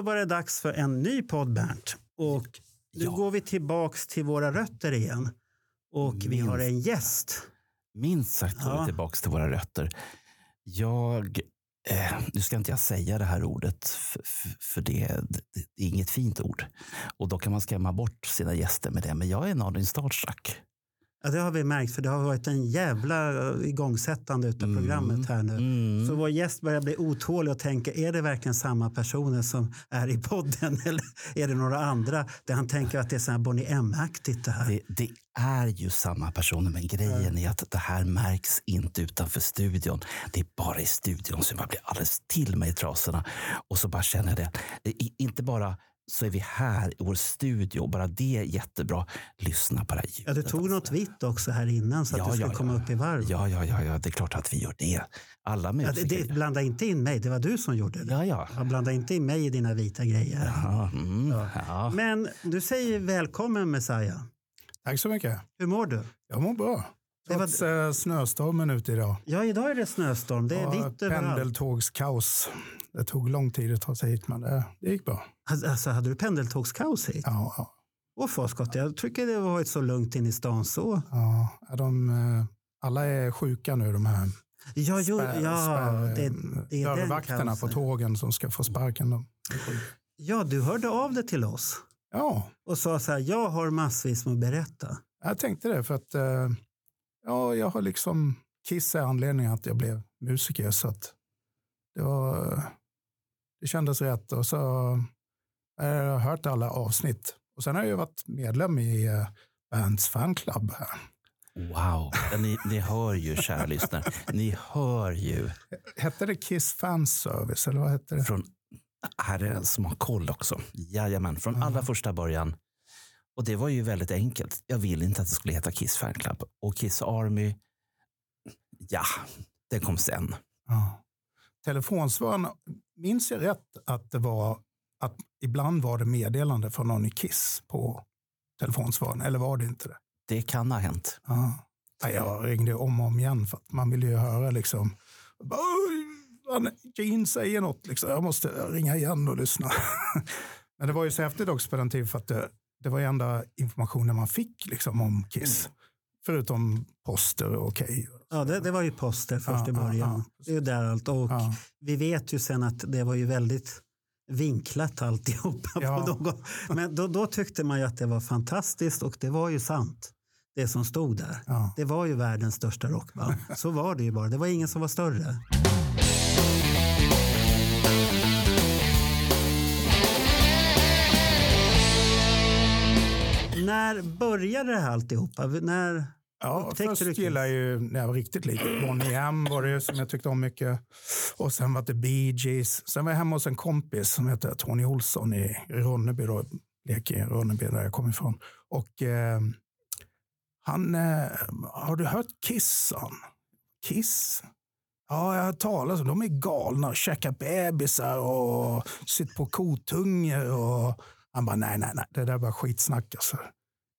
Då var det dags för en ny podd, Bernt. Och nu Ja. går vi tillbaks till våra rötter igen. Och vi har en gäst. Minst sagt går Ja. vi tillbaka till våra rötter. Jag, eh, nu ska inte jag säga det här ordet, för, för- för det, det, det är inget fint ord. Och då kan man skrämma bort sina gäster med det. Men jag är en aning starstruck. Ja, det har vi märkt, för det har varit en jävla eh, igångsättande av Mm. programmet här nu. Mm. Så vår gäst börjar bli otålig och tänka, är det verkligen samma personer som är i podden eller är det några andra? Där han tänker att det är så här Bonnie M-aktigt det här. Det, det är ju samma personer, men grejen är att det här märks inte utanför studion. Det är bara i studion som jag blir alldeles till mig i trasorna. Och så bara känner jag det. Inte bara så är vi här i vår studio, bara det är jättebra. Lyssna på det här ljudet. Ja, du tog alltså. något vitt också här innan så att Ja, du skulle ja, ja. komma upp i varv. Ja, ja, ja, ja, det är klart att vi gör det. Alla Ja, musiker. det, det, blanda inte in mig, det var du som gjorde det. ja, ja. Ja, blanda inte in mig i dina vita grejer. Ja, mm, ja. Men du säger välkommen Messiah. Tack så mycket. Hur mår du? Jag mår bra. Det var- Trots eh, snöstormen ute idag. Ja, idag är det snöstorm. Det är Ja, vitt överallt. Pendeltågskaos. Det tog lång tid att ta sig hit, men det, det gick bra. Alltså, hade du pendeltågskaos hit? Ja, ja, Åh Foscott, jag tycker det varit så lugnt in i stan så. ja. De, eh, alla är sjuka nu, de här Ja, jo, spär- ja, spär- det, det dörrvakterna på tågen som ska få sparken. De. Ja, du hörde av dig till oss Ja, och sa så här, jag har massvis med att berätta. jag tänkte det för att eh, ja, jag har liksom Kiss är anledningen att jag blev musiker. Så att det, var, det kändes rätt. Och så har jag hört alla avsnitt. Och sen har jag ju varit medlem i eh, Bands fanclub. här. Wow, ni, ni hör ju kära lyssnare. Ni hör ju. Hette det Kiss Fanservice eller vad hette det? Från, här är en som har koll också. Jajamän, från Ja. allra första början. Och det var ju väldigt enkelt. Jag ville inte att det skulle heta Kiss Fan Club. Och Kiss Army, ja, det kom sen. Ja. Telefonsvararen, minns jag rätt att det var att ibland var det meddelande från någon i Kiss på telefonsvararen, eller var det inte det? Det kan ha hänt. Ja. Ja, Jag ringde om och om igen för att man ville ju höra liksom. bara, "Oj, han- Gene säger något, liksom. jag måste ringa igen och lyssna. Men det var ju så häftigt också på den tiden för att det, det var ju enda informationen man fick liksom, om Kiss. Förutom poster och okej. Ja, det, det var ju poster först i Ja, ja, början. ja. det är ju där allt. Och Ja. vi vet ju sen att det var ju väldigt vinklat alltihopa. Ja. På någon. Men då, då tyckte man ju att det var fantastiskt och det var ju sant. Det som stod där. Ja. Det var ju världens största rockband. Så var det ju bara. Det var ingen som var större. När började det här alltihopa? När, Ja, först du gillade jag ju när jag var riktigt liten. Bonnie M var det som jag tyckte om mycket. Och sen var det Bee Gees. Sen var jag hemma hos en kompis som heter Tony Olsson i Ronneby. Då, leker i Ronneby där jag kommer ifrån. Och eh, han, eh, har du hört Kiss? sa han. Kiss? Ja, jag har talas om De är galna. Käkar bebisar och sitter på kotungor. Och han bara, nej, nej, nej, det där är bara skitsnack. Alltså.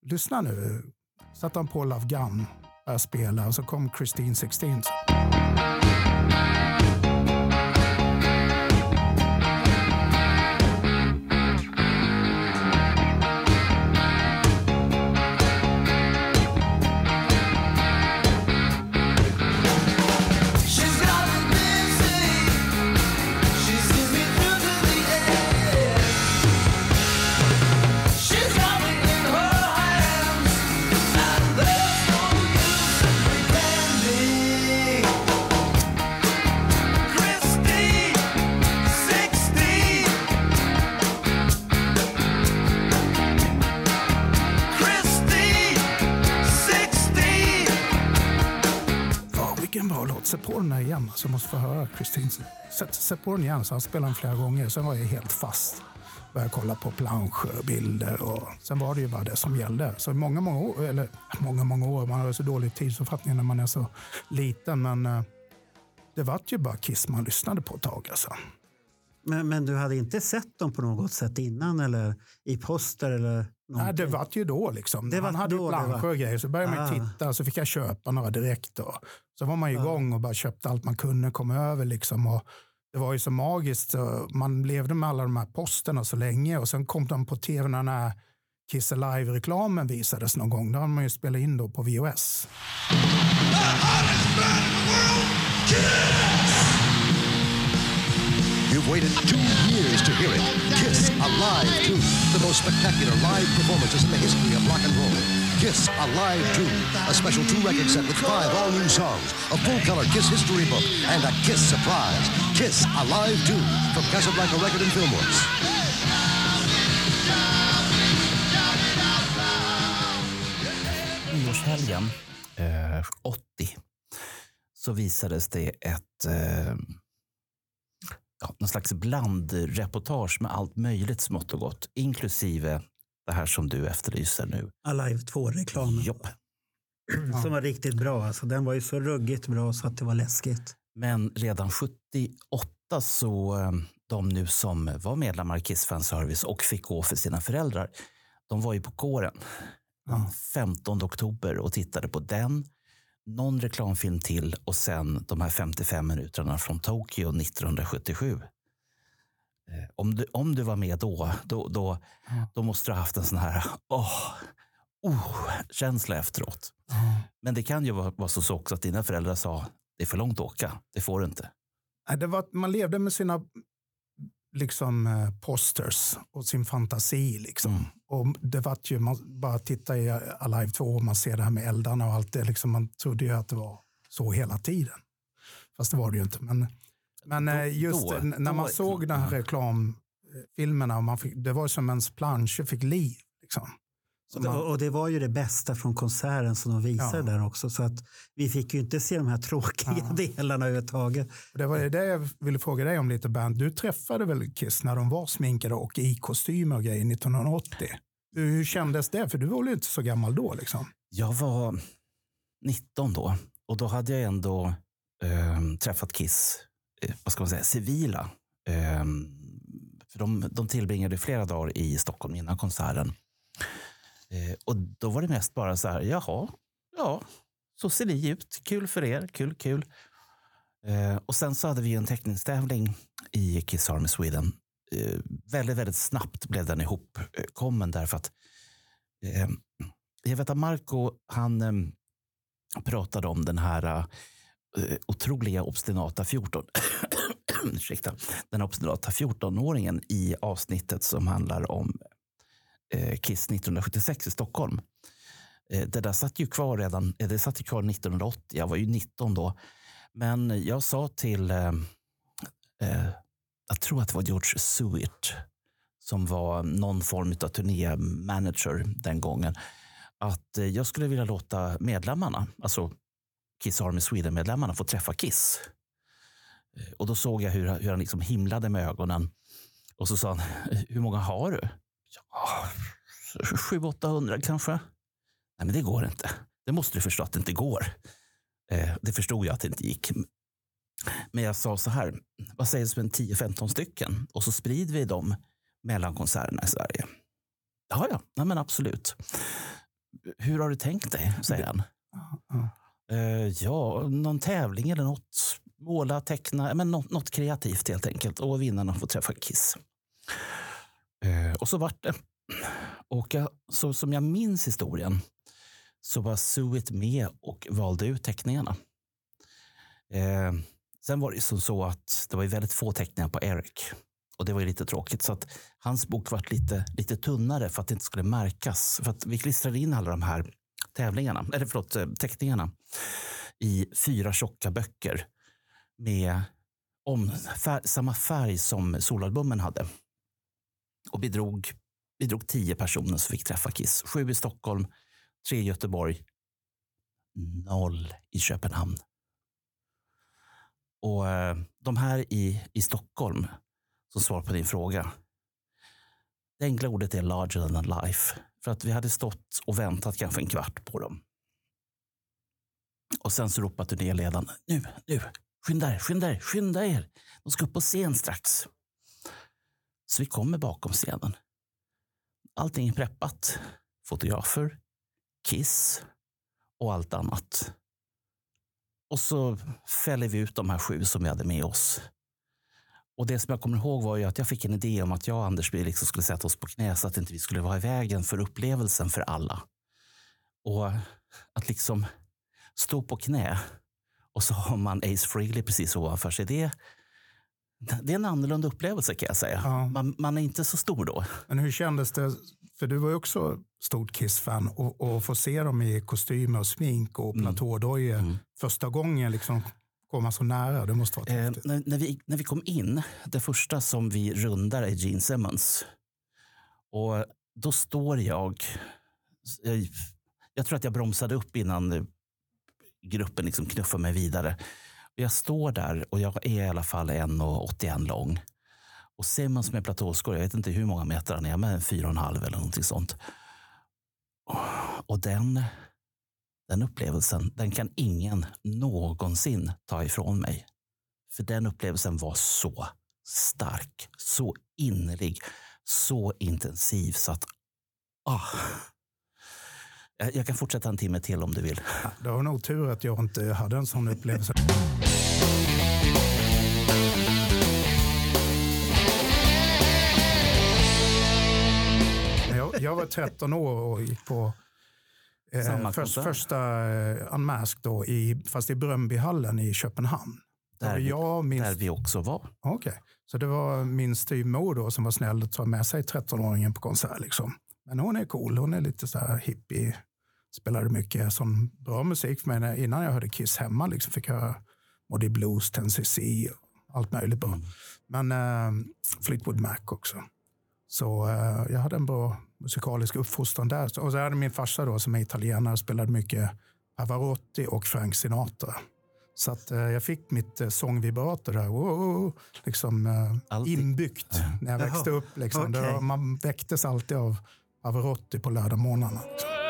Lyssna nu satte han på Love Gun började spela och så kom Christine 16. Sätt på den här igen. Så jag måste få höra Kristin. Sätt, sätt på den igen. Så han spelade den flera gånger. Sen var jag helt fast. Började kolla på planscher och bilder. Sen var det ju bara det som gällde. Så många, många år, eller många, många år. Man har så dålig tidsuppfattning när man är så liten. Men eh, det vart ju bara Kiss man lyssnade på ett tag. Alltså. Men, men du hade inte sett dem på något sätt innan eller i poster eller Nej, någonting? det vart ju då liksom. Det vart hade då ju planscher var. och grejer. Så började man Ah. titta så fick jag köpa några direkt. Och så var man ju igång och bara köpte allt man kunde komma över. Liksom. Och det var ju så magiskt. Man levde med alla de här posterna så länge och sen kom de på tv när Kiss Alive-reklamen visades någon gång. Då hade man ju spelat in då på VHS. You've waited two years to hear it. Kiss Alive 2, the most spectacular live performances in the history of rock and roll. Kiss Alive 2, a special two-record set with five all-new songs, a full-color Kiss history book, and a Kiss surprise. Kiss Alive 2 from Casablanca Record and Filmworks. nyårshelgen eh, 80 så visades det ett eh, ja, någon slags blandreportage med allt möjligt smått och gott, inklusive det här som du efterlyser nu. Alive 2-reklamen. Jopp. Som var riktigt bra. Alltså, den var ju så ruggigt bra så att det var läskigt. Men redan 78 så eh, de nu som var medlemmar i Kiss Fan Service och fick gå för sina föräldrar, de var ju på kåren den 15 oktober och tittade på den, någon reklamfilm till och sen de här 55 minuterna från Tokyo 1977. Eh, Om du, om du var med då, då, då, då måste du ha haft en sån här åh, oh, känsla efteråt. Men det kan ju vara, vara så också att dina föräldrar sa det är för långt att åka, det får du inte. Det var, man levde med sina liksom, eh, posters och sin fantasi. Liksom. Mm. Och det var ju, man bara titta i Alive 2 och man ser det här med eldarna och allt det. Liksom, man trodde ju att det var så hela tiden. Fast det var det ju inte. Men, men eh, just då- när man då- såg den här ja. reklamfilmerna, och man fick, det var som ens planscher fick liv. Liksom. Man, och det var ju det bästa från konserten som de visade Ja. där också. Så att vi fick ju inte se de här tråkiga Ja. delarna överhuvudtaget. det var det jag ville fråga dig om lite Bernt. Du träffade väl Kiss när de var sminkade och i kostymer och grejer 1980? Hur, hur kändes det? För du var väl inte så gammal då? Liksom? Jag var 19 då och då hade jag ändå eh, träffat Kiss, eh, vad ska man säga, civila. Eh, för de, de tillbringade flera dagar i Stockholm innan konserten. Eh, och då var det mest bara så här, jaha, ja, så ser ni ut. Kul för er, kul, kul. Eh, och sen så hade vi en teckningstävling i Kiss Army Sweden. Eh, väldigt, väldigt snabbt blev den ihopkommen därför att eh, jag vet att Marco, han eh, pratade om den här eh, otroliga obstinata 14 ursäkta, den obstinata 14-åringen i avsnittet som handlar om Eh, Kiss 1976 i Stockholm. Eh, det där satt ju kvar redan, eh, det satt ju kvar 1980, jag var ju 19 då. Men jag sa till, eh, eh, jag tror att det var George Suit som var någon form av turnémanager den gången, att jag skulle vilja låta medlemmarna, alltså Kiss Army Sweden-medlemmarna, få träffa Kiss. Och då såg jag hur, hur han liksom himlade med ögonen. Och så sa han, hur många har du? Ja, 700-800 kanske. Nej, men det går inte. Det måste du förstå att det inte går. Eh, det förstod jag att det inte gick. Men jag sa så här, vad sägs om en 10-15 stycken? Och så sprider vi dem mellan konserterna i Sverige. Ja, ja, nej, men absolut. Hur har du tänkt dig? säger han. Ja. Eh, ja, någon tävling eller något. Måla, teckna, men något, något kreativt helt enkelt. Och vinnarna får träffa Kiss. Eh, och så vart det. Och jag, så som jag minns historien så var Suet med och valde ut teckningarna. Eh, sen var det som så att det var ju väldigt få teckningar på Eric. Och det var ju lite tråkigt. Så att hans bok var lite, lite tunnare för att det inte skulle märkas. För att vi klistrade in alla de här tävlingarna, eller förlåt, eh, teckningarna i fyra tjocka böcker med om, fär, samma färg som solalbumen hade. Och bidrog, bidrog tio personer som fick träffa Kiss. Sju i Stockholm, tre i Göteborg, noll i Köpenhamn. Och eh, de här i, i Stockholm, som svar på din fråga. Det enkla ordet är larger than life. För att vi hade stått och väntat kanske en kvart på dem. Och sen så ropade turnéledaren, nu, nu, skynda er, skynda er, skynda er. De ska upp på scen strax. Så vi kommer bakom scenen. Allting är preppat. Fotografer, Kiss och allt annat. Och så fäller vi ut de här sju som vi hade med oss. Och det som jag kommer ihåg var ju att jag fick en idé om att jag och Anders vi liksom skulle sätta oss på knä så att inte vi skulle vara i vägen för upplevelsen för alla. Och att liksom stå på knä och så har man Ace Frehley precis ovanför sig. Det, det är en annorlunda upplevelse kan jag säga. Ja. Man, man är inte så stor då. Men hur kändes det, för du var ju också stort Kiss-fan, och, och få se dem i kostymer och smink och Mm. platådojor Mm. första gången liksom komma så nära, det måste vara Eh, när, när, vi, när vi kom in, det första som vi rundar är Gene Simmons. Och då står jag... Jag, jag tror att jag bromsade upp innan gruppen liksom knuffade mig vidare. Jag står där och jag är i alla fall 1,81 lång. Och Simmons med platåskor, jag vet inte hur många meter han är, men 4,5 eller någonting sånt. Och den, den upplevelsen, den kan ingen någonsin ta ifrån mig. För den upplevelsen var så stark, så innerlig, så intensiv så att... Ah, jag, kan fortsätta en timme till om du vill. Det var nog tur att jag inte hade en sån upplevelse. Jag, jag var 13 år och gick på eh, först, första eh, Unmasked, då, i, fast i Bröndbyhallen i Köpenhamn. Där vi- jag minns, Där vi också var. Okej, så det var min styvmor då som var snäll att ta med sig 13-åringen på konsert. Liksom. Men hon är cool, hon är lite så här hippie, spelade mycket sån bra musik. Men innan jag hörde Kiss hemma liksom, fick jag höra Moody Blues, 10cc och allt möjligt bra. Men eh, Fleetwood Mac också. Så eh, jag hade en bra musikalisk uppfostran där. Och så hade min farsa då som är italienare spelade mycket Pavarotti och Frank Sinatra. Så att, eh, jag fick mitt eh, sångvibrato där, wow, liksom, eh, inbyggt när jag växte upp. Liksom. Det okej. var, man väcktes alltid av Pavarotti på lördagmorgnarna. Liksom.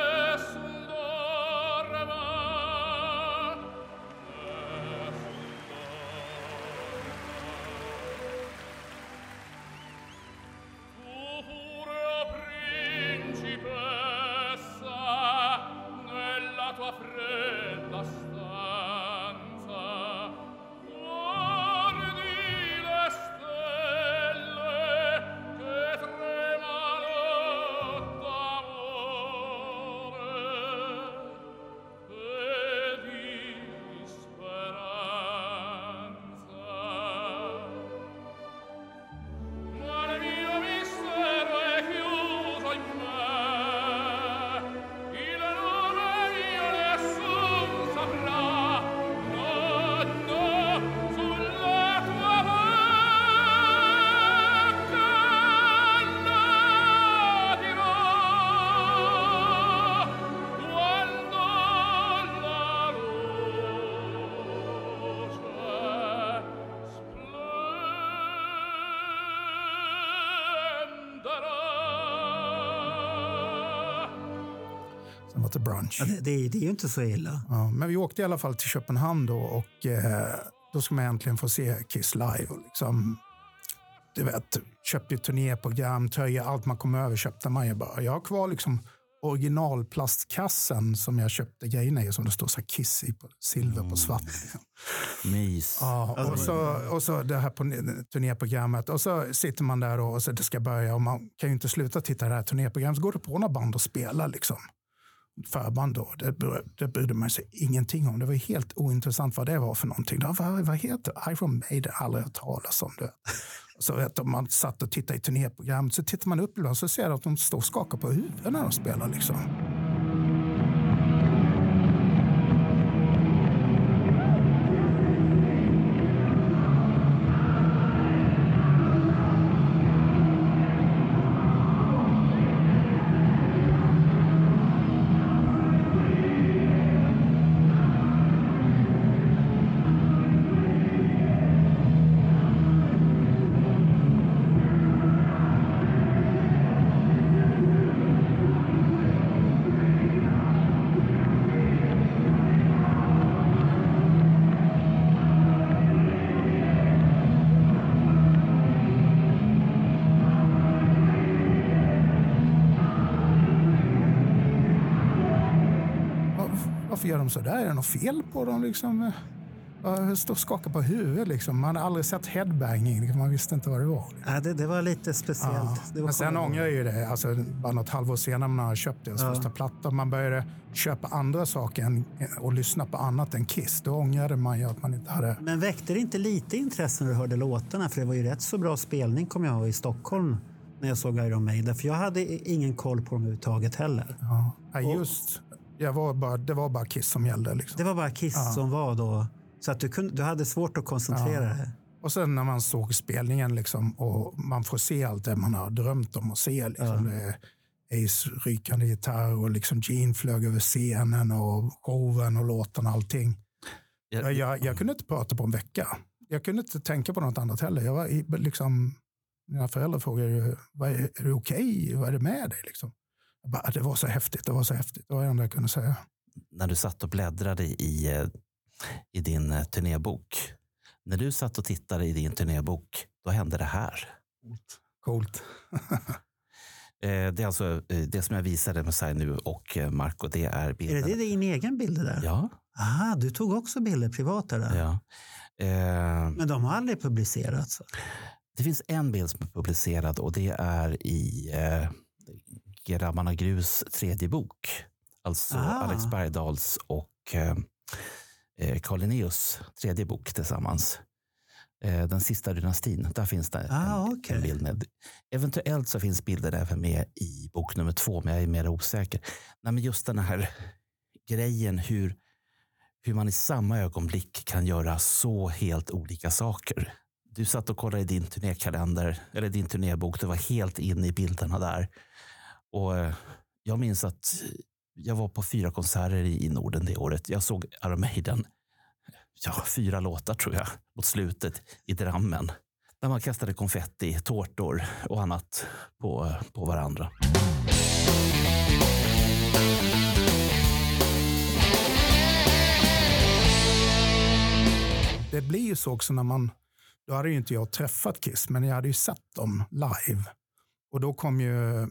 Ja, det, det, det är ju inte så illa. Ja, men vi åkte i alla fall till Köpenhamn då och eh, då ska man äntligen få se Kiss live. Och liksom, du vet, köpte turnéprogram, tröja, allt man kom över köpte man ju bara. Jag har kvar liksom originalplastkassen som jag köpte grejerna i som det står så här Kiss i på silver på svart. Liksom. Mys. Ja, och, så, och så det här på turnéprogrammet och så sitter man där och så det ska börja och man kan ju inte sluta titta på det här turnéprogrammet. Så går det på några band och spelar liksom. Förband då, det, bry- det brydde man sig ingenting om. Det var helt ointressant vad det var för någonting. Det var, vad, heter det? Iron Maiden? Aldrig hört talas om det. Så vet du, man satt och tittade i turnéprogrammet så tittar man upp ibland så ser jag att de står och skakar på huvudet när de spelar. Liksom. Varför gör de så där? Är det något fel på dem? Liksom? Jag står och skakar på huvudet. Liksom. Man hade aldrig sett headbanging. Liksom. Man visste inte vad det var. Ja, det, det var lite speciellt. Ja. Var Men sen ångrar jag ju det. Alltså, bara något halvår senare när man har köpt deras Ja. första platta. Man började köpa andra saker och lyssna på annat än Kiss. Då ångrade man ju att man inte hade... Men väckte det inte lite intresse när du hörde låtarna? För det var ju rätt så bra spelning kom jag ihåg i Stockholm när jag såg Iron Maiden. För jag hade ingen koll på dem överhuvudtaget heller. Ja, Ja, just. Jag var bara, det var bara Kiss som gällde. Liksom. Det var bara Kiss som var då. Så att du, kunde, du hade svårt att koncentrera dig. Och sen när man såg spelningen liksom, och man får se allt det man har drömt om att se. Liksom, är Ace rykande gitarr och liksom Gene flög över scenen och showen och låtarna och allting. Jag, jag, jag kunde inte prata på en vecka. Jag kunde inte tänka på något annat heller. Jag var liksom, mina föräldrar frågade ju, "Vad är, är du okej? Vad är det med dig? Liksom. Bara, det var så häftigt, det var så häftigt. Det var det enda jag kunde säga. när du satt och bläddrade i, eh, i din eh, turnébok. När du satt och tittade i din turnébok, då hände det här. Coolt. Eh, Det är alltså det som jag visade med sig nu och Marco. Det är Är det, bilden. det din egen bild det där? Ja. Aha, du tog också bilder privata där. ja. Eh, Men de har aldrig publicerats? Det finns en bild som är publicerad och det är i eh, Grabbarna Grus tredje bok. Alltså Ah. Alex Bergdahls och eh, eh, Carl Linnaeus tredje bok tillsammans. Eh, den sista dynastin, där finns det Ah, en, okej. en bild med. Eventuellt så finns bilden även med i bok nummer två, men jag är mer osäker. Nej, men just den här grejen hur, hur man i samma ögonblick kan göra så helt olika saker. Du satt och kollade i din turnékalender, eller din turnébok. Du var helt inne i bilderna där. Och eh, jag minns att jag var på fyra konserter i, i Norden det året. Jag såg Iron Maiden, ja, fyra låtar tror jag, mot slutet i Drammen. Där man kastade konfetti, tårtor och annat på, eh, på varandra. Det blir ju så också när man, då hade ju inte jag träffat Kiss, men jag hade ju sett dem live. Och då kom ju,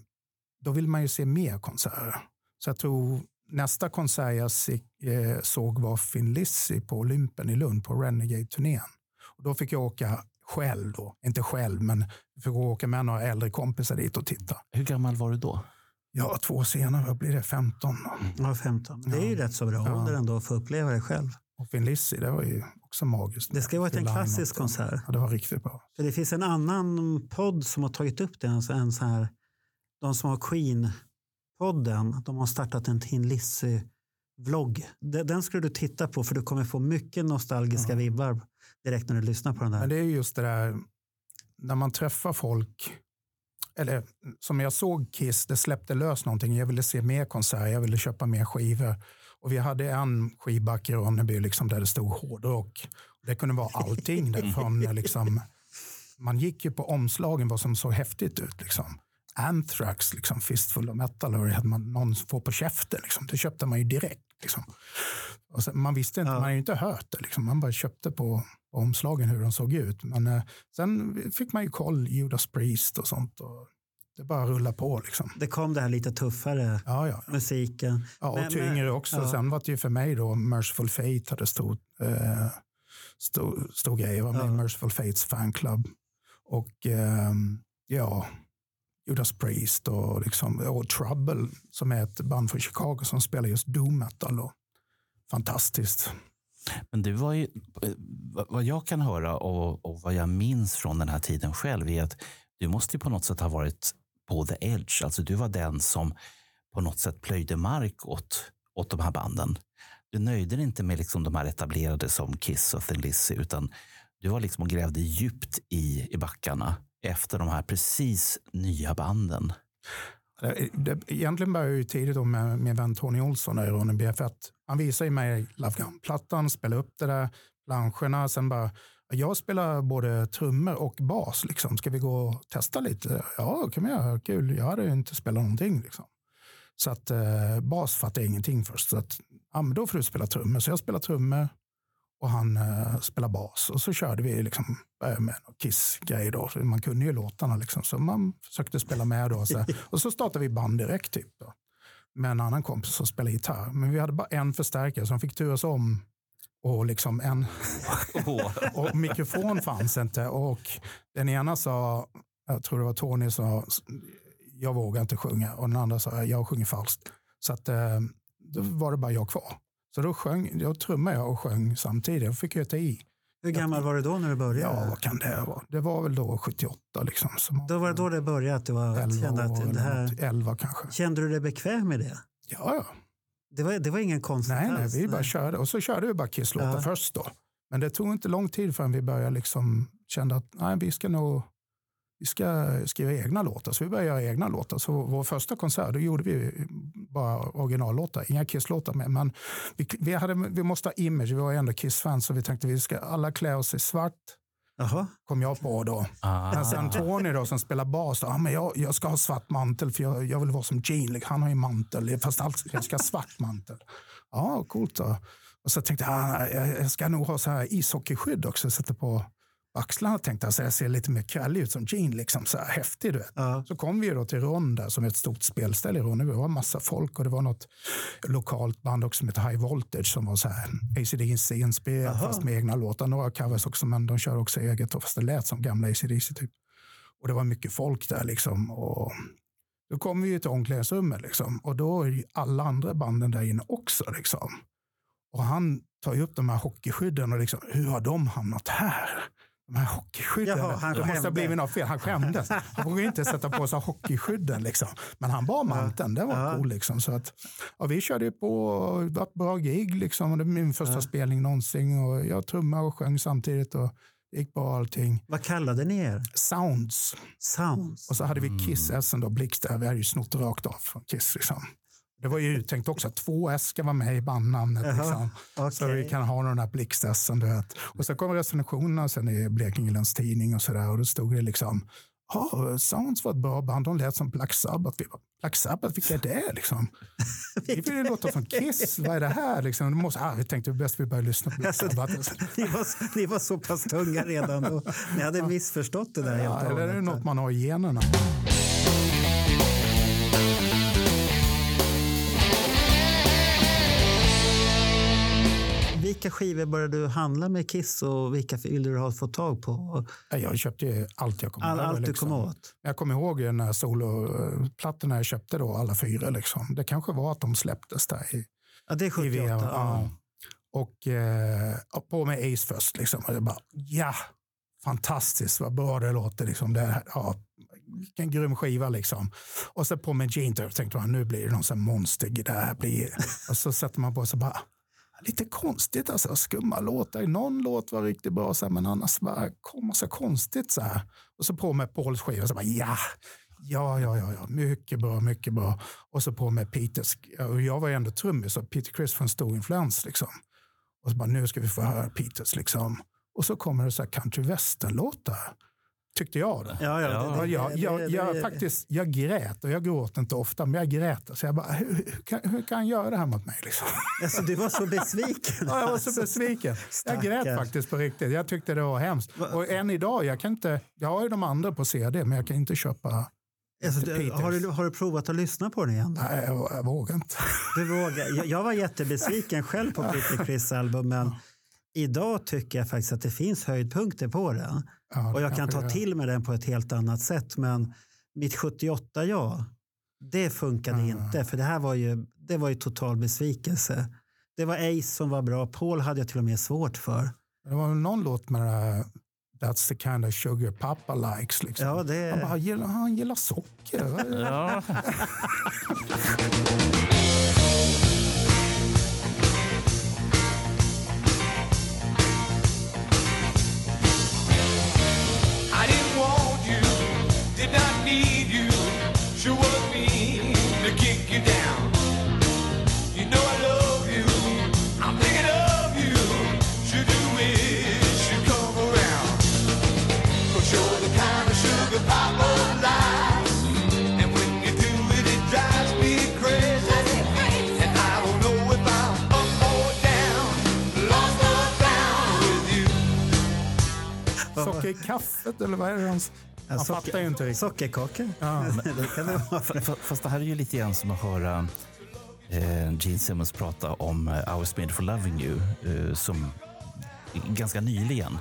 då vill man ju se mer konserter. Så jag tror nästa konsert jag eh, såg var Finn Lizzy på Olympen i Lund på Renegade-turnén. Och då fick jag åka själv då, inte själv, men jag fick åka med några äldre kompisar dit och titta. Hur gammal var du då? Ja, två år senare, vad blir det, 15? Ja, 15. Det är ju rätt så bra Ja. ålder ändå att få uppleva det själv. Och Finn Lizzy, det var ju också magiskt. Det ska ju varit en klassisk konsert. Ja, det var riktigt bra. För det finns en annan podd som har tagit upp det. En så här, de som har Queen-podden, de har startat en Tin Lizzy-vlogg. Den den skulle du titta på för du kommer få mycket nostalgiska vibbar direkt när du lyssnar på den där. Men det är just det där när man träffar folk. Eller som jag såg Kiss, det släppte lös någonting. Jag ville se mer konserter, jag ville köpa mer skivor. Och vi hade en skivback i Ronneby liksom, där det stod hårdrock. Det kunde vara allting. Där, från, liksom, man gick ju på omslagen vad som såg häftigt ut. Liksom. Anthrax, liksom, Fistful of Metal, och hade man någon får på käften. Liksom. Det köpte man ju direkt. Liksom. Sen, man visste inte, Ja. man hade ju inte hört det. Liksom. Man bara köpte på, på omslagen hur de såg ut. Men eh, sen fick man ju koll, Judas Priest och sånt. Och det bara rulla på. Liksom. Det kom det här lite tuffare Ja, ja. musiken. ja och Men- tyngre men- också. ja. Sen var det ju för mig då, Merciful Fate hade stor, eh, stor, stor grej. Jag var med i Ja. Merciful Fates fanclub. Och ehm, ja, Judas Priest och, liksom, och Trouble som är ett band från Chicago som spelar just doom metal. Och, fantastiskt. Men du var ju, vad- vad jag kan höra och, och vad jag minns från den här tiden själv är att du måste ju på något sätt ha varit på the edge. Alltså du var den som på något sätt plöjde mark åt, åt de här banden. Du nöjde dig inte med liksom de här etablerade som Kiss och Thin Lizzy utan du var liksom och grävde djupt i, i backarna efter de här precis nya banden. Egentligen började jag ju tidigt då med min vän Tony Olsson i Ronneby. För att han visade ju mig Love Gun-plattan, spelade upp det där, planscherna. Sen bara, jag spelar både trummor och bas. Liksom. Ska vi gå och testa lite? Ja, det kan vi göra. Kul. Jag hade ju inte spelat någonting. Liksom. Så att eh, bas fattade jag ingenting först. Så att, ja, men då får du spela trummor. Så jag spelar trummor och han eh, spelar bas. Och så körde vi liksom, började med Kiss-grej man kunde ju låtarna liksom. Så man försökte spela med då. Så, och så startade vi band direkt typ. Då. med en annan kompis som spelade gitarr. Men vi hade bara en förstärkare så de fick turas om. Och, liksom en, och mikrofon fanns inte. Och den ena sa, jag tror det var Tony, sa jag vågar inte sjunga. Och den andra sa jag sjunger falskt. Så att, eh, då var det bara jag kvar. Så då, sjöng, då trummade jag och sjöng samtidigt. Jag fick ju ta i. Hur gammal var du då när du började? Ja, vad kan det vara? Det var väl då 78 liksom. Som Då var det då det började att du var, 11, kände att det här... något. 11 kanske. Kände du dig bekväm med det? Ja, ja. Det var, det var ingen konstigt Nej, nej, vi bara körde. Och så körde vi bara Kiss-låtar Ja. först då. Men det tog inte lång tid förrän vi började liksom kände att nej, vi ska nog vi ska skriva egna låtar. Så vi började göra egna låtar. Så vår första konsert, då gjorde vi bara originallåtar, inga Kiss-låtar med. Men vi, vi, hade, vi måste ha image, vi var ändå Kiss-fans så vi tänkte vi ska alla klä oss i svart. Jaha. kom jag på då. Ah. Men sen Tony då som spelar bas, sa, ah, men jag, jag ska ha svart mantel för jag, jag vill vara som Gene. Like, Han har ju mantel, fast allt, jag ska ha svart mantel. Ja, coolt då. Och så tänkte jag, ah, jag, jag ska nog ha så här ishockeyskydd också, sätta på axlarna tänkte jag, så jag ser lite mer krallig ut som Gene, liksom så här häftig du vet. Ja. Så kom vi då till Ron där, som är ett stort spelställe i Ronneby. Det var massa folk och det var något lokalt band också som heter High Voltage som var så här ACDC inspirerat fast med egna låtar. Några covers också men de kör också eget och fast det lät som gamla ACDC typ. Och det var mycket folk där liksom. Och då kom vi ju till omklädningsrummet liksom. och då är ju alla andra banden där inne också liksom. Och han tar ju upp de här hockeyskydden och liksom, hur har de hamnat här? De här hockeyskydden. Jaha, han det måste ha blivit något fel. Han skämdes. Han vågade inte sätta på sig hockeyskydden. Liksom. Men han bar manteln. Det var Ja. cool. Liksom. Så att, ja, vi körde på och det var ett bra gig. Liksom. Det var min första Ja. spelning någonsin. Och jag trummade och sjöng samtidigt. Och det gick bra allting. Vad kallade ni er? Sounds. Sounds? Och så hade vi Kiss S då, Blix där. Vi hade ju snott rakt av från Kiss. Liksom. Det var ju uttänkt också att två S ska vara med i bandnamnet. Liksom. Så okej. vi kan ha den här blixtessen. Och sen kom recensionerna sen i Blekinge Läns Tidning och sådär. Och då stod det liksom, ja, Sounds var ett bra band, de lät som Black Sabbath. Vi bara, Black Sabbath, vilka är det liksom? Vi vill ju låta från Kiss, vad är det här liksom? Det måste, ah, vi tänkte bäst vi börjar lyssna på Black Alltså, Sabbath. ni, var, ni var så pass tunga redan då. Ni hade missförstått det där Ja, eller är det något man har i generna? Vilka skivor började du handla med Kiss och vilka ville du ha fått tag på? Ja, Jag köpte ju allt jag kom All, över, allt du liksom. kom åt? Jag kommer ihåg ju när soloplattorna jag köpte då, alla fyra. Liksom. Det kanske var att de släpptes där i, Ja, det är i 78. VM. ja. Och eh, på med Ace först. Liksom. Och jag bara, ja, fantastiskt vad bra det låter. Liksom. Det, här- ja, vilken grym skiva liksom. Och så på med Gene Turf tänkte man, nu blir det någon sån monster. Det här blir... och så sätter man på sig bara, lite konstigt alltså, skumma låtar. Någon låt var riktigt bra, så här, men annars bara kommer så konstigt så här. Och så på med Pauls skiva, så bara ja, ja, ja, ja, ja, mycket bra, mycket bra. Och så på med Peters, och jag var ju ändå trummis, så Peter Criss var en stor influens liksom. Och så bara, nu ska vi få höra Peters liksom. Och så kommer det så här country western-låtar. Tyckte jag det. Ja, ja, Ja, jag, jag, jag, faktiskt, jag grät och jag gråter inte ofta, men jag grät. Så jag bara, hur, hur, kan, hur kan han göra det här mot mig? Liksom? Alltså, du var så besviken. Ja, jag var så besviken. Jag grät faktiskt på riktigt. Jag tyckte det var hemskt. Och än idag, jag kan inte, jag har ju de andra på CD, men jag kan inte köpa, Alltså, du, har, du, har du provat att lyssna på den igen? då? nej, jag, jag vågar inte. Du vågar. Jag, jag var jättebesviken själv på Peter Criss album men idag tycker jag faktiskt att det finns höjdpunkter på den. Ja, Och jag kan ta till mig den på ett helt annat sätt. Men mitt 78 ja, det funkade inte. För det här var ju, det var ju total besvikelse. Det var Ace som var bra. Paul hade jag till och med svårt för. Det var väl någon låt med det här, That's the kind of sugar pappa likes. Liksom. Ja, det- Han bara, han gillar, han gillar socker. Ja. i kaffet eller vad är det? Han, han socker- fattar ju inte riktigt. Sockerkakor. Ja. Fast det här är ju lite grann som att höra eh, Gene Simmons prata om eh, I was made for loving you eh, som ganska nyligen.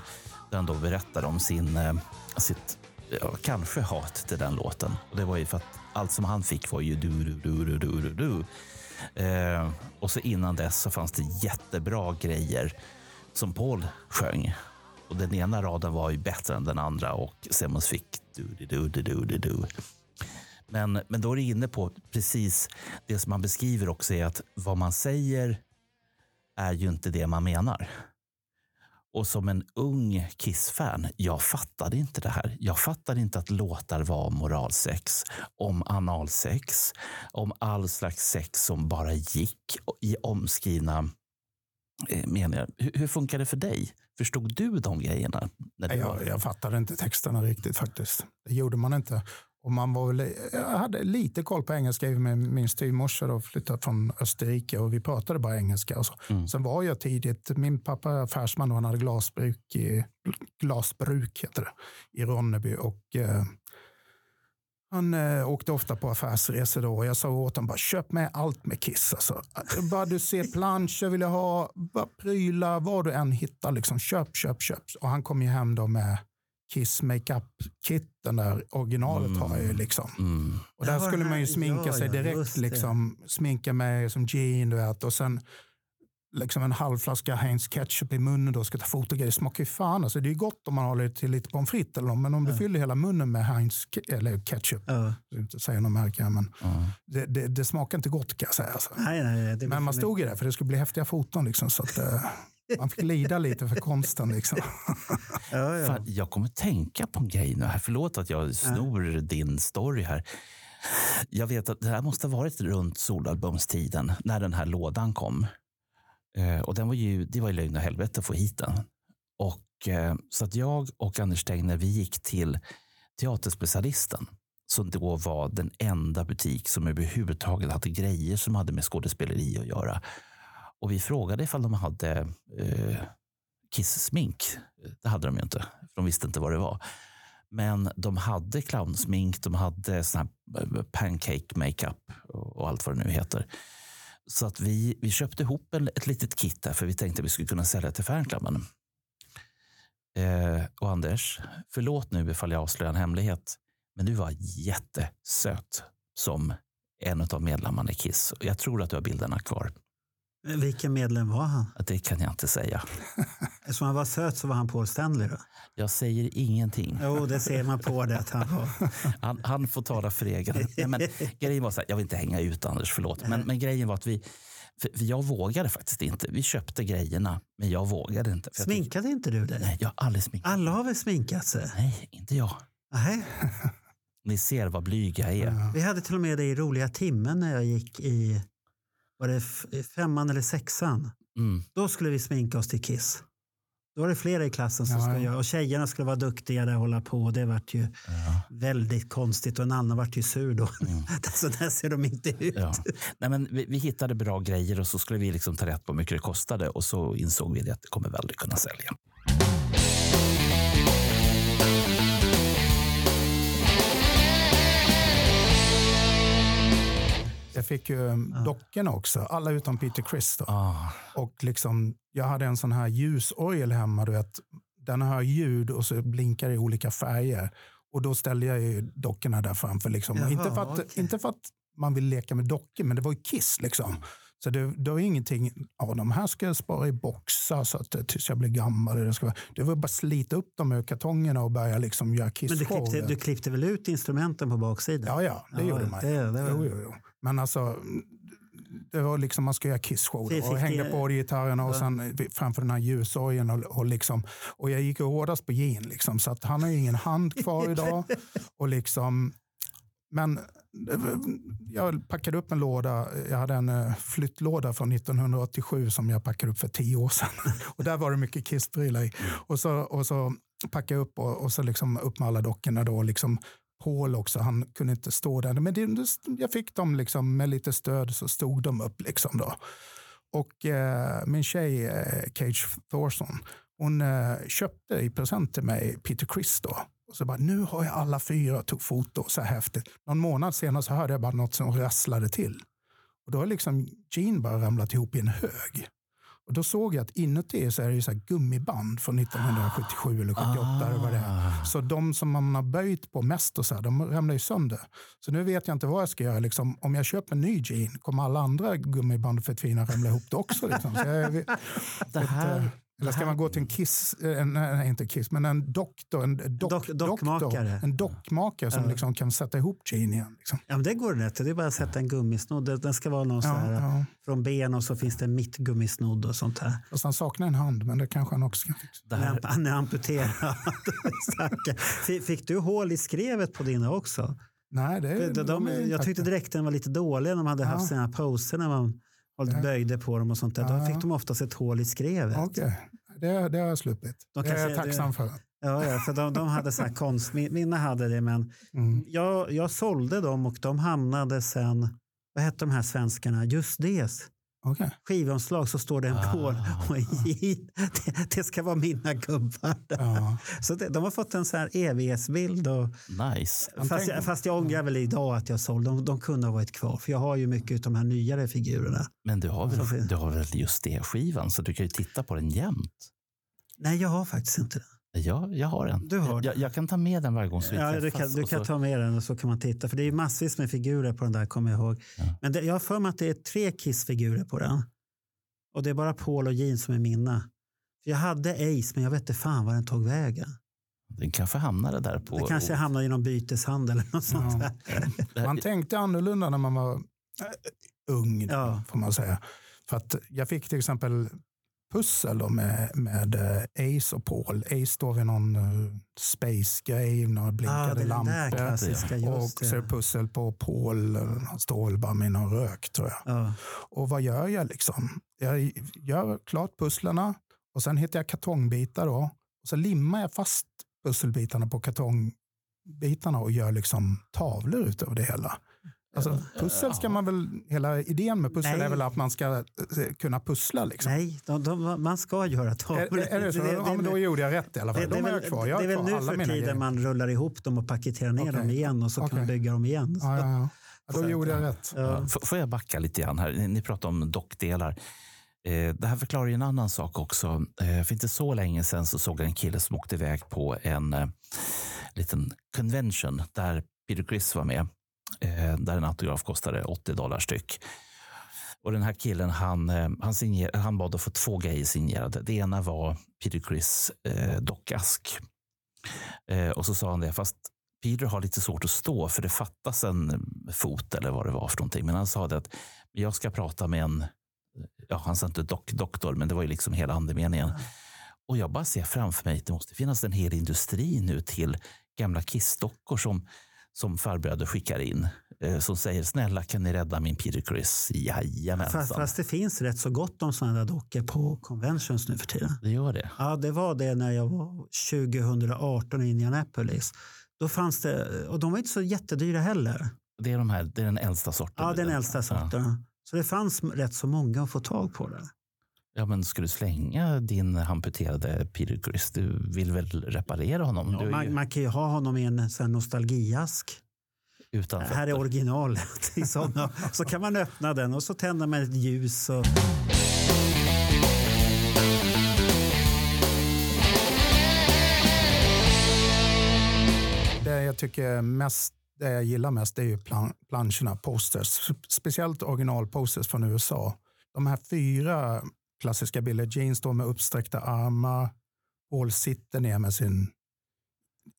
Där han då berättar om sin, eh, sitt ja, kanske hat till den låten. Och det var ju för att allt som han fick var ju du, du, du, du, du, du, du. Eh, och så innan dess så fanns det jättebra grejer som Paul sjöng. Och den ena raden var ju bättre än den andra och Simmons fick du, du, du, du, du, du. Men, men då är det inne på precis det som man beskriver också är att vad man säger är ju inte det man menar. Och som en ung Kiss-fan, jag fattade inte det här. Jag fattade inte att låtar var om moralsex, om analsex, om all slags sex som bara gick i omskrivna eh, meningar. Hur, hur funkar det för dig? Förstod du de grejerna? När du var... Jag, jag fattade inte texterna riktigt faktiskt. Det gjorde man inte. Och man var väl, jag hade lite koll på engelska med min styvmorsa och flyttade från Österrike och vi pratade bara engelska. Och så. Sen var jag tidigt, min pappa är affärsman och han hade glasbruk i, glasbruk heter det, i Ronneby. Och, eh, han eh, åkte ofta på affärsresor då och jag sa åt honom bara köp med allt med Kiss. Alltså. Bara du ser planscher vill jag ha, bara prylar, vad du än hittar. Liksom. Köp, köp, köp. Och han kom ju hem då med Kiss makeup-kit, den där originalet har jag ju liksom. Mm. Och där skulle man ju sminka ja, sig direkt. Liksom, sminka mig som Gene, du vet. Och sen liksom en halv flaska Heinz ketchup i munnen då ska ta foto. Det smakar ju fan. Alltså, det är ju gott om man har lite, till lite pommes frites eller något, men om du fyller hela munnen med Heinz eller ketchup, Ja. jag ska inte säga något märke, men Ja. det, det, det smakar inte gott kan jag säga. Alltså. Nej, nej, Men man stod ju där för det skulle bli häftiga foton. Liksom, så att, eh, man fick lida lite för konsten. Liksom. Ja, ja. Fan, jag kommer tänka på en grej nu här. Förlåt att jag snor din story här. Jag vet att det här måste ha varit runt solalbumstiden när den här lådan kom. Eh, och den var ju, det var ju lögn och helvete att få hit den. Och, eh, så att jag och Anders Tegner, vi gick till Teaterspecialisten som då var den enda butik som överhuvudtaget hade grejer som hade med skådespeleri att göra. Och vi frågade ifall de hade eh, Kiss-smink. Det hade de ju inte, för de visste inte vad det var. Men de hade clownsmink, de hade sån här eh, pancake makeup och och allt vad det nu heter. Så att vi, vi köpte ihop en, ett litet kit där för vi tänkte att vi skulle kunna sälja till fanklubben. Eh, och Anders, förlåt nu ifall jag avslöjar en hemlighet, men du var jättesöt som en av medlemmarna i Kiss. Och Jag tror att du har bilderna kvar. Vilken medlem var han? Det kan jag inte säga. Eftersom han var söt så var han Paul Stanley då? Jag säger ingenting. Jo, det ser man på det att han var. Han, han får tala för egen. Nej, men, grejen var så här, jag vill inte hänga ut Anders, förlåt. Men, men grejen var att vi, jag vågade faktiskt inte. Vi köpte grejerna, men jag vågade inte. För jag tyckte- Sminkade inte du dig? Nej, jag har aldrig sminkat. Alla har väl sminkat sig? Nej, inte jag. Nej. Ni ser vad blyg jag är. Vi hade till och med det i roliga timmen när jag gick i var det f- femman eller sexan. Mm. Då skulle vi sminka oss till Kiss. Då var det flera i klassen som Ja, skulle ja. göra och tjejerna skulle vara duktigare och hålla på. Det vart ju väldigt konstigt och en annan vart ju sur då. så där ser de inte ut. Ja. Nej, men vi, vi hittade bra grejer och så skulle vi liksom ta rätt på hur mycket det kostade och så insåg vi det att det kommer vi aldrig kunna sälja. Jag fick ju um, dockorna också, alla utom Peter. Då. Ah, Och liksom, jag hade en sån här ljusorgel hemma. Du vet. Den har ljud och så blinkar i olika färger. Och då ställde jag ju dockorna där framför. Liksom. Jaha, inte, för att, okej. inte för att man vill leka med dockor, men det var ju Kiss. Liksom. Så det, det var ingenting, ja de här ska jag spara i boxar så att, tills jag blir gammal. Det, ska, vara- det var bara slita upp dem ur kartongerna och börja liksom göra Men du klippte, du klippte väl ut instrumenten på baksidan? Ja, ja, det Ja, gjorde man. det- det var- jo, jo, jo. Men alltså, det var liksom man ska göra Kiss-show. Och hängde på gitarrerna och sen framför den här ljusorgeln. Och, och, liksom, och jag gick hårdast på Gene, liksom, så att han har ju ingen hand kvar idag. och liksom, men jag packade upp en låda. Jag hade en eh, flyttlåda från 1987 som jag packade upp för tio år sedan. och där var det mycket Kiss-prylar i. Och så, och så packade jag upp och, och så liksom upp med alla dockorna. Då, liksom, Paul också, han kunde inte stå där. Men det, det, jag fick dem liksom, med lite stöd så stod de upp. Liksom då. Och eh, min tjej eh, Cage Thorson, hon eh, köpte i present till mig Peter Criss då. Och så bara, nu har jag alla fyra, tog foto, så här häftigt. Någon månad senare så hörde jag bara något som rasslade till. Och då har liksom Gene bara ramlat ihop i en hög. Och då såg jag att inuti så är det så gummiband från 1977 eller 78. Eller vad det är. Så de som man har böjt på mest och så här, de ramlar ju sönder. Så nu vet jag inte vad jag ska göra. Liksom, om jag köper en ny Gene, kommer alla andra gummiband för fina ramla ihop det också? Liksom. Så jag, Det här, eller ska man gå till en Kiss, eh, nej inte Kiss, men en doktor, en dock, Dock- dockmakare. doktor, en dockmakare som liksom kan sätta ihop Gene igen. Liksom. Ja, men det går rätt. Det är bara att sätta en gummisnodd. Den ska vara någon Ja, här, ja. från ben och så finns det en mittgummisnodd och sånt här. Fast han saknar en hand, men det kanske han också kan fixa. här, han är amputerad. Fick- du hål i skrevet på dina också? Nej, det, De, de, de jag tyckte direkt den var lite dålig när de hade haft Ja. sina poser när man hållit böjde på dem och sånt där. Då Ja. fick de oftast ett hål i skrevet. Okej, det, det har jag sluppit. De det är jag tacksam det- för. Ja, ja, för de, de hade så här konst. min- Mina hade det, men Mm. jag, jag sålde dem och de hamnade sen, vad hette de här svenskarna? Just det. Okej. Skivomslag så står det en Ah. Och en J. Det, det ska vara mina gubbar. Ja. Så det, de har fått en så här evighetsbild. Och, nice. Fast, jag, fast jag ångrar väl idag att jag sålde. De, de kunde ha varit kvar. För jag har ju mycket av de här nyare figurerna. Men du har väl, du har väl just det skivan så du kan ju titta på den jämt. Nej, jag har faktiskt inte det. Ja, jag har en. Du har jag, jag kan ta med den varje gång så vi Ja, du kan, du och kan så- ta med den och så kan man titta. För det är ju massvis med figurer på den där, kommer jag ihåg. Ja. Men det, jag har för mig att det är tre Kiss-figurer på den. Och det är bara Paul och Jean som är mina. För jag hade Ace, men jag vet inte fan var den tog vägen. Den kanske hamnade där på... Det kanske hamnade i någon byteshandel eller något sånt där. Man tänkte annorlunda när man var äh, ung, Ja. får man säga. För att jag fick till exempel pussel då med, med eh, Ace och Paul. Ace står vid någon uh, space-grej, några Ah, blinkade där lampor. Och det. pussel på Paul, eh, han står väl bara med någon rök tror jag. Ja. Och vad gör jag liksom? Jag gör klart pusslerna och sen hittar jag kartongbitar då. Och så limmar jag fast pusselbitarna på kartongbitarna och gör liksom tavlor utav det hela. Alltså, pussel ska man väl, hela idén med pussel Nej. är väl att man ska eh, kunna pussla liksom. Nej, de, de, man ska göra tavlor. Är, är det så? ja, men då gjorde jag rätt i alla fall. det, det, De är väl, kvar. Jag det är väl nu alla för tiden grejer. man rullar ihop dem och paketerar ner Okej. dem igen och så kan man bygga dem igen. Ja, ja, ja. Ja, Då gjorde jag rätt. Ja. Får jag backa lite grann här? Ni- Ni pratar om dockdelar. Eh, Det här förklarar ju en annan sak också. Eh, För inte så länge sedan så såg jag en kille som åkte iväg på en liten convention där Peter Criss var med. Eh, Där en autograf kostade 80 dollar styck. Och den här killen han, eh, han, signer, han bad att få två grejer signerade. Det ena var Peter Criss eh, dockask. Eh, och så sa han det, fast Peter har lite svårt att stå för det fattas en fot eller vad det var för någonting. Men han sa det att jag ska prata med en, ja han sa inte dock, doktor, men det var ju liksom hela andemeningen. Och jag bara ser framför mig att det måste finnas en hel industri nu till gamla kissdockor som, som farbröder skickar in. Eh, som säger snälla kan ni rädda min Peter Criss? Jajamensan. Fast, fast det finns rätt så gott om sådana dockor på conventions nu för tiden. Det gör det. Ja, det var det när jag var 2018 i Indianapolis. Då fanns det, och de var inte så jättedyra heller. Det är, de här, det är den äldsta sorten. Ja, den äldsta Ja. sorten. Så det fanns rätt så många att få tag på där. Ja, men ska du slänga din amputerade Peter? Du vill väl reparera honom? Ja, man, ju man kan ju ha honom i en sån här nostalgiask. utan Här är fötter. originalet. I såna. Så kan man öppna den och så tänder man ett ljus. Och... Det jag tycker mest, det jag gillar mest det är ju plan, planscherna, posters. Speciellt originalposters från USA. De här fyra klassiska bilder. Jane står med uppsträckta armar. Paul sitter ner med sin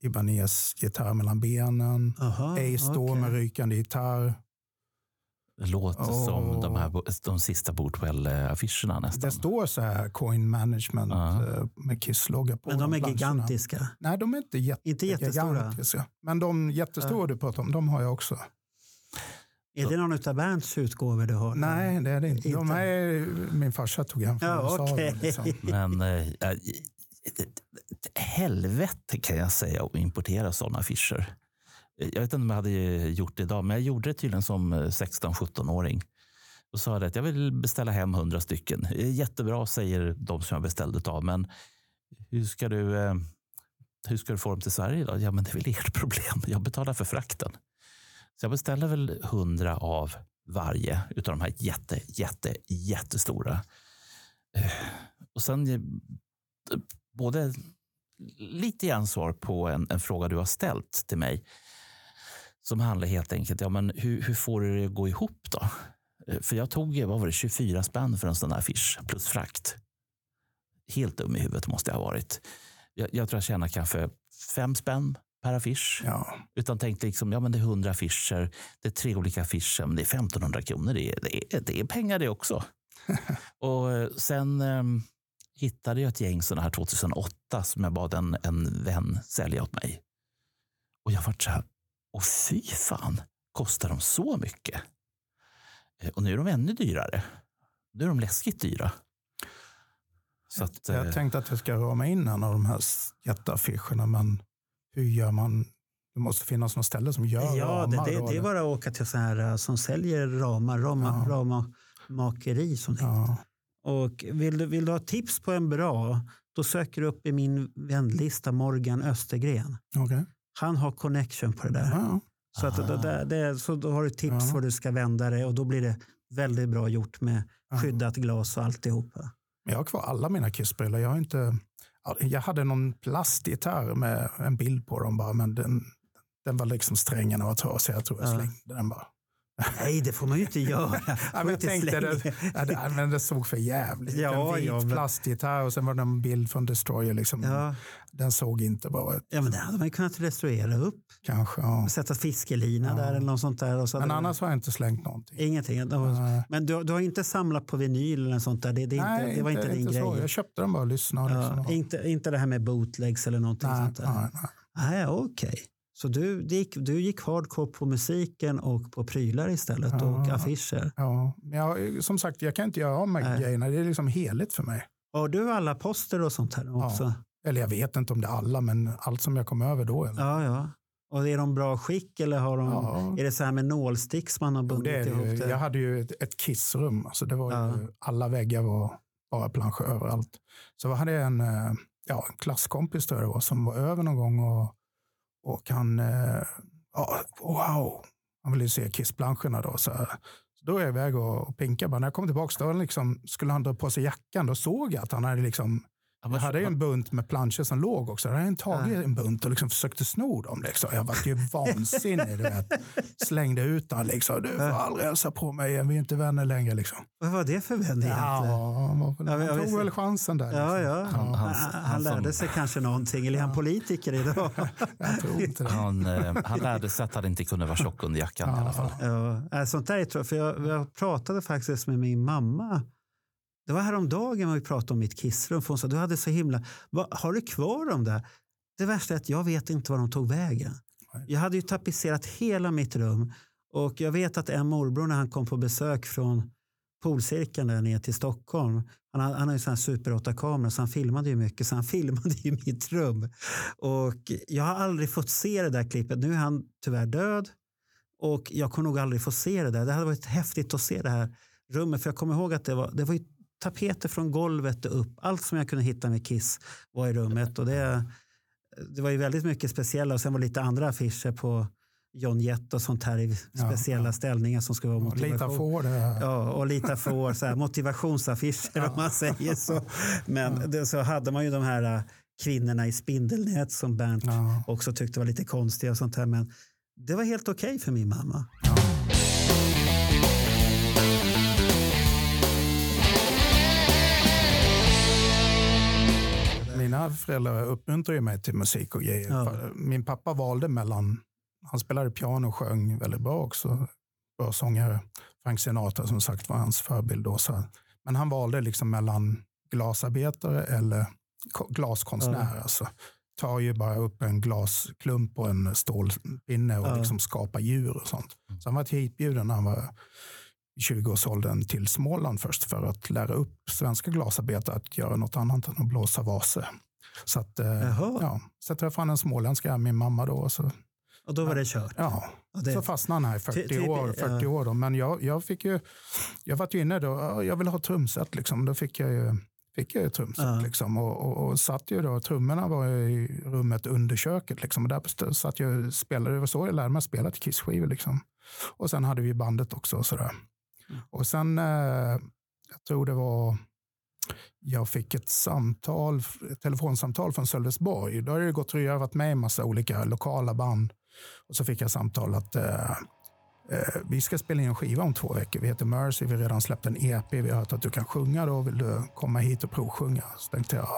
Ibanez gitarr mellan benen. Aha, Ace står okej. med rykande gitarr. Det låter som Åh. de, här, de sista Bootwell-affischerna nästan. Det står så här coin management eh, med Kiss-logga på Men de är planscherna. gigantiska. Nej, de är inte, jätte, Inte jättestora. gigantiska. Men de jättestora du pratar om, de har jag också. Är det någon av Bernts utgåvor du har? Nej, det är det inte. De Inte. är, min farsa tog hem från Ja, USA. okej. Liksom. Men eh, eh, helvete kan jag säga att importera sådana affischer. Jag vet inte om jag hade gjort det idag, men jag gjorde det tydligen som 16-17-åring. Då sa jag att jag vill beställa hem 100 stycken. Eh, Jättebra, säger de som jag beställde av, men hur ska du, eh, hur ska du få dem till Sverige? Då? Ja, men det är väl ert problem. Jag betalar för frakten. Så jag beställer väl 100 av varje utav de här jätte, jätte, jättestora. Eh, och sen eh, både lite grann svar på en, en fråga du har ställt till mig. Som handlar helt enkelt, ja men hur, hur får du det att gå ihop då? Eh, för jag tog, vad var det, 24 spänn för en sån här affisch plus frakt. Helt dum i huvudet måste jag ha varit. Jag, jag tror jag tjänar kanske fem spänn per affisch. Ja. Utan tänkte liksom, ja men det är 100 affischer, det är tre olika affischer, men det är 1500 kronor. Det är, det är, det är pengar det också. och eh, sen eh, hittade jag ett gäng sådana här 2008 som jag bad en, en vän sälja åt mig. Och jag vart så här, och fy fan, kostar de så mycket? Eh, Och nu är de ännu dyrare. Nu är de läskigt dyra. Så att, eh, Jag tänkte att jag ska rama in en av de här jätteaffischerna, men hur gör man? Det måste finnas något ställe som gör Ja, det, ramar. det, då, det är bara att åka till så här eh, som säljer ramar, rama, Ja. ramamakeri som det Ja, Och vill du, vill du ha tips på en bra, då söker du upp i min vänlista Morgan Östergren. okej. Han har connection på det där. Ja, Så, att, det, det, det, så då har du tips Ja. var du ska vända dig och då blir det väldigt bra gjort med skyddat glas och alltihopa. Jag har kvar alla mina Kiss-brillor. Jag, har inte, jag hade någon plastgitarr med en bild på dem bara, men den, den var liksom strängen var trasig. Jag tror jag Ja. slängde den bara. Nej, det får man ju inte göra. Ja, men jag inte tänkte det, ja, men det såg för jävligt. Ja, en vit ja, men- plastgitarr och sen var det en bild från Destroyer. Liksom. Ja, Den såg inte bra ut. ja, men det hade man ju kunnat restaurera upp. Kanske, ja. Sätta fiskelina där eller något sånt där. Och så Men annars har jag inte slängt någonting. Ingenting. Nej. Men du, du har inte samlat på vinyl eller sånt där? Det, det, Nej, inte, det var inte, din så. grej? Jag köpte den bara och lyssnade. Liksom. inte, inte det här med bootlegs eller någonting nej, sånt där? nej, nej. Nej, okej. Så du, du, gick, du gick hardcore på musiken och på prylar istället Ja. och affischer. Ja, men jag, som sagt, jag kan inte göra av med Nej. grejerna. Det är liksom heligt för mig. Har du alla poster och sånt här också? Eller jag vet inte om det är alla, men allt som jag kom över då. Eller? Ja, ja. Och är de bra skick eller har de, Ja. är det så här med nålsticks man har Jo, bundit är det ihop ju. det? Jag hade ju ett, ett kissrum. Alltså det var Ja. ju, alla väggar var bara planscher överallt. Så hade jag en, eh, ja, en klasskompis tror jag det var, som var över någon gång och, och han, eh, ja, wow, han ville ju se kissplanscherna då. Så, så då är jag iväg och, och pinkade. Bara när jag kom tillbaka då liksom, skulle han dra på sig jackan. Då såg jag att han hade liksom jag hade ju en bunt med planscher som låg också. Jag hade tagit en bunt och liksom försökte sno dem. Liksom. Jag var ju vansinnig. Du vet. Slängde ut den. Liksom. Du får aldrig hälsa på mig. Vi är inte vänner längre. Liksom. Vad var det för vän egentligen? Ja, han Ja, tog väl chansen där. Ja, Liksom. ja. Han- Han, han- han, lärde sig kanske någonting. Eller är han politiker idag? Jag tror inte det. Han, eh, han lärde sig att han inte kunde vara tjock under jackan i alla fall. Ja, äh, sånt där är tror jag, för jag, jag pratade faktiskt med min mamma. Det var häromdagen vi pratade om mitt kissrum. Hon sa, du hade så himla... Har du kvar dem där? Det värsta är att jag vet inte var de tog vägen. Jag hade ju tapetserat hela mitt rum. Och jag vet att en morbror när han kom på besök från polcirkeln där ner till Stockholm. Han han har ju sån här super 8-kamera så han filmade ju mycket. Så han filmade ju mitt rum. Och jag har aldrig fått se det där klippet. Nu är han tyvärr död. Och jag kommer nog aldrig få se det där. Det hade varit häftigt att se det här rummet. För jag kommer ihåg att det var, det var ju tapeter från golvet och upp. Allt som jag kunde hitta med Kiss var i rummet. Och det, det var ju väldigt mycket speciella. Och sen var det lite andra affischer på John Jett och sånt här i Ja, speciella ja. ställningar som ska vara motivation. Lita får det. Ja, och lite får så här, motivationsaffischer om man säger så. Men det, så hade man ju de här äh, kvinnorna i spindelnät som Bernt Ja. också tyckte var lite konstiga och sånt här. Men det var helt okej för min mamma. Mina föräldrar uppmuntrar ju mig till musik och grejer. Ja. Min pappa valde mellan, han spelade piano och sjöng väldigt bra också. Bra sångare. Frank Sinatra som sagt var hans förebild då. Så. Men han valde liksom mellan glasarbetare eller ko- glaskonstnär. Ja. Alltså. Tar ju bara upp en glasklump och en stålpinne och Ja. liksom skapar djur och sånt. Så han var hitbjuden när han var 20-årsåldern till Småland först för att lära upp svenska glasarbetare att göra något annat än att blåsa vaser. Så, att, eh, Jaha. ja, så jag träffade han en småländska, min mamma då. och Så, Och då var det kört. ja, det, så fastnade han här i 40 Ty- typ, år. 40 ja. år då. Men jag, jag fick ju, jag var ju inne då, ja, jag vill ha trumset liksom. Då fick jag ju fick jag ju trumset. Ja. Liksom, och, och, och satt ju då, trummorna var i rummet under köket. Liksom, och där satt jag spelade, det var så jag lärde mig att spela till Kiss-skivor. Liksom. Och sen hade vi bandet också. Och, sådär. Mm. och sen, eh, jag tror det var, jag fick ett samtal, ett telefonsamtal från Sölvesborg. Då hade det gått och varit med i massa olika lokala band. Och så fick jag samtal att eh, Eh, vi ska spela in en skiva om två veckor. Vi heter Mercy, vi har redan släppt en EP. Vi har hört att du kan sjunga då. Vill du komma hit och provsjunga? Så tänkte jag,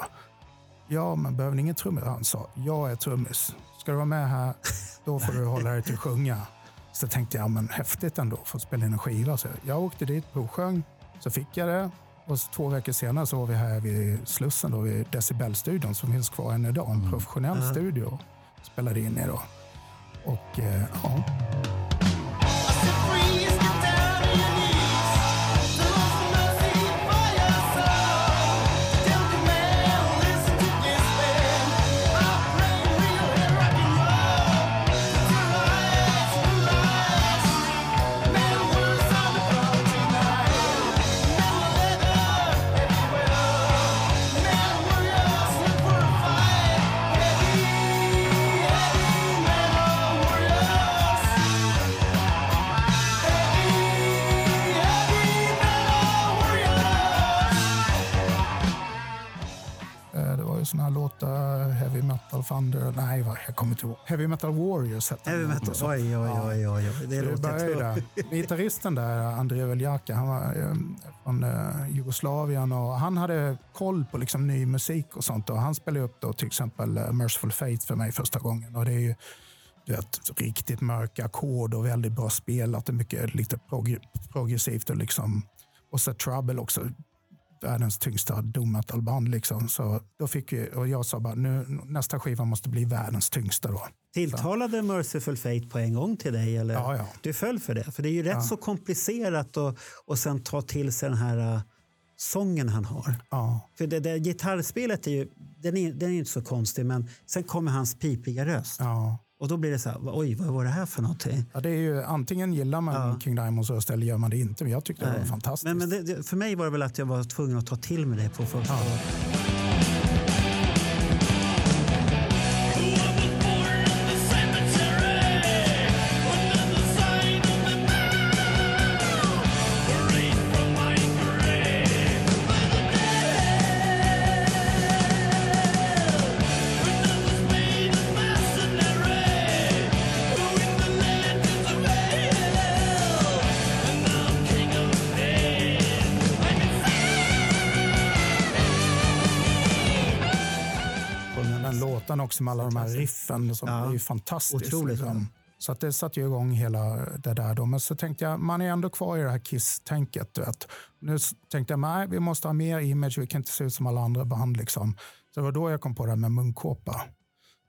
ja men behöver ni ingen trummis? Han sa, jag är trummis. Ska du vara med här, då får du hålla dig till att sjunga. Så tänkte jag, men häftigt ändå att få spela in en skiva. Så jag åkte dit, provsjöng, så fick jag det. Och två veckor senare så var vi här vid Slussen, då, vid Decibel-studion som finns kvar än idag. En professionell studio. Spelade in i då. Och eh, ja, Låtar, Heavy Metal Thunder, nej jag kommer inte ihåg. Heavy Metal Warriors hette Heavy metal. Oj, oj, oj, oj, oj. Det det låter där. Gitarristen där, André Veljaka, han var eh, från eh, Jugoslavien och han hade koll på liksom ny musik och sånt. Och han spelade upp då till exempel eh, Merciful Fate för mig första gången. Och det är ju du vet, riktigt mörka ackord och väldigt bra spelat. mycket lite prog progressivt och liksom och så Trouble också. Världens tyngsta doom metal-band. Liksom. Så då fick vi, och jag sa bara, nu, nästa skiva måste bli världens tyngsta. Då. Tilltalade Merciful Fate på en gång till dig? Eller? Ja, ja. Du föll för det? För det är ju rätt så komplicerat att och sen ta till sig den här uh, sången han har. Ja. För det, det, gitarrspelet är ju den är, den är inte så konstig, men sen kommer hans pipiga röst. Ja. Och då blir det så här, oj, vad var det här för någonting? Ja, det är ju, antingen gillar man Ja. King Diamonds röst eller gör man det inte. Men jag tyckte det var Nej. fantastiskt. Men, men det, för mig var det väl att jag var tvungen att ta till mig det på första. Den med alla de här riffen som Ja. är ju fantastiskt. Liksom. Så att det satte ju igång hela det där. Då. Men så tänkte jag, man är ändå kvar i det här Kiss-tänket. Nu tänkte jag, nej, vi måste ha mer image, vi kan inte se ut som alla andra band. Liksom. Så det var då jag kom på det här med munkåpa.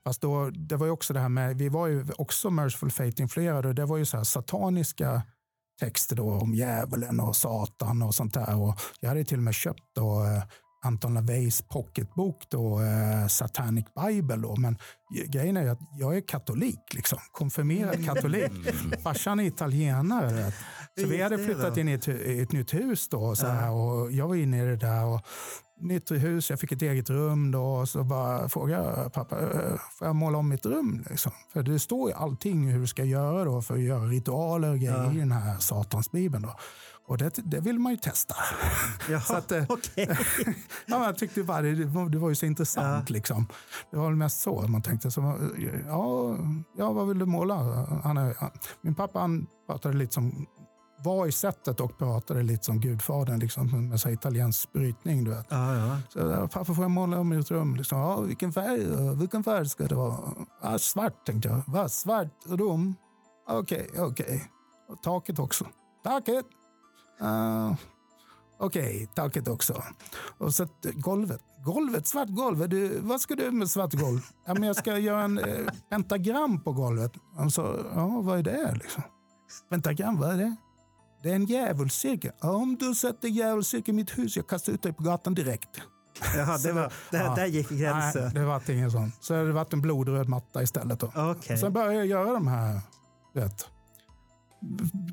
Fast då, det var ju också det här med, vi var ju också Merciful Fate-influerade och det var ju så här sataniska texter då om djävulen och satan och sånt där. Och jag hade till och med köpt då, eh, Anton LaVeys pocketbok då, eh, Satanic Bible. Då. Men grejen är att jag är katolik, liksom. konfirmerad katolik. Farsan är italienare. Så vi hade flyttat in i ett, i ett nytt hus då, så här, och jag var inne i det där. Och, nytt hus, jag fick ett eget rum då och så bara frågade jag pappa, "Eh, får jag måla om mitt rum? Liksom? För det står ju allting hur du ska göra då för att göra ritualer och grejer i den här satansbibeln. Då. Och det, det vill man ju testa. Jaha, Så att, eh, okej. ja, jag tyckte bara det, det, var, ju så intressant. Liksom. Det var väl mest så man tänkte, så, ja, ja, vad vill du måla? Han är, min pappa han pratade lite som, var i sättet och pratade lite som Gudfadern, liksom, med så italiensk brytning. Du vet. Ja, ja. Så pappa får jag måla om mitt rum? Liksom, ja, vilken färg? Vilken färg ska det vara? Ja, svart tänkte jag. Va, svart rum? Okej, okej. Och taket också. Taket? Uh, okej, taket också. Och så golvet. Golvet, svart golv. Du, vad ska du med svart golv? Ja, men jag ska göra en eh, pentagram på golvet. Han sa, ja vad är det? Liksom? Pentagram, vad är det? Det är en djävulscirkel. Ja, Om du sätter djävulscirkel i mitt hus, jag kastar ut dig på gatan direkt. Jaha, det var, där, Ja. där gick gränsen. Nej, det var ingen sån. Så det varit en blodröd matta istället. Då. Okej. Sen började jag göra de här, vet,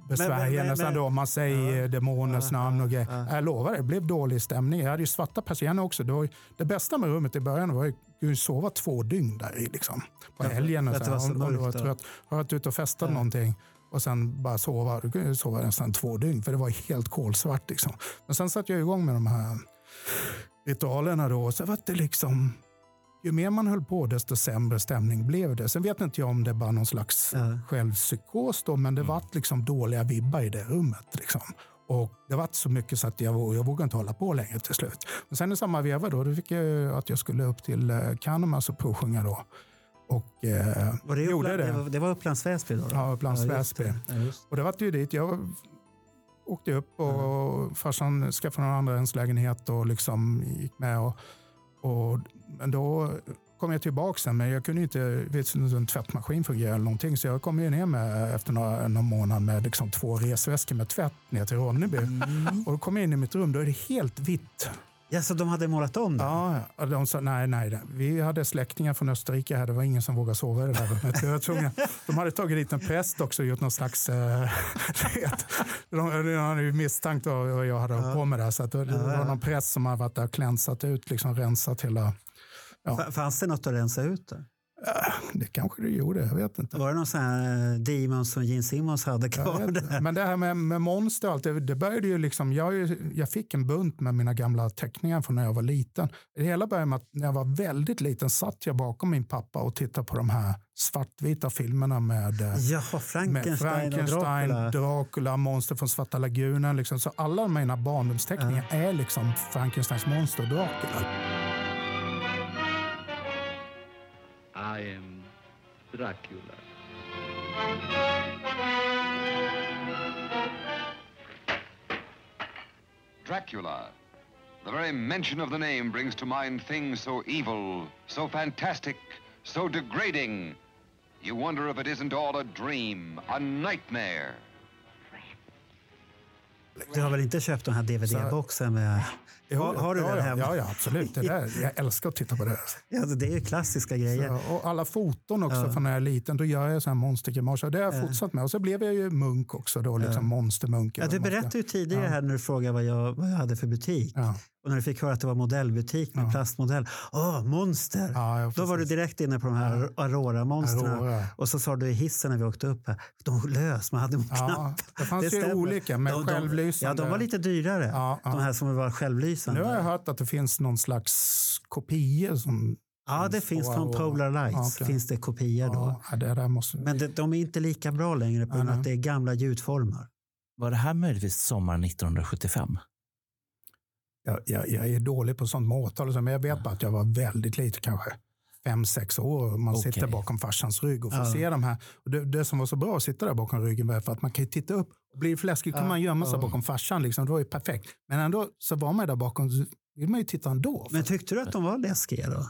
besvärjelsen men- men- då. Man säger demonens namn och grejer. ja. Jag lovar, det blev dålig stämning. Jag hade ju svarta persienner också. Det, var, det bästa med rummet i början var att sova två dygn där i. Liksom, på Ja, helgen. Och så, det var om, om du var ja. trött. Har varit ute och festat Ja. någonting och sen bara sova. Du kunde sova nästan två dygn för det var helt kolsvart. Liksom. Men sen satte jag igång med de här ritualerna då. Och så var det liksom ju mer man höll på desto sämre stämning blev det. Sen vet inte jag om det bara någon slags Ja. självpsykos då, men det var liksom dåliga vibbar i det rummet. Liksom. Och det var så mycket så att jag, jag vågade inte hålla på längre till slut. Men sen i samma veva då, då fick jag att jag skulle upp till eh, Canamas och provsjunga då. Och eh, Var det, gjorde Uppland, det. det. var, Upplands Väsby då? då? Ja, Upplands just Väsby. det. Ja. Och det var ju dit. Jag åkte upp och farsan skaffade en andrahandslägenhet och liksom gick med. Och, och, men då kom jag tillbaka sen, men jag kunde inte, vet en tvättmaskin fungerar eller någonting. Så jag kom ju ner med efter några, någon månad med liksom två resväskor med tvätt ner till Ronneby. Och då kom jag in i mitt rum, då är det helt vitt. Ja, så de hade målat om det? Ja, och de sa nej, nej. nej. Vi hade släktingar från Österrike här. Det var ingen som vågade sova i det där rummet. Jag tvungen, de hade tagit dit en präst också och gjort någon slags... Vet, de, de hade ju misstänkt vad jag hade hållit på med där. Så att det, det var någon präst som hade varit där och klänsat ut, liksom rensat hela... Ja. Fanns det något att rensa ut där? Det kanske det gjorde, jag vet inte. Var det någon sån här eh, demon som Gene Simmons hade kvar? där? Men det här med, med monster och allt, det, det började ju liksom, jag, jag fick en bunt med mina gamla teckningar från när jag var liten. Det hela började med att när jag var väldigt liten satt jag bakom min pappa och tittade på de här svartvita filmerna med, eh, med Frankenstein, Frankenstein, och Dracula. Dracula, Monster från Svarta lagunen. Liksom. Så alla mina barndomsteckningar är liksom Frankensteins monster och Dracula. I am Dracula. Dracula. The very mention of the name brings to mind things so evil, so fantastic, so degrading. You wonder if it isn't all a dream, a nightmare. Du har väl inte köpt den här DVD-boxen? Med... Har, har du ja, den ja, hemma? ja, ja, absolut. Det där, jag älskar att titta på det. Ja, det är ju klassiska grejer. Ja, och alla foton också Ja. från när jag är liten. Då gör jag så här monstergrimaser. Det har jag fortsatt med. Och så blev jag ju munk också då, liksom monstermunk. Ja, du berättade ju tidigare här när du frågade vad jag, vad jag hade för butik. Ja. Och när du fick höra att det var modellbutik med plastmodell. Åh, monster! Ja, ja, Då var du direkt inne på de här Aurora-monstren. Aurora. Och så sa du i hissen när vi åkte upp här, de lös, man hade en Ja, knapp. det fanns ju stämmer. olika med de, de, självlysande. Ja, de var lite dyrare. Ja, ja. De här som var självlysande. Nu har jag hört att det finns någon slags kopior som... ja, det finns på från. Polar Lights. Ja, okej. finns det kopior då. Ja, det där måste... Men det, de är inte lika bra längre på grund av att det är gamla ljudformer. Var det här möjligtvis sommaren 1975? Jag, jag, jag är dålig på sånt med så, men jag vet bara att jag var väldigt liten, kanske fem, sex år. och Man Okej. sitter bakom farsans rygg och får Ja. se de här. Och det, det som var så bra att sitta där bakom ryggen var för att man kan ju titta upp. Blir det fläskigt kan Ja, man gömma sig ja. bakom farsan. Liksom. Det var ju perfekt. Men ändå så var man där bakom vill man ju titta ändå. Men tyckte du att de var läskiga då?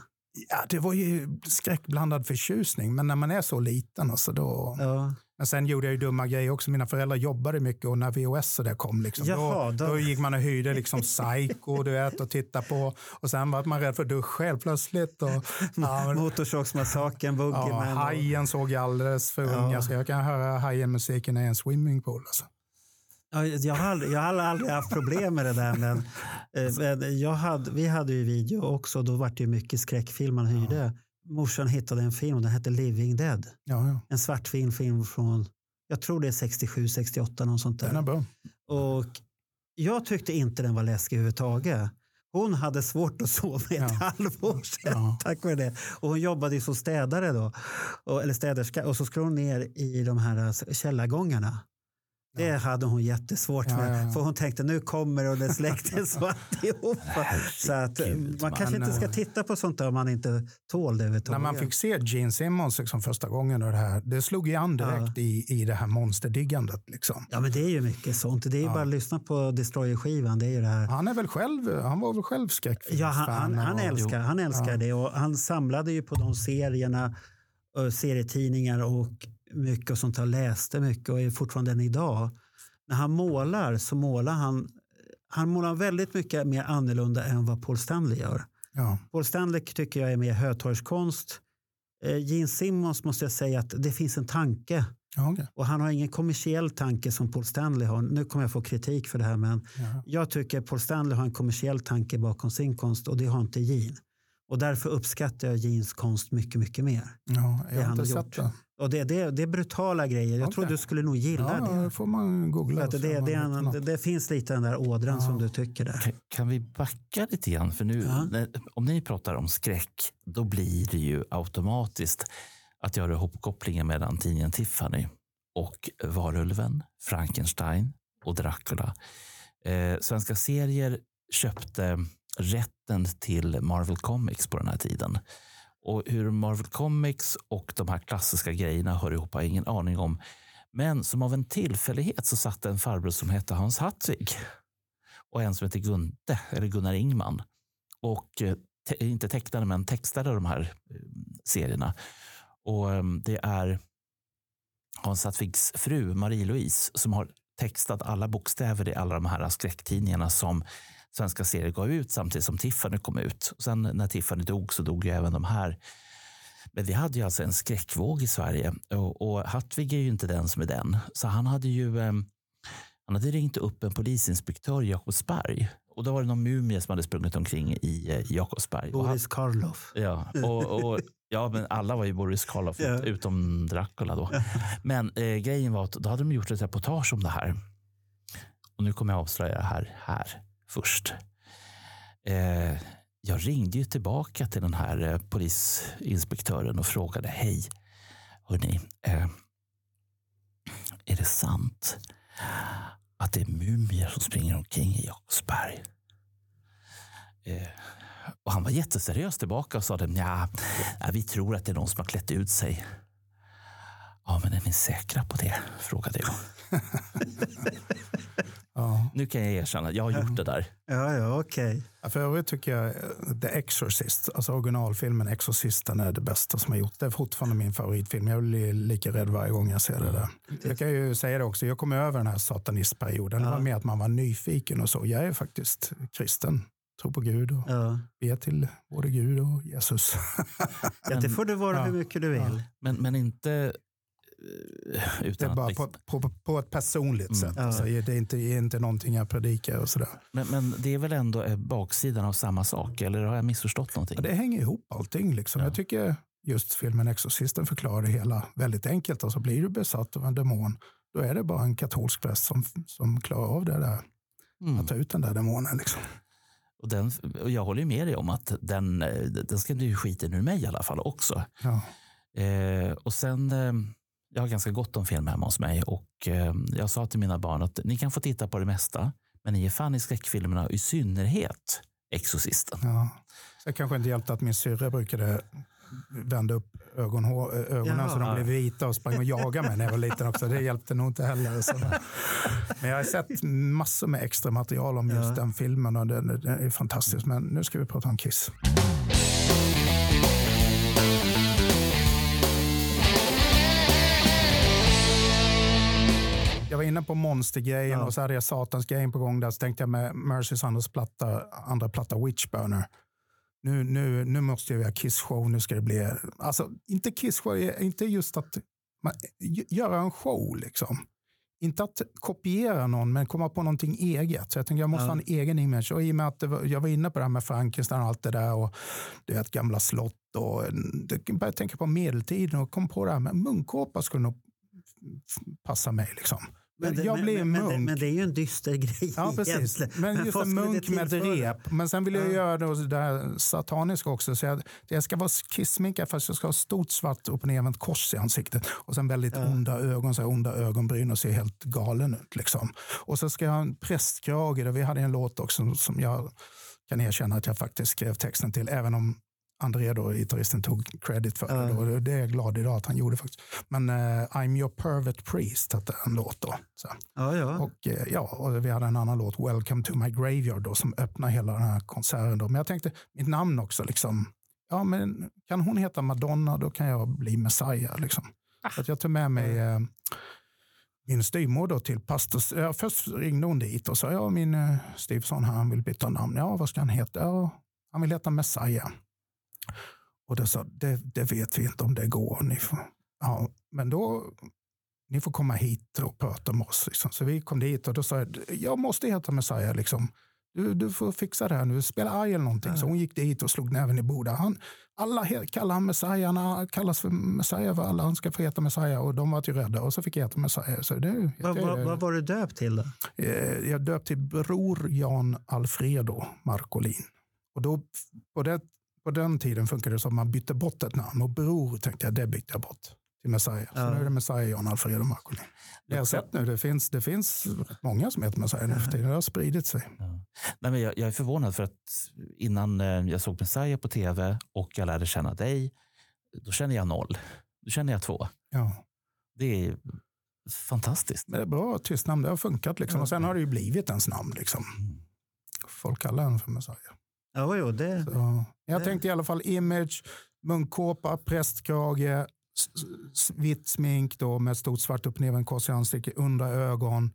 Ja, det var ju skräckblandad förtjusning, men när man är så liten, alltså då... Ja. Men sen gjorde jag ju dumma grejer också. Mina föräldrar jobbade mycket och när VHS och det kom, liksom, Jaha, då, då- då gick man och hyrde liksom Psycho du vet, och tittade på. Och sen var man rädd för dusch helt plötsligt. Och, ja, Motorsågsmassakern, ja, Boogeyman. och- hajen såg jag alldeles för Ja. unga, så jag kan höra hajen-musiken i en swimmingpool. Alltså. Ja, jag, har aldrig, jag har aldrig haft problem med det där. Men, eh, men hade, vi hade ju video också. Då var det ju mycket skräckfilm man hyrde. Morsan hittade en film, den hette Living Dead. Ja, ja. En svartfilm film från, jag tror det är 67, 68, något sånt Den är där. bra. Och jag tyckte inte den var läskig överhuvudtaget. Hon hade svårt att sova i ett Ja. halvår sedan Ja. tack vare det. Och hon jobbade ju som städare då, och, eller städerska. Och så skulle hon ner i de här eh, källargångarna. Det hade hon jättesvårt Ja, med. ja, ja. För hon tänkte nu kommer och det släckte svart ihop. Så att, eh, Herregud, man kanske man, inte ska eh, titta på sånt där om man inte tål det När överhuvudtaget. man fick se Gene Simmons liksom första gången, och det, här, det slog ju an direkt i, i det här monsterdiggandet. Liksom. Ja men det är ju mycket sånt. Det är ju bara att lyssna på Destroyer-skivan. Det är ju det här. Han, är väl själv, han var väl själv Ja, skräckfilmsfan? han, han, han och- älskar, han älskar det och han samlade ju på de serierna, eh, serietidningar och mycket och sånt. Han läste mycket och är fortfarande än idag. När han målar så målar han, han målar väldigt mycket mer annorlunda än vad Paul Stanley gör. Ja. Paul Stanley tycker jag är mer hötorgskonst. Eh, Gene Simmons måste jag säga att det finns en tanke Ja, okej. Och han har ingen kommersiell tanke som Paul Stanley har. Nu kommer jag få kritik för det här men Ja. jag tycker Paul Stanley har en kommersiell tanke bakom sin konst och det har inte Gene. Och därför uppskattar jag Jeans konst mycket, mycket mer. Ja, jag har inte sett gjort. det. Och det, det, det är brutala grejer. Jag tror Okej. du skulle nog gilla Ja, det. det får man googla. Det, om det, man en, det, det finns lite den där ådran som du tycker där. Kan, kan vi backa lite grann? För nu, Ja. när, om ni pratar om skräck, då blir det ju automatiskt att göra hopkopplingen mellan tidningen Tiffany och Varulven, Frankenstein och Dracula. Eh, svenska serier köpte rätten till Marvel Comics på den här tiden. Och hur Marvel Comics och de här klassiska grejerna hör ihop har jag ingen aning om. Men som av en tillfällighet så satt en farbror som hette Hans Hattvig och en som hette Gunte, eller Gunnar Ingman. Och eh, te- inte tecknade, men textade de här eh, serierna. Och eh, det är Hans Hattvigs fru Marie-Louise som har textat alla bokstäver i alla de här skräcktidningarna som svenska serier gav ut samtidigt som Tiffany kom ut. Och sen när Tiffany dog så dog ju även de här. Men vi hade ju alltså en skräckvåg i Sverige och, och Hartwig är ju inte den som är den. Så han hade ju eh, han hade ringt upp en polisinspektör i Jakobsberg och då var det någon mumie som hade sprungit omkring i eh, Jakobsberg. Boris Karloff. Ja, och, och, ja, men alla var ju Boris Karloff ut- utom Dracula då. Men eh, grejen var att då hade de gjort ett reportage om det här. Och nu kommer jag avslöja det här, här först. Eh, jag ringde ju tillbaka till den här eh, polisinspektören och frågade hej, hörni, eh, är det sant att det är mumier som springer omkring i Jakobsberg? Eh, och han var jätteseriös tillbaka och sa ja, vi tror att det är någon som har klätt ut sig. Ja, men är ni säkra på det? Frågade jag. Ja. Nu kan jag erkänna, jag har gjort det där. Ja, ja, okej. Ja, För övrigt tycker jag eh, The Exorcist, alltså originalfilmen Exorcisten är det bästa som har gjort. Det är fortfarande min favoritfilm. Jag blir lika rädd varje gång jag ser det där. Jag kan ju säga det också, jag kom över den här satanistperioden. Det var mer att man var nyfiken och så. Jag är faktiskt kristen, tror på Gud och Ja. ber till både Gud och Jesus. Ja, det får du vara Ja. hur mycket du vill. Men, men inte eh, Det utan är att bara liksom- på, på, på ett personligt sätt. Alltså, det, är inte, det är inte någonting jag predikar och sådär. Men, men det är väl ändå eh, baksidan av samma sak? Eller har jag missförstått någonting? Ja, det hänger ihop allting. Liksom. Ja. Jag tycker just filmen Exorcisten förklarar det hela väldigt enkelt. Alltså blir du besatt av en demon, då är det bara en katolsk präst som, som klarar av det där. Mm. Att ta ut den där demonen. Liksom. Och, den, och jag håller ju med dig om att den, eh, den ska ju skiten ur mig i alla fall också. Ja. Eh, och sen, eh, jag har ganska gott om film hemma hos mig och eh, jag sa till mina barn att ni kan få titta på det mesta, men ni är fan i skräckfilmerna, i synnerhet Exorcisten. Ja. Så det kanske inte hjälpte att min syrra brukade vända upp ögonhår, ögonen Ja. så de blev vita och sprang och jagade mig när jag var liten också. Det hjälpte nog inte heller. Så. Men jag har sett massor med extra material om just Ja. den filmen och den, den är fantastisk. Men nu ska vi prata om Kiss. Jag var inne på monstergrejen Ja. och så hade jag satans grejen på gång där. Så tänkte jag med Mercys andra platta, andra platta Witchburner. Nu, nu, nu måste jag göra Kiss-show. Nu ska det bli, alltså inte Kiss-show, inte just att man, göra en show liksom. Inte att kopiera någon, men komma på någonting eget. Så jag tänkte jag måste Ja. ha en egen image. Och i och med att var, jag var inne på det här med Frankenstein och allt det där och det ett gamla slott och jag började tänka på medeltiden och kom på det här med munkåpa skulle nog passa mig liksom. Det- jag blev men, munk. Men, men det är ju en dyster grej Ja, precis. egentligen. Men just en munk med tillföra? rep. Men sen vill jag Ja. göra det, här sataniska också. Så jag, jag ska vara kissminkad fast jag ska ha stort svart upp och nervänt kors i ansiktet. Och sen väldigt onda ögon, så här onda ögonbryn och se helt galen ut. Liksom. Och så ska jag ha en prästkrage. där Vi hade en låt också som, som jag kan erkänna att jag faktiskt skrev texten till. Även om André, då, gitarristen, tog credit för det. Då. Det är jag glad idag att han gjorde. faktiskt. Men eh, I'm your pervert priest hette en låt då. Så. Ja, ja. Och, eh, ja, och vi hade en annan låt, Welcome to my graveyard, då, som öppnar hela den här konserten. Då. Men jag tänkte, mitt namn också, liksom, ja, men kan hon heta Madonna, då kan jag bli Messiah. Liksom. Så att jag tog med mig eh, min styvmor då till pastor. Ja, först ringde hon dit och sa, ja, min styvson här, han vill byta namn. Ja, vad ska han heta? Ja, han vill heta Messiah. Och då sa det, det vet vi inte om det går. Ni får, ja, men då ni får komma hit och prata med oss. Liksom. Så vi kom dit och då sa jag, jag måste heta Messiah. Liksom. Du, du får fixa det här nu, spela arg eller någonting. Så hon gick dit och slog näven i bordet. Han, alla kallar han Messiah, han kallas för Messiah för alla, han ska få heta Messiah. Och de var ju rädda och så fick jag heta Messiah. Så det, Vad, vad, vad var du döpt till då? Eh, jag döpte till Bror Jan Alfredo Marcolin. Och då, på, det, på den tiden funkade det som att man bytte bort ett namn. Och Bror tänkte jag, det bytte jag bort till Messiah. Så Ja. nu är det Messiah Jan Alfredo Marcolin. Det jag har sett nu, det finns, det finns många som heter Messiah nu för tiden. Det har spridit sig. Nej, men jag, jag är förvånad för att innan eh, jag såg Messiah på tv och jag lärde känna dig, då känner jag noll. Då känner jag två. Ja. Det är fantastiskt. Men det är bra tyst namn, det har funkat. Liksom. Och sen har det ju blivit ens namn. Liksom. Folk kallar en för Messiah. Ja, jo, det, Så, jag Det- tänkte i alla fall image, munkåpa, prästkrage, vitt smink då med stort svart upp kors i ansiktet, under ögon.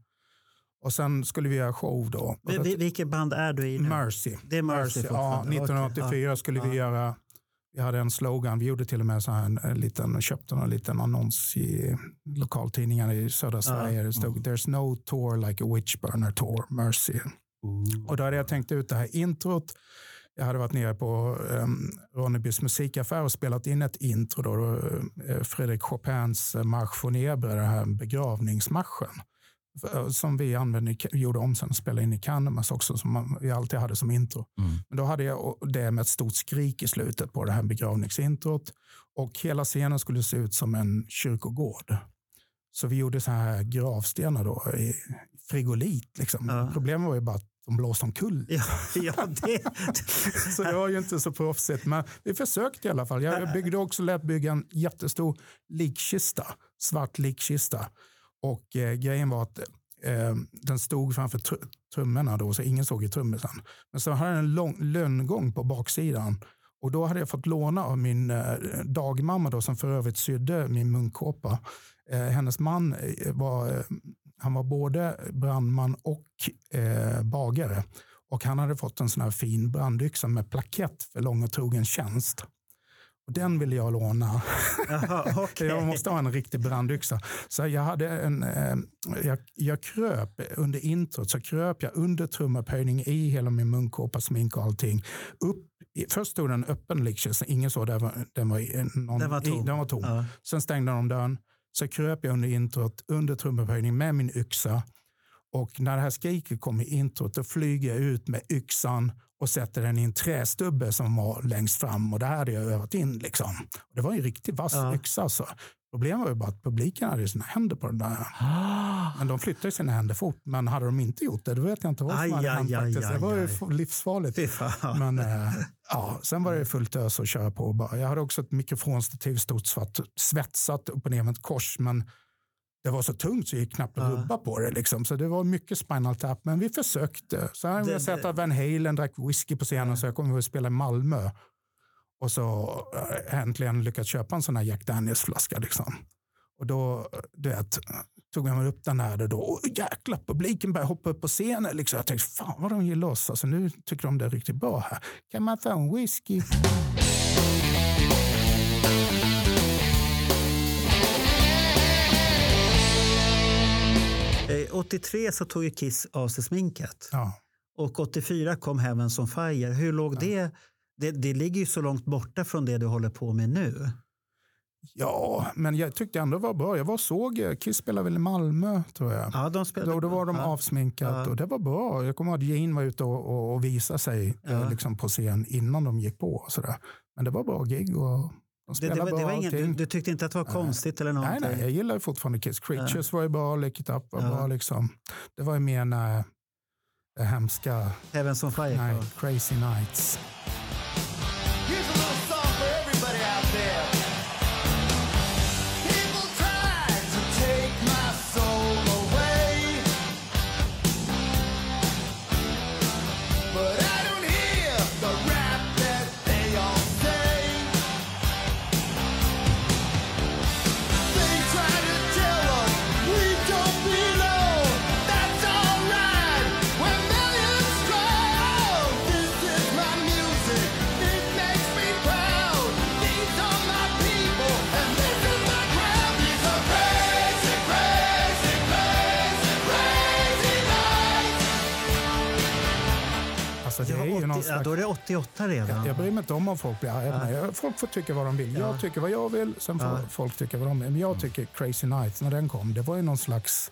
Och sen skulle vi göra show då. Vi- vi- vilket band är du i nu? Mercy. Det är Mercy Ja, fortfarande. 1984 Okej, skulle ja. vi Ja. göra, vi hade en slogan, vi gjorde till och med så här en, en liten, köpte en liten annons i lokaltidningar i södra Sverige. Det stod “There's no tour like a witch burner tour, Mercy”. Och då hade jag tänkt ut det här introt. Jag hade varit nere på um, Ronnebys musikaffär och spelat in ett intro. Då, då, eh, Fredrik Chopins eh, Marsch von Ebre, den här begravningsmarschen. F- Som vi använde, gjorde om sen och spelade in i Cannemas också, som vi alltid hade som intro. Mm. Men då hade jag det med ett stort skrik i slutet på det här begravningsintrot. Och hela scenen skulle se ut som en kyrkogård. Så vi gjorde så här gravstenar då, i frigolit. Liksom. Ja. Problemet var ju bara att de blåste omkull. Ja, ja, det, Så det var ju inte så proffsigt. Men vi försökte i alla fall. Jag byggde också lät bygga en jättestor likkista. Svart likkista. Och eh, grejen var att eh, den stod framför tr- trummorna då, så ingen såg i trummisen. Men så hade den en lång lönngång på baksidan. Och då hade jag fått låna av min eh, dagmamma då, som för övrigt sydde min munkåpa. Eh, hennes man eh, var, eh, han var både brandman och eh, bagare. Och han hade fått en sån här fin brandyxa med plakett för lång och trogen tjänst. Och den ville jag låna. Jaha, okej. Jag måste ha en riktig brandyxa. Så jag, hade en, eh, jag, jag kröp under introt, så kröp jag under trumupphöjning i hela min munkåpa, smink och allting. Upp, först stod den öppen likkista, ingen såg den var, den var, i- någon, Den var tom. I, den var tom. Ja. Sen stängde de dörren. Så kröp jag under introt, under trumupphöjning med min yxa. Och när det här skriket kom i introt, då flyger jag ut med yxan och sätter den i en trästubbe som var längst fram. Och det här hade jag övat in. Liksom. Det var en riktigt vass Ja. yxa. Alltså. Problemet var ju bara att publiken hade sina händer på den där. Men de flyttade sina händer fort. Men hade de inte gjort det, då vet jag inte vad som Aj, hade hänt. faktiskt. Det var ju livsfarligt. Men eh, ja, sen var det fullt ös att köra på. Bara. Jag hade också ett mikrofonstativ stort svart svetsat upp och ner med ett kors. Men det var så tungt så det gick knappt att rubba på det. Liksom. Så det var mycket Spinal Tap. Men vi försökte. Sen Det- jag sett att Van Halen drack whisky på scenen så jag kom ihåg att spela i Malmö. Och så äh, äntligen lyckats köpa en sån här Jack Daniels-flaska. Liksom. Och då du vet, tog jag mig upp den här då. Och jäklar, publiken började hoppa upp på scenen. Liksom. Jag tänkte, fan vad de gillar oss. Alltså, nu tycker de det är riktigt bra här. Kan man få en whisky? Eh, 83 så tog ju Kiss av sig sminket. Ja. Och 84 kom Heavens on Fire. Hur låg det? Det? Det ligger ju så långt borta från det du håller på med nu. ja, men jag tyckte ändå det var bra. Jag var såg, eh, Kiss spelade väl i Malmö tror jag. Ja, de spelade. Då, då var de ja. avsminkat Ja. och det var bra. Jag kommer ihåg att Gene var ute och, och, och visade sig eh, Ja. liksom på scen innan de gick på. Och sådär. Men det var bra gig och de Det, det, var, det bra var ingen, du, du tyckte inte att det var konstigt eller Nej, någonting? nej, jag gillar fortfarande Kiss. Creatures var ju bra, Lick It Up var bra. Liksom. Det var ju mer när det hemska, Heavens on Fire. nej. Crazy Nights. Alltså, det Ja, är ju 80, någon ja, då är det 88 redan. Jag, jag bryr mig inte om om folk blir arga. Jag- Folk får tycka vad de vill. Jag tycker vad jag vill, sen får Ja. folk tycka vad de vill. Men jag tycker Crazy Nights, när den kom, det var ju någon slags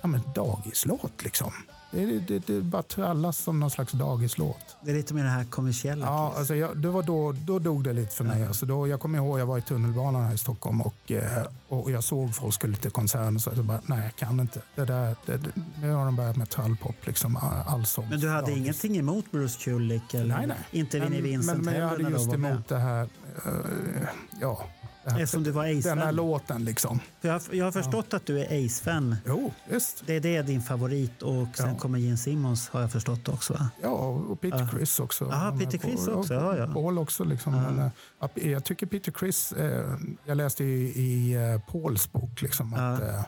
ja, men dagislåt. Liksom. Det, det, det, bara trallas som någon slags dagislåt. Det är lite mer det här kommersiella. Ja, alltså jag, det var då, då dog det lite för mig. Alltså då, jag kommer ihåg jag var i tunnelbanan här i Stockholm och, eh, och jag såg folk skulle till konserten och så jag bara, nej jag kan inte. Det där, det, nu har de börjat med trallpop, liksom, allsång. Men du hade dagis. ingenting emot Bruce Kulick? Eller? Nej, nej. Inte Vinnie Vincent men, men jag hade just emot det här, eh, ja, Eftersom du var den här Ace-fan. låten liksom. Jag, jag har förstått att du är Ace-fan. Jo, visst. Det är det din favorit och sen Ja. kommer Gene Simmons har jag förstått också. Va? Ja, och Peter Ja. Chris också. Ja, Peter Criss Paul- också, ja, ja. Paul också. Liksom. Ja. Men, eh, jag tycker Peter Chris, eh, jag läste i, i eh, Pauls bok, liksom, att Ja. eh,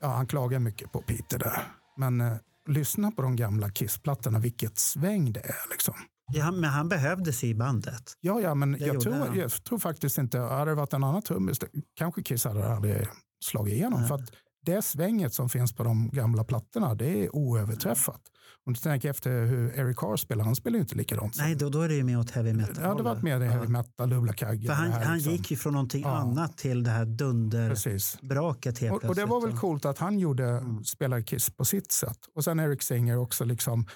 ja, han klagar mycket på Peter där. Men eh, lyssna på de gamla Kiss-plattorna, vilket sväng det är. Liksom. Ja, men han behövdes i bandet. Ja, ja, men jag tror, jag tror faktiskt inte, hade det varit en annan trummis, kanske Kiss hade aldrig slagit igenom. Nej. För att det svänget som finns på de gamla plattorna, det är oöverträffat. Om du tänker efter hur Eric Carr spelar, han spelar ju inte likadant. Nej, då, då är det ju mer åt heavy metal. det hade varit mer det heavy metal, dubbla kagge. För han, han liksom. gick ju från någonting Ja. annat till det här dunderbraket helt Och, och det var väl coolt att han gjorde, Mm. spelade Kiss på sitt sätt. Och sen Eric Singer också liksom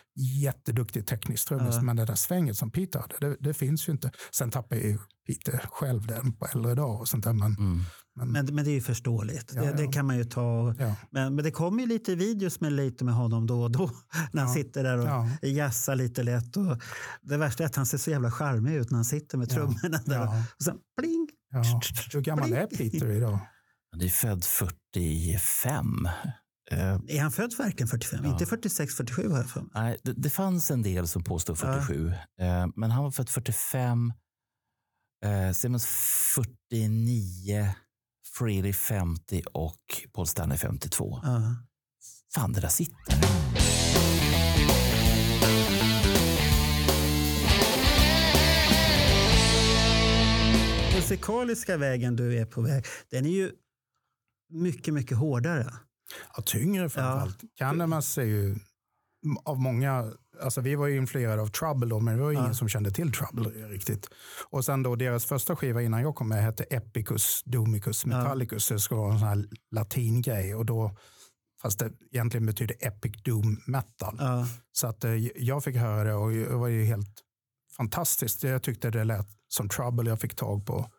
jätteduktig teknisk trummis. Ja. Men det där svänget som Peter hade, det, det finns ju inte. Sen tappade ju Peter själv den på äldre dag och sånt där. Men, Mm. Men, Men, men det är ju förståeligt. Ja, det, det ja. kan man ju ta. ja. Men, men det kommer ju lite videos med lite med honom då och då. När han Ja. sitter där och Ja. jassar lite lätt. Och det värsta är att han ser så jävla charmig ut när han sitter med Ja. trummorna där. Ja. Och sen pling! Ja. Hur gammal är Peter idag? Han är född 45. Eh, Är han född verkligen 45? Ja. Inte 46, 47 har jag för mig. nej, det, det fanns en del som påstod 47, eh, men han var född 45. Eh, Simmons 49, Freely 50 och Paul Stanley 52. Ja. Fan, det där sitter. Musikaliska vägen du är på väg, den är ju mycket, mycket hårdare. Ja, tyngre framförallt. Candlemas är ju av många, alltså vi var ju influerade av Trouble då, men det var ju Ja. ingen som kände till Trouble riktigt. Och sen då deras första skiva innan jag kom med hette Epicus Domicus Metallicus. Det ska vara en sån här latingrej och då, fast det egentligen betyder Epic Doom Metal. Ja. Så att eh, jag fick höra det och det var ju helt fantastiskt. Jag tyckte det lät som Trouble. Jag fick tag på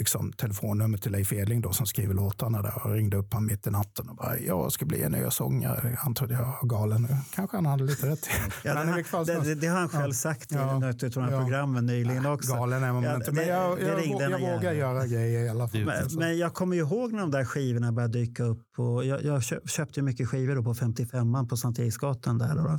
liksom, telefonnummer till Leif Edling då, som skriver låtarna där och ringde upp honom mitt i natten och bara jag ska bli en ny sångare. Han trodde jag var galen. Kanske han hade lite rätt. Ja, Men det, han det, det, har han själv Ja. sagt i Ja. något av de här Ja. programmen nyligen också. Galen är man Ja, inte. Men jag, det jag, jag, en vågar göra grejer i alla fall. Men, men jag kommer ju ihåg när de där skivorna började dyka upp. Och jag, jag köp, köpte ju mycket skivor då på 55an på Sankt Eriksgatan. Där då.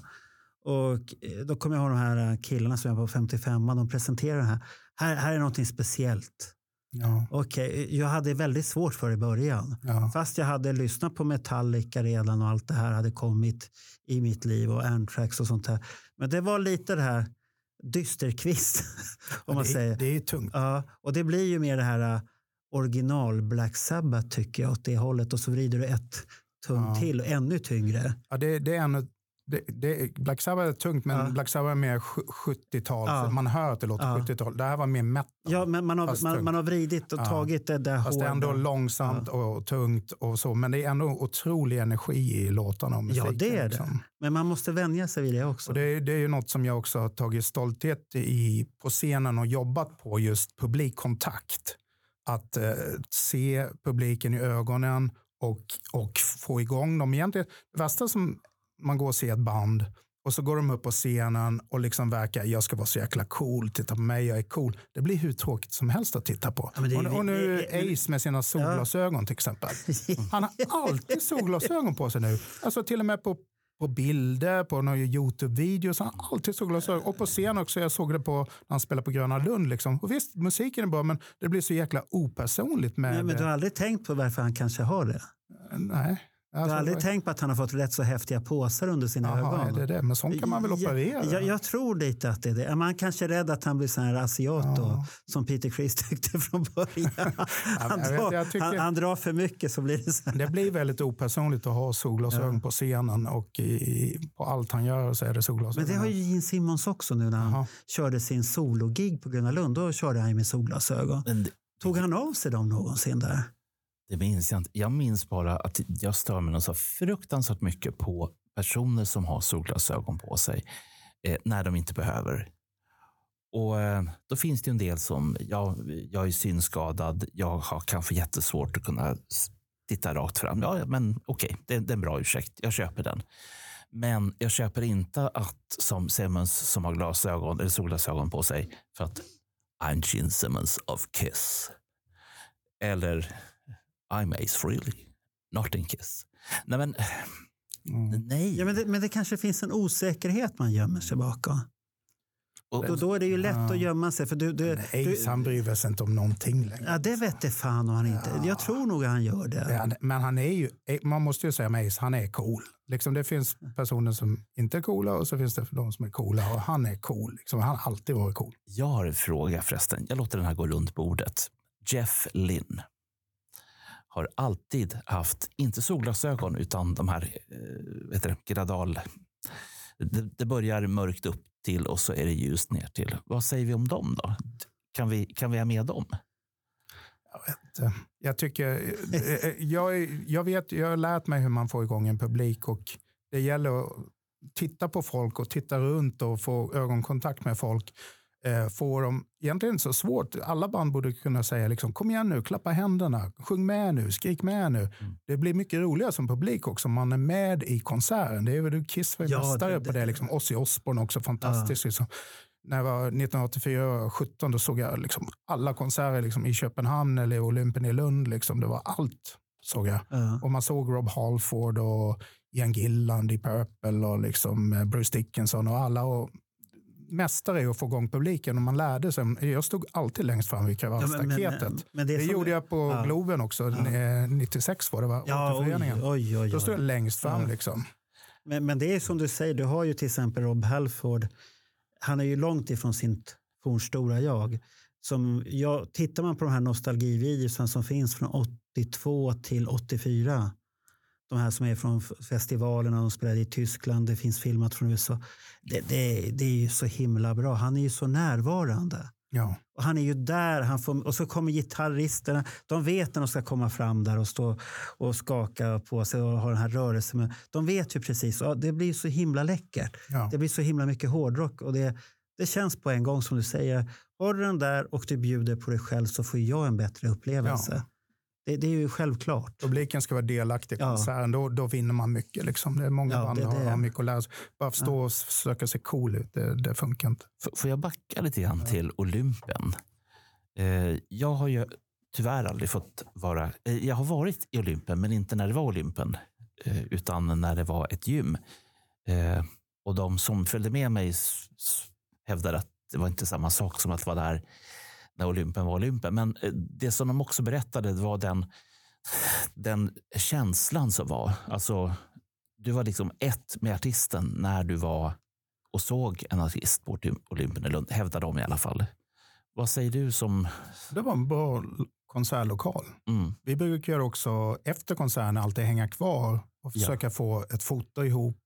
Och eh, då kommer jag ihåg de här killarna som var på 55an. De presenterade det här. Här, här är någonting speciellt. Ja, Okej, jag hade väldigt svårt för det i början. ja. Fast jag hade lyssnat på Metallica redan och allt det här hade kommit i mitt liv och Anthrax och sånt där. Men det var lite det här dysterkvist, om man det, säger. det är tungt. Ja, och det blir ju mer det här äh, original Black Sabbath tycker jag åt det hållet och så vrider du ett tum Ja. till och ännu tyngre. Ja, det, det är en, det, det, Black Sabbath är tungt, men Ja. Black Sabbath är mer sju- 70-tal. Ja. Man hör att det låter Ja. 70-tal. Det här var mer metal. Ja, men man har, man, man har vridit och Ja. tagit det där Fast det är ändå långsamt och tungt och så. Men det är ändå otrolig energi i låtarna och Ja, musiken. det är det. liksom. Men man måste vänja sig vid det också. Och det, är- det är ju något som jag också har tagit stolthet i på scenen och jobbat på, just publikkontakt. Att eh, se publiken i ögonen och, och få igång dem. Egentligen, det värsta som man går och ser ett band och så går de upp på scenen och liksom verkar, jag ska vara så jäkla cool, titta på mig, jag är cool. Det blir hur tråkigt som helst att titta på. Ja, det och, och nu det är- Ace med sina solglasögon till exempel. Han har alltid solglasögon på sig nu. Alltså till och med på, på bilder, på några Youtube-videos. Han har alltid solglasögon. Och på scen också. Jag såg det på när han spelade på Gröna Lund. Liksom. Och visst, musiken är bra, men det blir så jäkla opersonligt med... Nej, men du har aldrig tänkt på varför han kanske har det? Nej. Du har Alltså, aldrig tänkt på att han har fått rätt så häftiga påsar under sina Jaha, är ögon? det det? Men sånt kan man väl operera? Jag, jag, jag tror lite att det är det. Man kanske är rädd att han blir sån här asiat då, Ja. som Peter Criss tyckte från början. Han, jag vet, drar, jag tycker- han, han drar för mycket så blir det så här. Det blir väldigt opersonligt att ha solglasögon på scenen och i, på allt han gör så är det solglasögon. Men det har ju Gene Simmons också nu när han Jaha. körde sin sologig på Gröna Lund. Då körde han ju med solglasögon. Men det, Tog han av sig dem någonsin där? Det minns jag inte. Jag minns bara att jag stör mig så fruktansvärt mycket på personer som har solglasögon på sig eh, när de inte behöver. Och eh, Då finns det en del som, ja, jag är synskadad, jag har kanske jättesvårt att kunna titta rakt fram. Ja, men okej, det, det är en bra ursäkt. Jag köper den. Men jag köper inte att som Simmons som har glasögon eller solglasögon på sig för att I'm Gene Simmons of Kiss. Eller I'm Ace Frehley, not in Kiss. Nej, men Mm. nej. Ja, men, det, men det kanske finns en osäkerhet man gömmer sig bakom. Och- Då, då är det ju lätt Ja. att gömma sig. För du, du, Ace, du, han bryr sig inte om någonting längre. ja, det vet det fan om han inte. Jag tror nog att han gör det. Ja, Men han är ju, man måste ju säga med Ace, han är cool. Liksom det finns personer som inte är coola och så finns det de som är coola. Och han är cool. Liksom, han har alltid varit cool. Jag har en fråga förresten. Jag låter den här gå runt bordet. Jeff Lynn har alltid haft, inte solglasögon, utan de här eh, vet du, gradal... Det, det börjar mörkt upp till och så är det ljust ner till. Vad säger vi om dem då? Kan vi, kan vi ha med dem? inte. Jag tycker, eh, eh, jag, jag vet, jag har lärt mig hur man får igång en publik och det gäller att titta på folk och titta runt och få ögonkontakt med folk. Eh, får de, egentligen inte så svårt. Alla band borde kunna säga liksom, kom igen nu, klappa händerna, sjung med nu, skrik med nu. Det blir mycket roligare som publik också om man är med i konserten. Det är väl Kiss var Ja, mästare på det. Liksom. Ozzy Osbourne också fantastiskt. Liksom. När jag var 1984 17 då såg jag liksom alla konserter liksom, i Köpenhamn eller i Olympen i Lund. Liksom. Det var allt såg jag. Ja. Och man såg Rob Halford och Ian Gilland i Purple och liksom eh, Bruce Dickinson och alla. Och mästare i att få igång publiken och man lärde sig. Jag stod alltid längst fram vid Ja, men- men- det det gjorde jag på Ja. Globen också. eh, 96 var det va? Ja, oj, oj, oj, Då stod jag längst fram. Ja. Liksom. Men, men det är som du säger, du har ju till exempel Rob Halford. Han är ju långt ifrån sitt fornstora jag. Som jag tittar man på de här nostalgivideorna som finns från 82 till 84. De här som är från festivalerna, de spelade i Tyskland, det finns filmat från USA. Det, det, det är ju så himla bra. Han är ju så närvarande. Ja. Och han är ju där, han får, och så kommer gitarristerna. De vet när de ska komma fram där och stå och skaka på sig och ha den här rörelsen. Men De vet ju precis. Och det blir så himla läckert. Ja. Det blir så himla mycket hårdrock. Och det, det känns på en gång som du säger. Har du den där och du bjuder på dig själv så får jag en bättre upplevelse. Ja. Det, det är ju självklart. Publiken ska vara delaktig i Ja. konserten. Då, då vinner man mycket. Liksom. Det är många Ja, band det har, det. har mycket att lära sig. Bara stå och försöka se cool ut, det, det funkar inte. F- Får jag backa lite grann till Olympen? Eh, jag har ju tyvärr aldrig fått vara... Eh, jag har varit i Olympen, men inte när det var Olympen, eh, utan när det var ett gym. Eh, och de som följde med mig hävdade att det var inte samma sak som att vara där när Olympen var Olympen. Men eh, det som de också berättade var den, den känslan som var. Alltså, du var liksom ett med artisten när du var och såg en artist på Olymp- Olympen i Lund, hävdar de i alla fall. Vad säger du som... Det var en bra konsertlokal. Mm, Vi brukar också efter konserten alltid hänga kvar och Ja. försöka få ett foto ihop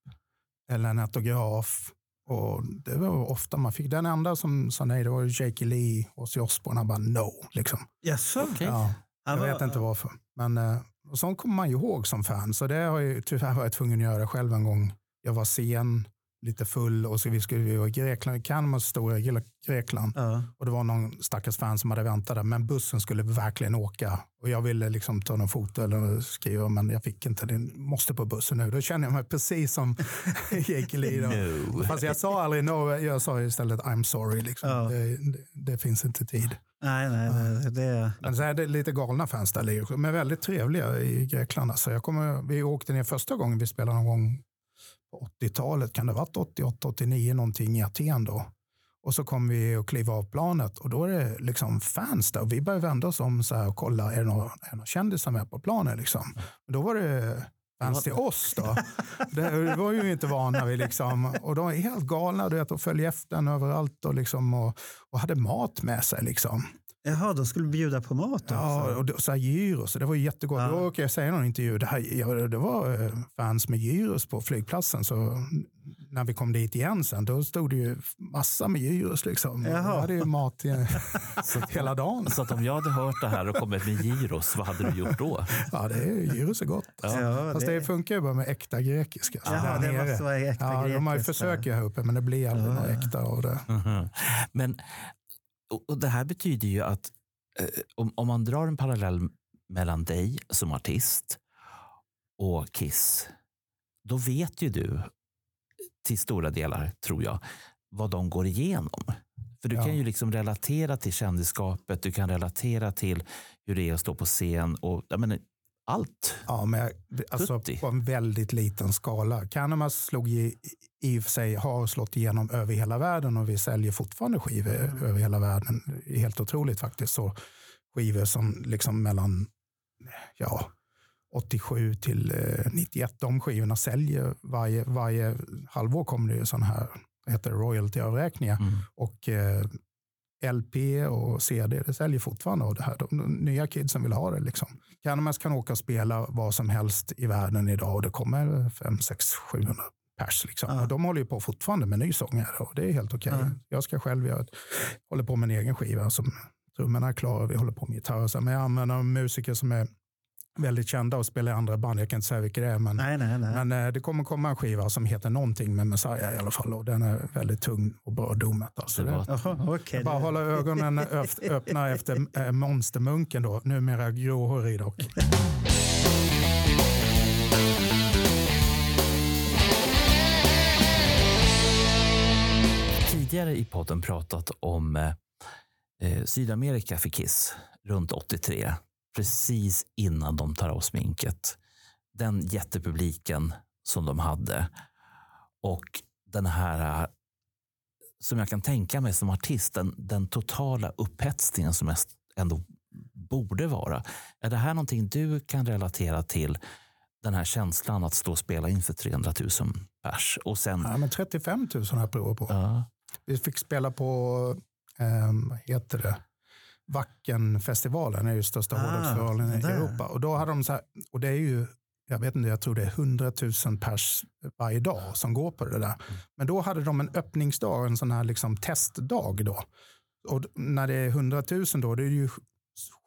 eller en autograf. Och det var ofta man fick. Den enda som sa nej det var Jake Lee och Osbourne. Han bara no. Liksom. Jaså? okej. Ja, jag vet inte varför. Men eh, och sånt kommer man ju ihåg som fan. Så det har jag tyvärr varit tvungen att göra själv en gång. Jag var sen, lite full och så vi skulle vi var i Grekland, Kalmars stora Gre- Grekland. Ja. Och det var någon stackars fan som hade väntat där. Men bussen skulle verkligen åka. Och jag ville liksom ta någon foto eller skriva men jag fick inte. Det måste på bussen nu. Då känner jag mig precis som då. No. Fast jag sa aldrig no. Jag sa istället I'm sorry. Liksom. Ja. Det, det, finns inte tid. Nej, nej, nej. Det, Men så är det lite galna fans där. Är väldigt trevliga i Grekland. Alltså jag kommer, vi åkte ner första gången vi spelade någon gång 80-talet. Kan det ha varit 88, 89 någonting i Aten då. Och så kom vi och kliva av planet och då är det liksom fans där. Och vi började vända oss om så här och kolla, är det några, är det några kändisar med på planet? Liksom. Men då var det fans till oss. Då. Det, var ju inte vana vid. Liksom. Och de är helt galna du vet, och följde efter en överallt och, liksom, och, och hade mat med sig. Liksom. Jaha, de skulle bjuda på mat också. Ja, och det, så här gyros, det var ju jättegott. Ja. Då råkade jag säga i någon intervju, det, här, ja, det var eh, fans med gyros på flygplatsen. Så när vi kom dit igen sen, då stod det ju massa med gyros. Liksom. Jaha. Jag hade ju mat eh, hela dagen. Så att om jag hade hört det här och kommit med gyros, vad hade du gjort då? Ja, det är, gyros är gott. Ja, Fast det... funkar ju bara med äkta grekiska. så Jaha, där det måste vara äkta ja, De har ju ju här uppe, men det blir aldrig något äkta av det. Mhm. Men och, och det här betyder ju att eh, om, om man drar en parallell mellan dig som artist och Kiss, då vet ju du till stora delar, tror jag, vad de går igenom. För du Ja. kan ju liksom relatera till kändisskapet, du kan relatera till hur det är att stå på scen och jag menar, allt. Ja, men jag- alltså, på en väldigt liten skala. Canamas slog i, och för sig, har slått igenom över hela världen och vi säljer fortfarande skivor över hela världen. Helt otroligt faktiskt. Så skivor som liksom mellan ja, 87 till eh, 91, de skivorna säljer varje, varje halvår kommer det ju sådana här heter royaltyavräkningar. Mm. Och eh, LP och CD, det säljer fortfarande. Och det här, de, de nya kidsen vill ha det. Liksom. Canamas kan åka och spela vad som helst i världen idag och det kommer 5, 6, 700 pers. Liksom. Ja. Och de håller ju på fortfarande med ny sångare och det är helt okej. Ja. Jag ska själv, jag håller på med en egen skiva som trummorna är klara, vi håller på med gitarr. och så. Men jag använder musiker som är väldigt kända och spelar i andra band. Jag kan inte säga vilka det är, men Nej, nej, nej. men eh, det kommer komma en skiva som heter någonting med Messiah i alla fall. Och den är väldigt tung och bra domet. Alltså. Det Det, var- Jaha, okej. bara hålla ögonen öppna efter äh, monstermunken då. Numera gråhårig dock. Tidigare i podden pratat om eh, eh, Sydamerika för Kiss runt 83. Precis innan de tar av sminket. Den jättepubliken som de hade. Och den här, eh, som jag kan tänka mig som artist, den, den totala upphetsningen som jag ändå borde vara. Är det här någonting du kan relatera till? Den här känslan att stå och spela inför 300 000 pers. Och sen, Ja, men 35 000 har jag provat på. ja, Vi fick spela på, eh, vad heter det? Wackenfestivalen är ju största Ah, hårdrocksfestivalen i. Europa. Och då hade de så här, och det är ju, jag vet inte, jag tror det är 100 000 pers varje dag som går på det där. Men då hade de en öppningsdag, en sån här liksom testdag då. Och när det är 100 000 då, det är ju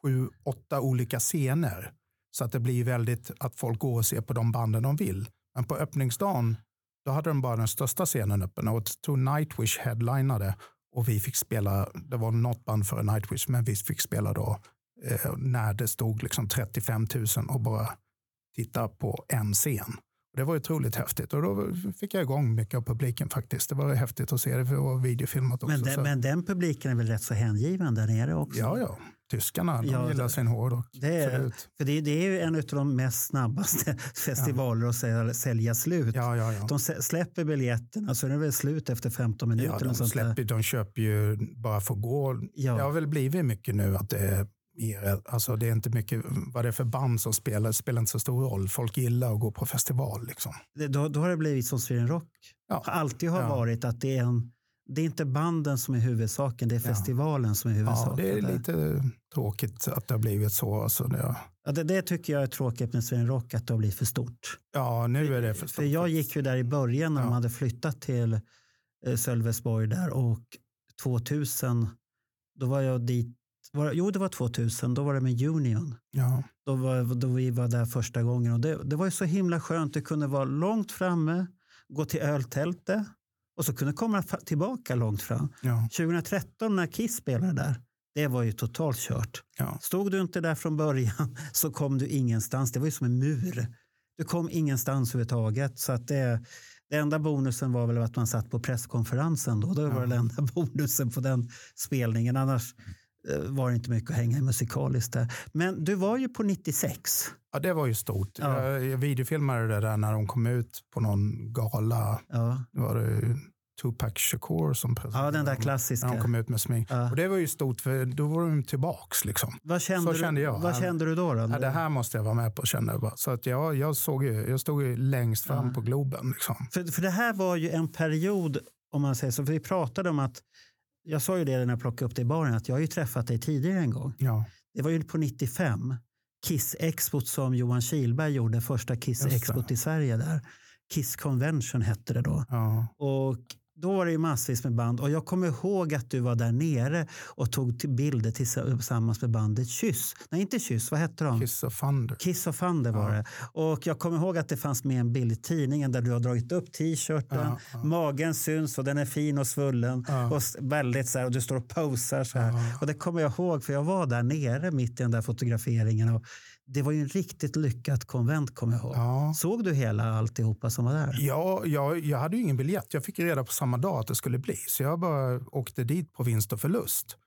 sju, åtta olika scener. Så att det blir väldigt att folk går och ser på de banden de vill. Men på öppningsdagen, då hade de bara den största scenen öppen och tror Nightwish headlinade och vi fick spela, det var något band före Nightwish, men vi fick spela då eh, när det stod liksom 35 000 och bara titta på en scen. Och det var otroligt häftigt och då fick jag igång mycket av publiken faktiskt. Det var häftigt att se det, för det var videofilmat också. Men den, men den publiken är väl rätt så hängiven där nere också? Ja, ja. Tyskarna, de Ja, gillar sin hårdrock. Det är, Absolut. för det, det är ju en av de mest snabbaste festivaler att sälja, sälja slut. Ja, ja, ja. De släpper biljetterna så är det väl slut efter 15 minuter. Ja, de, släpper, de köper ju bara för att gå. Ja. Det har väl blivit mycket nu att det är alltså det är inte mycket vad det är för band som spelar, det spelar inte så stor roll. Folk gillar att gå på festival. Liksom. Det- Då, då har det blivit som Sweden Rock. Ja. Alltid har Ja. varit att det är, en, det är inte banden som är huvudsaken, det är Ja. festivalen som är Ja, huvudsaken. det är lite tråkigt att det har blivit så. Alltså det, Ja, det, det tycker jag är tråkigt med Sweden Rock, att det har blivit för stort. ja, nu är det för För stort. jag gick ju där i början när de Ja. hade flyttat till eh, Sölvesborg där och 2000, då var jag dit, var, jo det var 2000, då var det med Union. Ja, Då, var, då vi var där första gången och det, det var ju så himla skönt, det kunde vara långt framme, gå till öltältet och så kunde komma tillbaka långt fram. ja, 2013 när Kiss spelade där, det var ju totalt kört. ja. Stod du inte där från början så kom du ingenstans. Det var ju som en mur. Du kom ingenstans överhuvudtaget. Så att det, det enda bonusen var väl att man satt på presskonferensen. Då. Det var Ja. den enda bonusen på den spelningen. Annars eh, var det inte mycket att hänga i musikaliskt där. Men du var ju på 96. ja, det var ju stort. Ja. Jag, videofilmade det där när de kom ut på någon gala. Ja. Det var det Tupac Shakur som presenterade den där klassiska. När de kom ut med smink. Ja. Och det var ju stort för då var de tillbaks. Liksom. Vad kände, Så kände du, jag. Vad Ja. kände du då? då? Ja, det här måste jag vara med på kände jag bara. Så att jag, jag, såg ju, jag stod ju längst fram Ja. på Globen. Liksom. För, för det här var ju en period, om man säger så, för vi pratade om att, jag sa ju det när jag plockade upp det i baren, att jag har ju träffat dig tidigare en gång. Ja. Det var ju på 95, Kiss-expot som Johan Kihlberg gjorde, första Kiss-expot i Sverige där. Kiss Convention hette det då. Ja. Och då var det ju massvis med band och jag kommer ihåg att du var där nere och tog till bilder tillsammans med bandet Kyss. Nej, inte Kyss, vad hette de? Kiss of Thunder. Kiss of Thunder var Ja. det. Och jag kommer ihåg att det fanns med en bild i tidningen där du har dragit upp t-shirten. Ja, ja. Magen syns och den är fin och svullen. Och väldigt så här, och du står och posar så här. Och det kommer jag ihåg för jag var där nere mitt i den där fotograferingen. Och det var ju en riktigt lyckat konvent kommer jag ihåg. Ja. Såg du hela alltihopa som var där? Ja, jag, jag hade ju ingen biljett. Jag fick reda på samma dag att det skulle bli. Så jag bara åkte dit på vinst och förlust.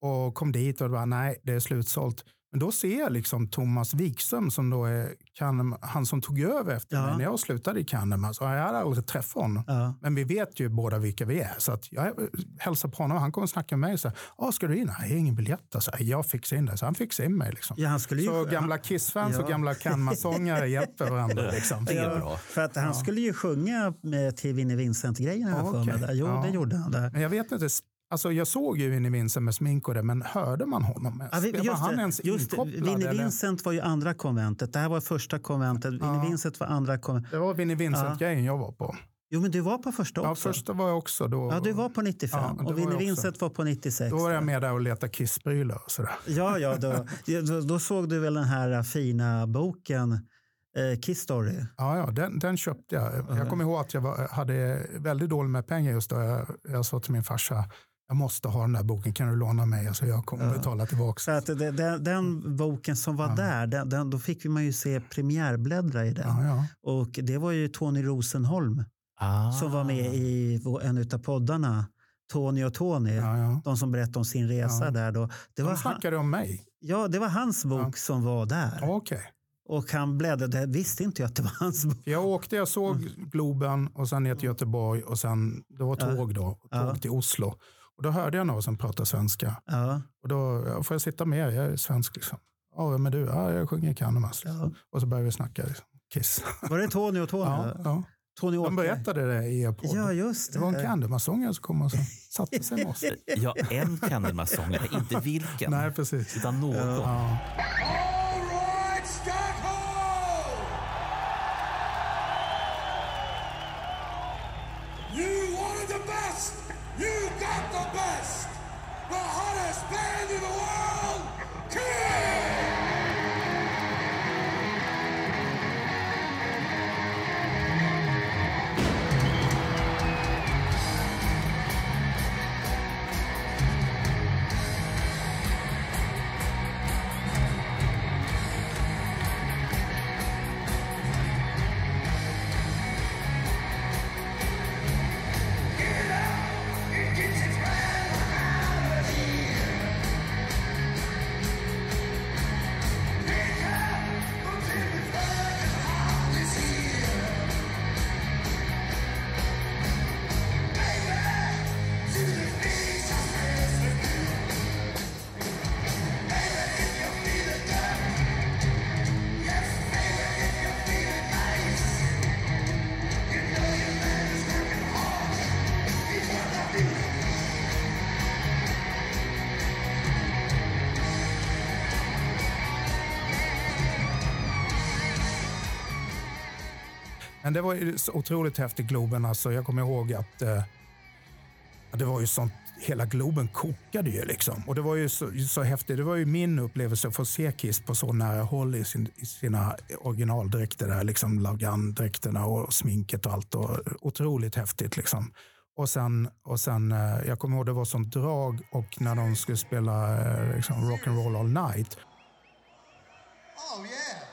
Och kom dit och det var nej, det är slutsålt. Men då ser jag liksom Thomas Wikström som då är Kahneman, han som tog över efter Ja. mig när jag slutade i Kahneman. Så jag hade aldrig träffat honom. Ja. Men vi vet ju båda vilka vi är. Så att jag hälsar på honom. Han kommer snacka med mig. Så här, ah, ska du in? Nej, jag har ingen biljett. Alltså, jag fixar in det. Så han fixar in mig. Liksom. Ja, han skulle ju- så gamla Kiss-fans Ja. och gamla Kahneman-sångare hjälper varandra. Liksom. Det är bra. För att han skulle ju sjunga med till Vinnie Vincent-grejen. där. Jo, Ja. det gjorde han där. Men jag vet inte. Alltså, jag såg ju Vinnie Vincent med smink och det, men hörde man honom? Ja, vi- var han det, ens just inkopplad? Vinnie? Vincent var ju andra konventet. Det här var första konventet. Ja. Vinnie Vincent var andra konventet. Det var Vinnie Vincent-grejen jag var på. Jo, men du var på första Ja, också. första var jag också. Då, Ja, du var på 95 Ja, och Vinnie. Vincent var på 96. Då var jag med där och letade Kiss-prylar och sådär. Ja, ja då, då, då såg du väl den här fina boken eh, Kiss Story. Ja, ja den, den köpte jag. Jag kommer ihåg att jag var, hade väldigt dåligt med pengar just då. Jag, jag sa till min farsa, jag måste ha den där boken, kan du låna mig? Alltså, jag kommer betala tillbaka. Så att det, den, den boken som var där, den, den, då fick man ju se premiärbläddra i den. Ja, ja. Och det var ju Tony Rosenholm Ah. som var med i vår- en av poddarna. Tony och Tony. Ja, ja. De som berättade om sin resa Ja. där. Då. Det, var De han, snackade om mig. ja, det var hans bok Ja. som var där. Okej. Och han bläddrade. Visste inte jag att det var hans bok. Jag åkte, jag såg Globen och sen ner till Göteborg och sen, det var tåg då, tåg Ja. till Oslo. Och då hörde jag någon som pratade svenska. Ja, Och då ja, får jag sitta med, jag är svensk liksom. Ja, vem är du? Ja, jag sjunger Kahnemans. ja. Och så började vi snacka liksom. Kiss. Var det Tony och Tony? Ja, ja. Tony De berättade det i er podd. Ja, just Det var en det. Kahneman-sångare som kom och så satte sig med oss. Ja, en Candlemass-sångare, inte vilken. Nej, precis. Utan någon. Ja. Men det var ju så otroligt häftigt Globen. Alltså, jag kommer ihåg att eh, det var ju sånt, hela Globen kokade ju liksom. Och det var ju så, så häftigt. Det var ju min upplevelse att få se Kiss på så nära håll i, sin, i sina originaldräkter där, liksom Lagan-dräkterna och sminket och allt. Och, otroligt häftigt liksom. Och sen, och sen eh, jag kommer ihåg det var sånt drag och när de skulle spela eh, liksom, rock'n'roll all night. Oh, yeah.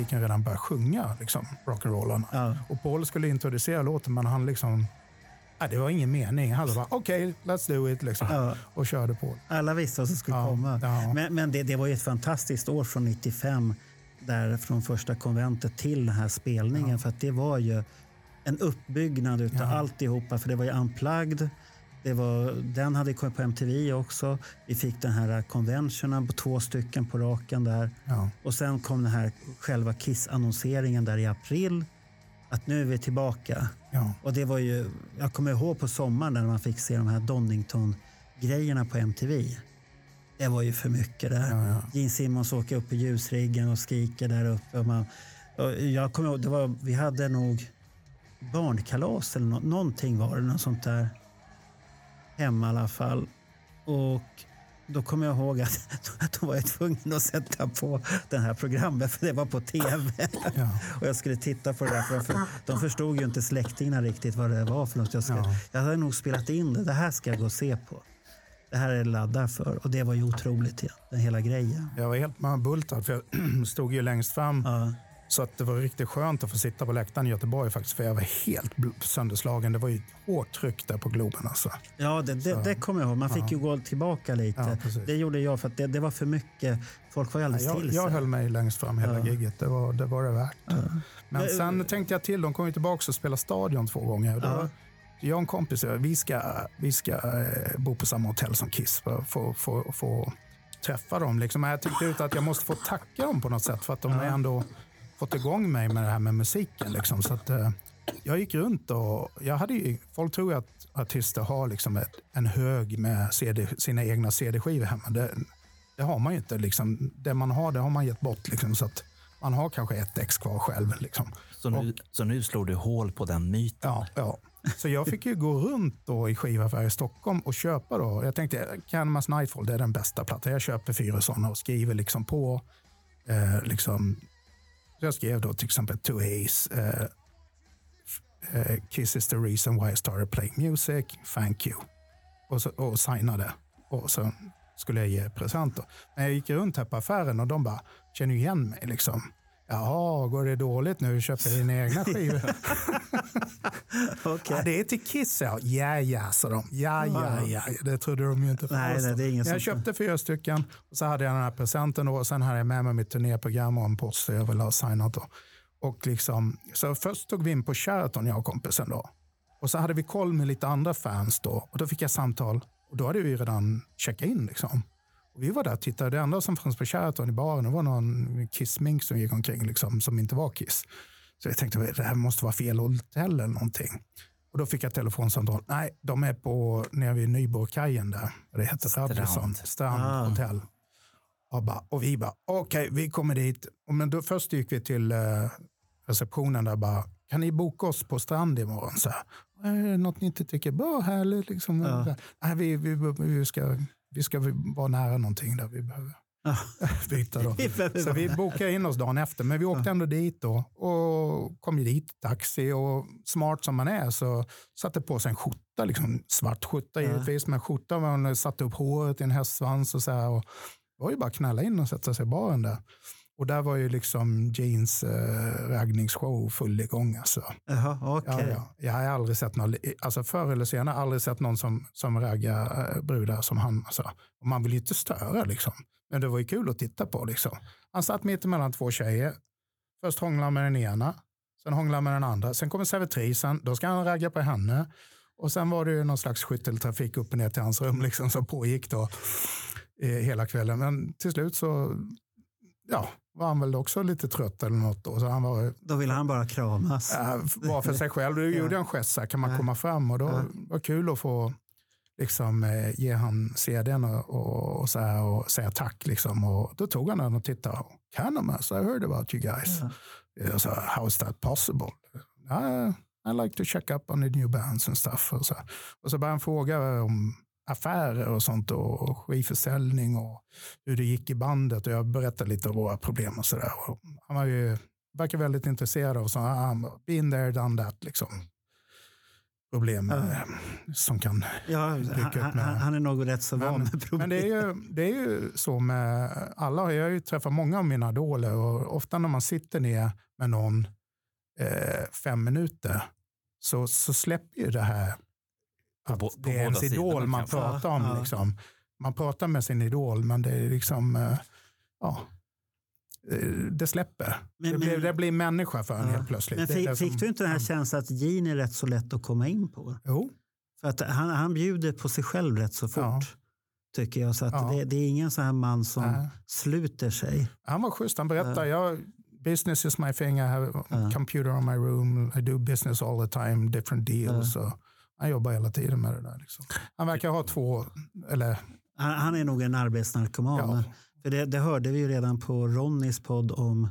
Publiken redan börjat sjunga liksom, rock'n'rollarna. Ja. Och Paul skulle introducera låten men han liksom, nej, det var ingen mening. Han bara okej, let's do it liksom. Ja. Och körde på. Alla visste vad som skulle Ja, komma. Men, men det, det var ju ett fantastiskt år från 95 där från första konventet till den här spelningen. För att det var ju en uppbyggnad utav Ja. alltihopa. För det var ju unplugged. Det var, den hade kommit på MTV också. Vi fick den här conventionen på två stycken på raken där. Ja. Och sen kom den här själva Kiss-annonseringen där i april. Att nu är vi tillbaka. Ja. Och det var ju, jag kommer ihåg på sommaren när man fick se de här Donington-grejerna på MTV. Det var ju för mycket där. Ja, ja. Gene Simmons åker upp i ljusriggen och skriker där uppe. Och man, och jag kommer ihåg, det var, vi hade nog barnkalas eller nå, någonting var det, något sånt där. Hemma i alla fall. Och då kommer jag ihåg att då var jag tvungen att sätta på det här programmet för det var på tv. Ja. Och jag skulle titta på det där. För, de förstod ju inte släktingarna riktigt vad det var för något. Jag, ska, Ja. jag hade nog spelat in det. Det här ska jag gå och se på. Det här är jag laddad för. Och det var ju otroligt, den hela grejen. Jag var helt mörbultad för jag stod ju längst fram. Ja. Så att det var riktigt skönt att få sitta på läktaren i Göteborg faktiskt. För jag var helt sönderslagen. Det var ju hårt tryck där på Globen alltså. Ja, det, det, det kommer jag ihåg. Man fick ju gå tillbaka lite. Ja, det gjorde jag för att det, det var för mycket. Folk var alldeles Jag, till sig. jag höll mig längst fram hela Ja. gigget. Det var det, var det värt. Men Men- sen tänkte jag till. De kom ju tillbaka och spelade Stadion två gånger. Ja. Jag och en kompis, vi ska, vi ska eh, bo på samma hotell som Kiss för att få, träffa dem. Liksom. Jag tyckte ut att jag måste få tacka dem på något sätt för att de har ändå fått igång mig med det här med musiken. Liksom. Så att, eh, jag gick runt och jag hade ju, folk tror att artister har liksom ett, en hög med CD, sina egna CD-skivor hemma. Det, det har man ju inte. Liksom. Det man har, det har man gett bort. Liksom. Så att man har kanske ett ex kvar själv. Liksom. Så nu, så nu slår du hål på den myten. Ja, ja. Så jag fick ju gå runt då i skivaffärer i Stockholm och köpa. Då. Jag tänkte Canamas Nightfall det är den bästa plattan. Jag köper fyra sådana och skriver liksom på. Eh, liksom, jag skrev då till exempel To Haze. Uh, eh, uh, eh, Kiss is the reason why I started playing music. Thank you. Och, så, och signade. Och så skulle jag ge present. Då. Men jag gick runt här på affären och de bara känner igen mig. Liksom. Jaha, går det dåligt nu? Köper dina egna skivor? Okej. Ja, det är till Kiss, ja. Ja, ja, sa de. Ja, ja, ja. Det trodde de ju inte Nej, nej, det är ingen jag köpte fyra stycken och så hade jag den här presenten och sen hade jag med mig mitt turnéprogram och en poster jag ville ha signat. Då. Och liksom, så först tog vi in på Sheraton, jag och kompisen. Då. Och så hade vi koll med lite andra fans då. Och då fick jag samtal. Och då hade vi redan checkat in. Liksom. Och vi var där och tittade. Det enda som fanns på Sheraton i baren var någon Kiss-mink som gick omkring liksom, som inte var Kiss. Så jag tänkte det här måste vara fel hotell eller någonting. Och då fick jag telefonsamtal. Nej, de är på nere vid Nyborgkajen där. Det heter Strand. Radisson. Strand Ah. hotell. Och, bara, och vi bara, okej, vi kommer dit. Och men då först gick vi till eh, receptionen där bara, kan ni boka oss på strand imorgon? Så här, är det något ni inte tycker är bra? Härligt, liksom. Ja. Här, Nej, vi, vi, vi, ska, vi ska vara nära någonting där vi behöver Ja. byta. Då. Så vi bokade in oss dagen efter, men vi åkte ändå dit då och kom dit taxi och smart som man är så satte på sig en skjorta, liksom svart skjorta givetvis, men skjorta man satte upp håret i en hästsvans och så här. Och det var ju bara att knalla in och sätta sig i baren där. Och där var ju liksom Jeans eh, raggningsshow full igång. Alltså. Jaha, okej. Ja, ja. Jag har aldrig sett någon, alltså förr eller senare aldrig sett någon som, som raggar eh, brudar som han. Alltså. Och man vill ju inte störa liksom. Men det var ju kul att titta på liksom. Han satt mitt emellan två tjejer. Först hånglade med den ena, sen hånglade med den andra. Sen kommer servitrisen, då ska han ragga på henne. Och sen var det ju någon slags skytteltrafik upp och ner till hans rum liksom, som pågick då eh, hela kvällen. Men till slut så ja, var han väl också lite trött eller något. Då. Så han var Då vill han bara kramas. äh, var för sig själv. Då gjorde jag en gest, så här, kan man Ja. komma fram? Och då Ja. var kul att få liksom, eh, ge han CDn och, och, och, så här, och säga tack. Liksom. Och då tog han den och tittade. Canamas, I heard about you guys. Jag sa, how is that possible? "Ah, I like to check up on the new bands and stuff. Och så, och så började han fråga om affärer och sånt och skivförsäljning och hur det gick i bandet. Och jag berättade lite om våra problem och sådär. Han var ju, verkar väldigt intresserad av så han been there, done that. Liksom. problem med, som kan Ja, han, dyka upp han, med. han är nog rätt så van med problem. men det, är ju, det är ju så med alla. Jag har ju träffat många av mina idoler och ofta när man sitter ner med någon eh, fem minuter så, så släpper ju det här att bo- på det är ens idol man kanske. pratar om. Ja. Liksom. Man pratar med sin idol men det är liksom, eh, ja, eh, det släpper. Men- det, blir, men- det blir människa för en Ja. helt plötsligt. Men fick, det fick som- du inte den här Ja. känslan att Gene är rätt så lätt att komma in på? Jo, För att han, han bjuder på sig själv rätt så fort. Ja. Tycker jag. Så att Ja. det, det är ingen sån här man som Nej. sluter sig. Han var schysst. Han berättade, jag, business is my thing. I have a Ja. computer on my room. I do business all the time, different deals. Så han jobbar hela tiden med det där. Liksom. Han verkar ha två, eller Han, han är nog en arbetsnarkoman. ja, För det, det hörde vi ju redan på Ronnys podd om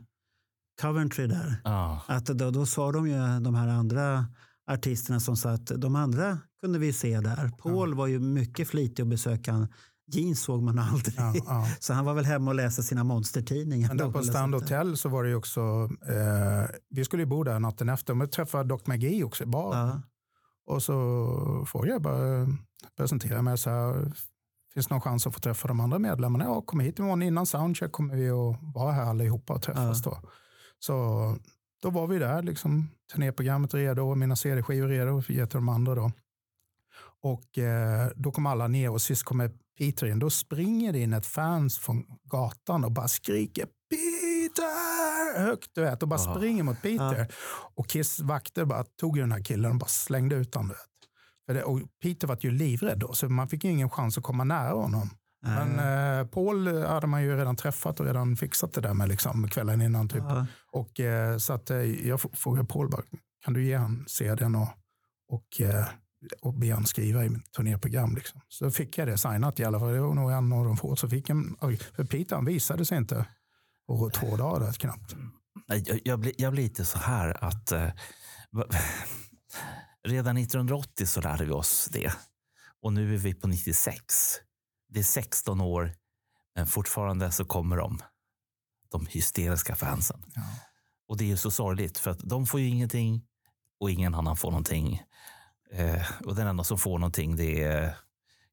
Coventry där. Ja. Att då, då sa de ju de här andra artisterna som sa att de andra kunde vi se där. Paul var ju mycket flitig att besöka. Gene såg man aldrig. ja, ja. Så han var väl hemma och läste sina monstertidningar. Men där då, på Stand. Hotel så var det ju också, eh, vi skulle ju bo där natten efter, men träffade Doc McGee också i baren. Ja. Och så frågade jag bara, presentera mig så här, finns det någon chans att få träffa de andra medlemmarna? Ja, kom hit imorgon innan soundcheck kommer vi att vara här allihopa och träffas då. Så då var vi där, liksom, turnéprogrammet redo och mina CD-skivor redo att ge till de andra då. Och eh, då kom alla ner och sist kommer Peter in. Då springer det in ett fans från gatan och bara skriker Peter! Högt du vet och bara springer mot Peter. Och Kiss vakter bara tog ju den här killen och bara slängde ut honom. För det, och Peter var ju livrädd då så man fick ju ingen chans att komma nära honom. Men eh, Paul hade man ju redan träffat och redan fixat det där med liksom, kvällen innan. Typ. Ja. Och, eh, så att, eh, jag frågade Paul, bara, kan du ge han CDn och, och, eh, och be han skriva i mitt turnéprogram? Liksom. Så fick jag det signat i alla fall. Det var nog en av de få. Så fick en, för Peter han visade sig inte på två dagar knappt. Jag, jag, blir, jag blir lite så här att eh, redan 1980 så lärde vi oss det. Och nu är vi på 96. Det är 16 år, men fortfarande så kommer de. De hysteriska fansen. Ja. Och det är ju så sorgligt för att de får ju ingenting och ingen annan får någonting. Eh, och den enda som får någonting det är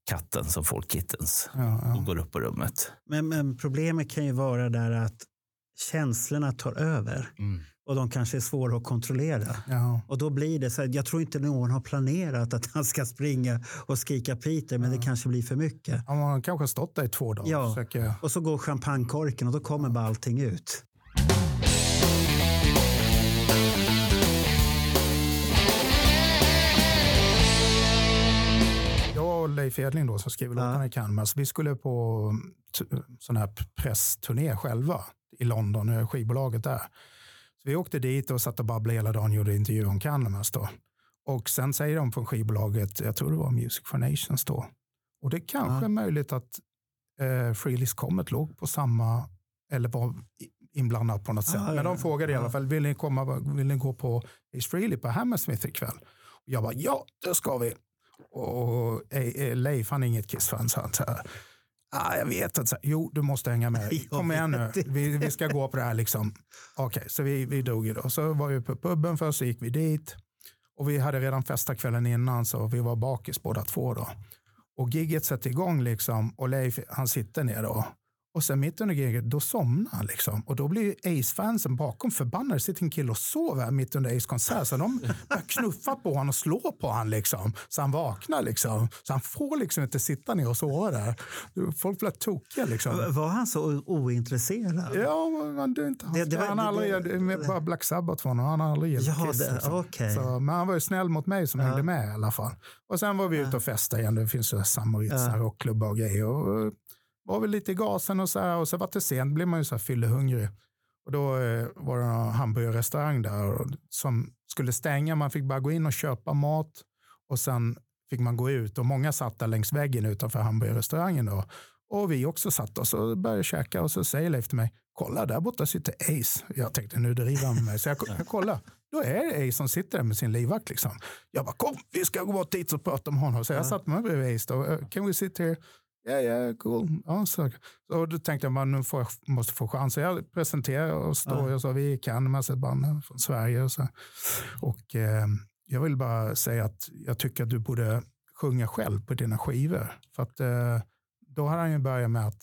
katten som får kittens Ja, ja. och går upp på rummet. Men, men problemet kan ju vara där att känslorna tar över Mm. och de kanske är svåra att kontrollera. Ja. Och då blir det så här, jag tror inte någon har planerat att han ska springa och skrika Peter, men det kanske blir för mycket. Han har kanske stått där i två dagar. Ja. försöker- Och så går champagnekorken och då kommer bara allting ut. Och Leif Edling då, som skriver låtarna i Canvas, vi skulle på t- sån här pressturné själva i London, eh, skivbolaget där. Så vi åkte dit och satt och babblade hela dagen och gjorde intervjuer om Canvas då. Och sen säger de från skivbolaget, jag tror det var Music for Nations då, och det kanske Ja. är möjligt att eh, Freelist Comet låg på samma, eller var inblandad på något sätt. ja, Men de ja. frågade i alla Ja. fall, vill ni, komma, vill ni gå på Ace Frehley på Hammersmith ikväll? Och jag bara, ja, det ska vi. Och eh, eh, Leif, han är inget Kiss-fan, så han så här, ah, jag vet att, så här, jo, du måste hänga med. Kom igen nu, vi, vi ska gå på det här liksom. Okej, så vi, vi drog ju då. Så var vi på puben först, så gick vi dit. Och vi hade redan festat kvällen innan, så vi var bakis båda två då. Och gigget sätter igång liksom, och Leif, han sitter ner då. Och sen mitt under giget, då somnar han liksom. Och då blir Ace-fansen bakom förbannade. Sitter en kille och sover mitt under Ace-konsert. Så de börjar knuffa på honom och slå på honom liksom. Så han vaknar liksom. Så han får liksom inte sitta ner och sova där. Folk blir tokiga liksom. Var han så ointresserad? Ja, men det är inte Det- det var- han har aldrig, det- det bara Black Sabbath för honom. Han har aldrig gillat Kiss. det- liksom. okej. Så, men han var ju snäll mot mig som Ja. hängde med i alla fall. Och sen var vi ute och festade igen. Det finns ju Samoritz Ja. rockklubbar och grejer. Och, var väl lite i gasen och så här. Och så var det sent blev man ju så här fyllehungrig. Och då eh, var det en hamburgerrestaurang där och, som skulle stänga. Man fick bara gå in och köpa mat och sen fick man gå ut. Och många satt där längs väggen utanför hamburgerrestaurangen. Då. Och vi också satt oss och började käka och så säger Leif till mig, kolla där borta sitter Ace. Jag tänkte nu driver han med mig. Så jag, jag kollar, då är det Ace som sitter där med sin livvakt. Liksom. Jag bara, kom vi ska gå bort dit och prata om honom. Så jag satt mig bredvid Ace. Då. "Uh, Can we sit here? Ja, ja, cool. Ja, så. så då tänkte jag, man, nu får måste få chansen. Jag presenterade oss då. Jag sa, vi kan med ett band från Sverige. Och, så. och, eh, jag vill bara säga att jag tycker att du borde sjunga själv på dina skivor. För att eh, då har han ju börjat med att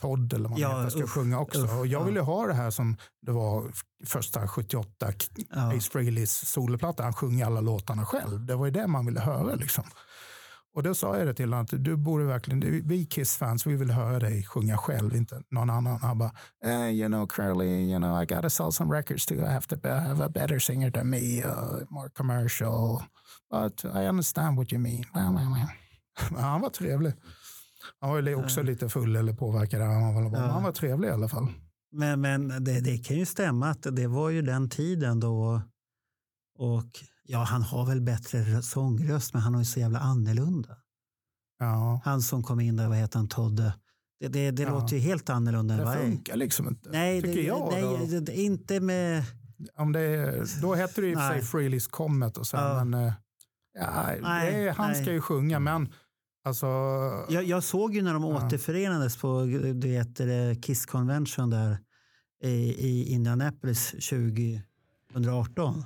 Todd eller vad Ja, han heter ska uff, sjunga också. uff, och jag ja. vill ju ha det här som det var första 78 K- Ja. Ace Frehleys soloplatta. Han sjunger alla låtarna själv. Det var ju det man ville höra liksom. Och då sa jag det till honom att du borde verkligen, vi Kiss-fans, vi vill höra dig sjunga själv, inte någon annan. Han bara, eh, you know Crowley, you know I gotta sell some records too. I have to have a better singer than me, uh, more commercial. But I understand what you mean. Men han var trevlig. Han var ju också lite full eller påverkad. Han var, Ja. han var trevlig i alla fall. Men, men det, det kan ju stämma att det var ju den tiden då. Och ja, han har väl bättre sångröst, men han har ju så jävla annorlunda. Ja. Han som kom in där, vad heter han, Todde? Det, det, det Ja. låter ju helt annorlunda Det är. funkar liksom inte, Nej, tycker det, jag. nej då. inte med... Om det är, då hette det i och för sig. Freelys Comet och sen, Ja. men eh, ja, Nej, är, han nej. ska ju sjunga, men alltså, Jag, jag såg ju när de Ja. återförenades på du vet, det Kiss Convention där i, i Indianapolis 2018.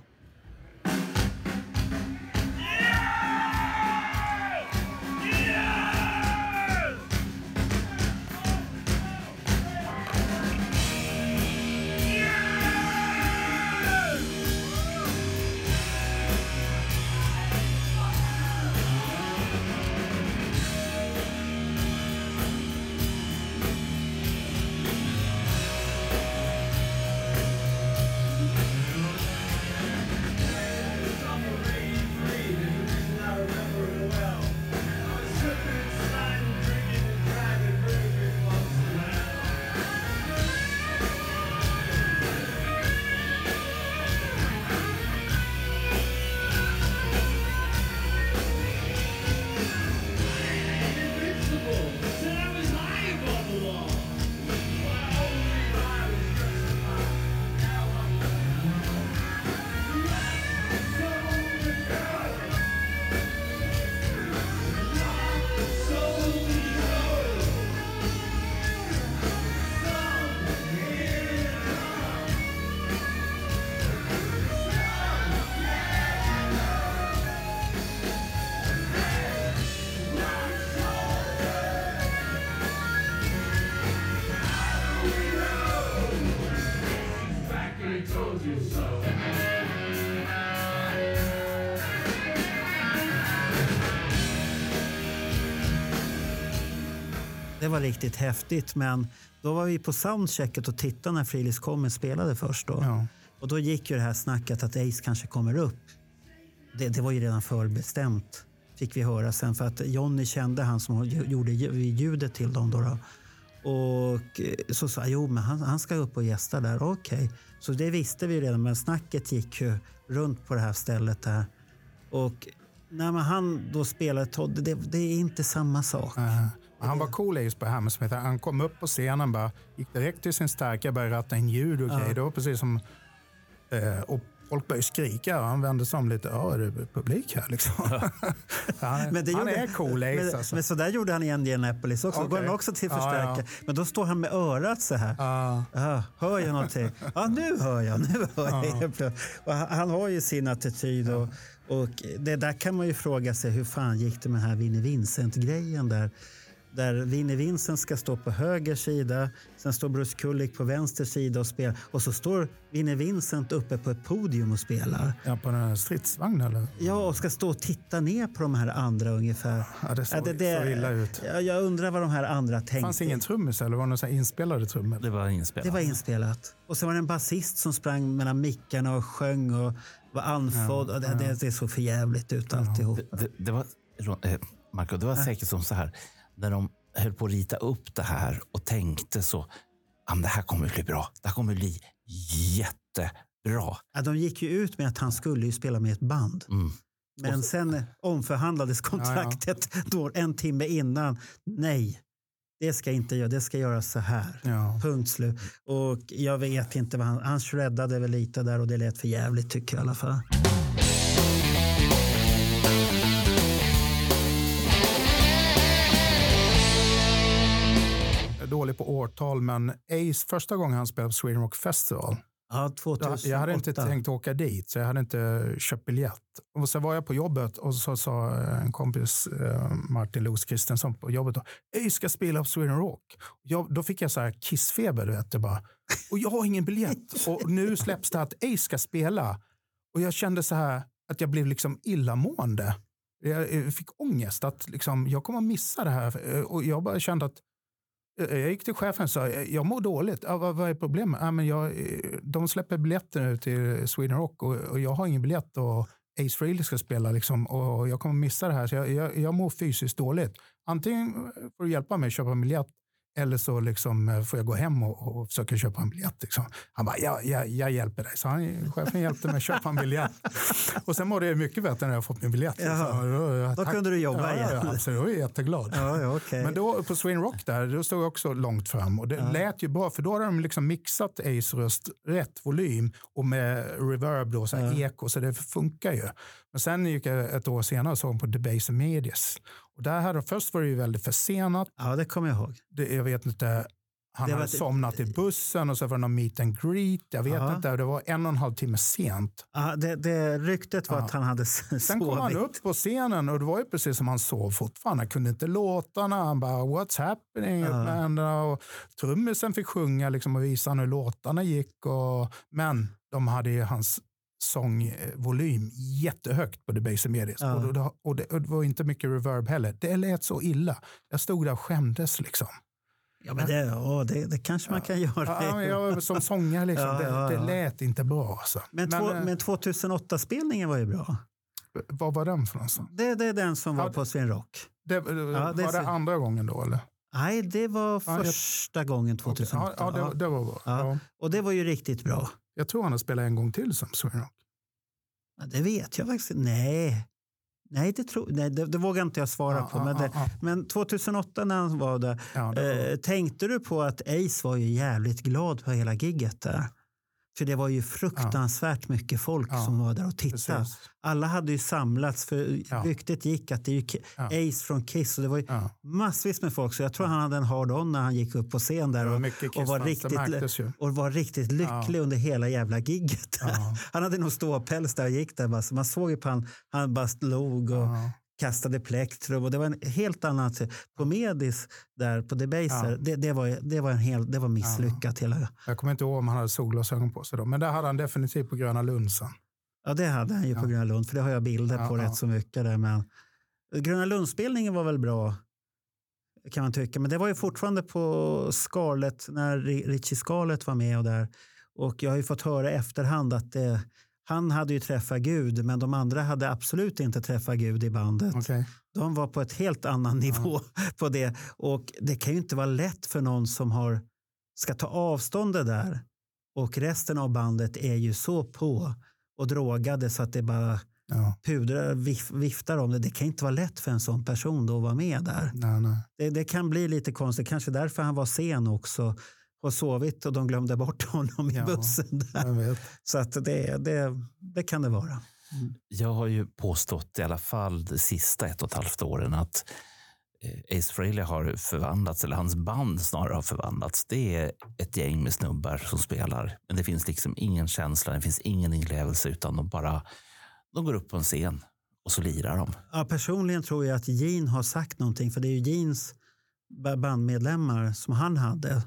Det var riktigt häftigt, men då var vi på soundchecket och tittade när Frilis Comet spelade först. Då. ja. Och då gick ju det här snacket att Ace kanske kommer upp. Det, det var ju redan förbestämt, fick vi höra sen. För att Johnny kände han som gjorde lju- ljudet till dem. Då, då. Och eh, så sa jag, jo men han, han ska upp och gästa där. Okej, så det visste vi redan. Men snacket gick ju runt på det här stället där. Och när man han då spelade Todd, det, det är inte samma sak. Eh, han var cool Ace på Hammersmith. Han kom upp på scenen bara, gick direkt till sin starka, började ratta in ljud och Ja. grejer. Det var precis som... Eh, och folk började skrika och han vände sig om lite. Ja, är det publik här liksom? han Men det han gjorde- är cool Ace men, alltså. men så där gjorde han i Indianapolis också. Då går han också till Ja, förstärkare. Men då står han med örat så här. Ja. Ja, hör jag någonting? Ja, nu hör jag. Nu hör jag. Ja. Och han, han har ju sin attityd. Och, och det där kan man ju fråga sig, hur fan gick det med den här Vinnie Vincent-grejen där? Där Vinnie Vincent ska stå på höger sida, sen står Bruce Kulick på vänster sida och spelar. Och så står Vinnie Vincent uppe på ett podium och spelar. ja, på den här stridsvagnen eller? Ja, och ska stå och titta ner på de här andra ungefär. Ja, det såg Ja, det- så illa ut. Ja, jag undrar vad de här andra Det tänkte. fanns ingen trummis eller var det här inspelade trummor? Det var inspelat. Det var inspelat. Och sen var det en basist som sprang mellan mickarna och sjöng och var andfådd. Ja, det, ja. det, det såg för jävligt ut alltihop. Det, det, det var, eh, Marco, det var säkert som så här, när de höll på att rita upp det här och tänkte så, "Ja, det här kommer bli bra. Det här kommer bli jättebra. Ja, de gick ju ut med att han skulle ju spela med ett band. Mm. Men sen omförhandlades kontraktet Då, en timme innan. Nej, det ska inte göra. Det ska göras så här. Ja. Punkt slut. Och jag vet inte vad han... Han shreddade väl lite där och det lät för jävligt tycker jag i alla fall. Dålig på årtal, men Ace, första gången han spelade på Sweden Rock Festival, Ja, Jag, 2008. jag hade inte tänkt åka dit, så jag hade inte köpt biljett. Och så var jag på jobbet och så sa en kompis, eh, Martin Los Kristensson på jobbet, då, jag ska spela på Sweden Rock. Jag, då fick jag så här kissfeber, du vet. Det bara, och jag har ingen biljett. Och nu släpps det att Ace ska spela. Och jag kände så här att jag blev liksom illamående. Jag fick ångest att liksom, jag kommer att missa det här. Och jag bara kände att Eh, jag gick till chefen och sa eh, jag mår dåligt. Ja, vad, vad är problemet? Ja, men jag, eh, de släpper biljetter nu till Sweden Rock och, och jag har ingen biljett och Ace Frehley ska spela liksom, och jag kommer missa det här. Så jag, jag, jag mår fysiskt dåligt. Antingen får du hjälpa mig att köpa en biljett eller så liksom eh, får jag gå hem och, och försöka köpa en biljett. Liksom. Han bara, ja, ja, jag hjälper dig. Så han, chefen hjälpte mig att köpa en biljett. och sen mådde jag mycket bättre när jag fått min biljett. Jaha. Så, då, Då tack- kunde du jobba ja, igen. Ja, alltså, jag var jätteglad. Ja, ja, okej. Men då på Sweden Rock där, då stod jag också långt fram och det lät ju bra för då hade de liksom mixat Ace röst rätt volym och med reverb då, så här eko, så det funkar ju. Men sen gick jag ett år senare och såg på Debase Medias och där hade först var det ju väldigt försenat. Ja, det kommer jag ihåg. Det, jag vet inte, han Det hade ett- somnat i bussen och så var det någon meet and greet. Jag vet Ja. inte, det var en och en halv timme sent. Ja, det, det, ryktet var Ja. att han hade s- Sen kom han sovit. upp på scenen och det var ju precis som han sov fortfarande. Han kunde inte låtarna. Han bara what's happening? Ja. Och trummisen fick sjunga liksom och visa hur låtarna gick. Och, men de hade ju hans sångvolym jättehögt på Debaser Medias. Ja. Och, det, och, det, och det var inte mycket reverb heller. Det lät så illa. Jag stod där och skämdes liksom. Ja, men det, ja, det, det kanske man kan göra. Ja, men jag, som sångare liksom, Ja, ja, det, det lät inte bra. Alltså. Men, två, eh, men 2008-spelningen var ju bra. vad var den för någonstans? Det, det är den som var på Svin Rock. Det, var det andra gången då? Eller? Nej, det var första gången 2008. Ja, ja, det, var bra. Och det var ju riktigt bra. Jag tror han har spelat en gång till som Sweden Rock. Ja, det vet jag faktiskt Nej. Nej, det, tror, nej det, det vågar inte jag svara Ja, på. ja, men, det, men 2008 när han var där, var- eh, tänkte du på att Ace var ju jävligt glad på hela gigget där? För det var ju fruktansvärt mycket folk Ja, som var där och tittade. precis. Alla hade ju samlats för Ja. ryktet gick att det är ju Ja. Ace från Kiss och det var ju Ja. massvis med folk så jag tror han hade en hard on när han gick upp på scen där var och, och, var, riktigt, och var riktigt lycklig under hela jävla gigget. Ja. Han hade nog ståpäls där och gick där. Bara, så man såg ju på han, han bara log och Ja. Kastade plektrum och det var en helt annat. På Medis där på Debaser, Ja. det, det, var, det var en hel, det var misslyckat hela. Jag kommer inte ihåg om han hade solglasögon på sig då. Men det hade han definitivt på Gröna Lund sen. Ja, det hade han ju på Ja. Gröna Lund, för det har jag bilder Ja, på ja. rätt så mycket där. Men Gröna Lund-spelningen var väl bra, kan man tycka. Men det var ju fortfarande på Scarlett, när Ri- Richie Scarlett var med och där. Och jag har ju fått höra i efterhand att det, han hade ju träffat Gud, men de andra hade absolut inte träffat Gud i bandet. Okej. De var på ett helt annan nivå på det. Och det kan ju inte vara lätt för någon som har, ska ta avstånd det där. Och resten av bandet är ju så på och drogade så att det bara Ja. pudrar, vif, viftar om det. Det kan inte vara lätt för en sån person då att vara med där. Nej, nej. Det, det kan bli lite konstigt, kanske därför han var sen också och sovit och de glömde bort honom i Ja, bussen. Där. Jag vet. Så att det, det, det kan det vara. Jag har ju påstått i alla fall de sista ett och ett halvt åren att eh, Ace Frehley har förvandlats, eller hans band snarare har förvandlats. Det är ett gäng med snubbar som spelar, men det finns liksom ingen känsla, det finns ingen inlevelse, utan de bara de går upp på en scen och så lirar de. Ja, personligen tror jag att Gene har sagt någonting, för det är ju Jeans ba- bandmedlemmar som han hade,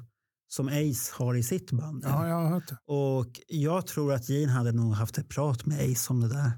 som Ace har i sitt band. Ja, jag har hört det. Och jag tror att Gene hade nog haft ett prat med Ace om det där.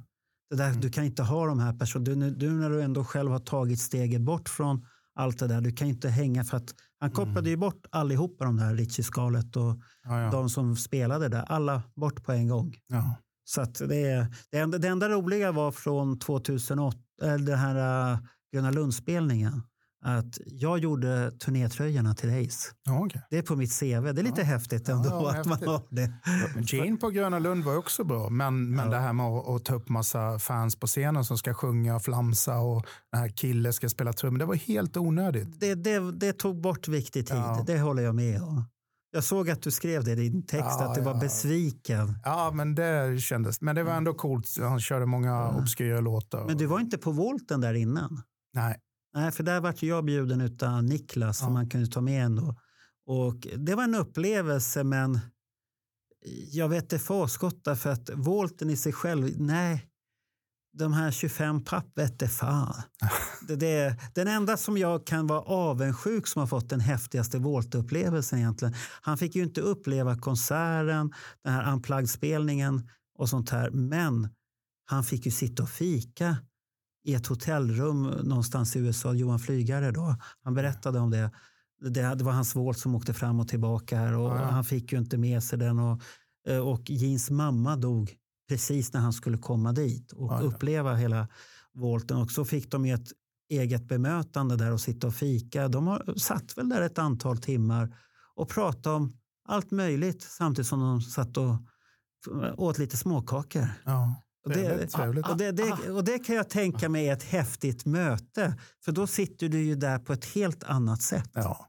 Det där Du kan inte ha de här personerna, du, du när du ändå själv har tagit steget bort från allt det där, du kan inte hänga för att han kopplade ju bort allihopa de där, Richie Scarlett och Ja, ja. de som spelade där, alla bort på en gång. Ja. Så att det, det, enda, det enda roliga var från 2008, eller den här uh, Gröna Lund-spelningen, att jag gjorde turnétröjorna till Ace. Ja, okej. Det är på mitt CV. Det är lite häftigt ändå Ja, att man häftigt. har det. Gene på Gröna Lund var också bra, men, men det här med att, att ta upp massa fans på scenen som ska sjunga och flamsa och den här killen ska spela trummor, det var helt onödigt. Det, det, det tog bort viktig tid, Ja. det håller jag med om. Jag såg att du skrev det i din text, Ja, att du var ja. besviken. Ja, men det kändes. Men det var ändå coolt. Han körde många obskyra låtar. Men du var inte på Volten där innan? Nej. Nej, för där vart jag bjuden utav Niklas som Ja. man kunde ta med ändå. Och det var en upplevelse, men jag vet det forskott för att volten i sig själv, nej. De här 25 papp vette fan. Det, det, den enda som jag kan vara avundsjuk som har fått den häftigaste voltupplevelsen egentligen. Han fick ju inte uppleva konserten, den här unplugged-spelningen och sånt här. Men han fick ju sitta och fika i ett hotellrum någonstans i USA. Johan Flygare då. Han berättade om det. Det, det var hans volt som åkte fram och tillbaka här och Ja, han fick ju inte med sig den. Och, eh, och Jeans mamma dog precis när han skulle komma dit och ja. uppleva hela volten. Och så fick de ju ett eget bemötande där och sitta och fika. De har satt väl där ett antal timmar och pratade om allt möjligt samtidigt som de satt och åt lite småkakor. Ja, Och det, trevligt. och, det, det, och det kan jag tänka mig är ett häftigt möte. För då sitter du ju där på ett helt annat sätt. Ja,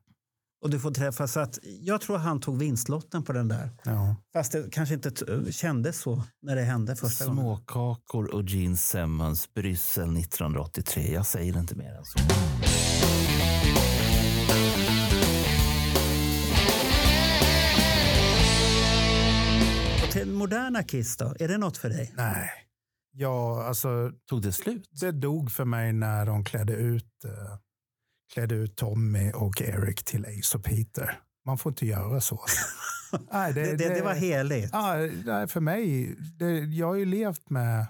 Och du får träffa. Så att jag tror han tog vinstlotten på den där. ja. Fast det kanske inte kändes så när det hände första gången. Småkakor och Gene Simmons, Bryssel 1983. Jag säger inte mer än så. Till moderna Kiss då? Är det något för dig? Nej. Ja, alltså Tog det slut? det dog för mig när de klädde ut, eh, klädde ut Tommy och Eric till Ace och Peter. Man får inte göra så. nej, Det, det, det var heligt. Ja, nej, för mig, det, jag har ju levt med,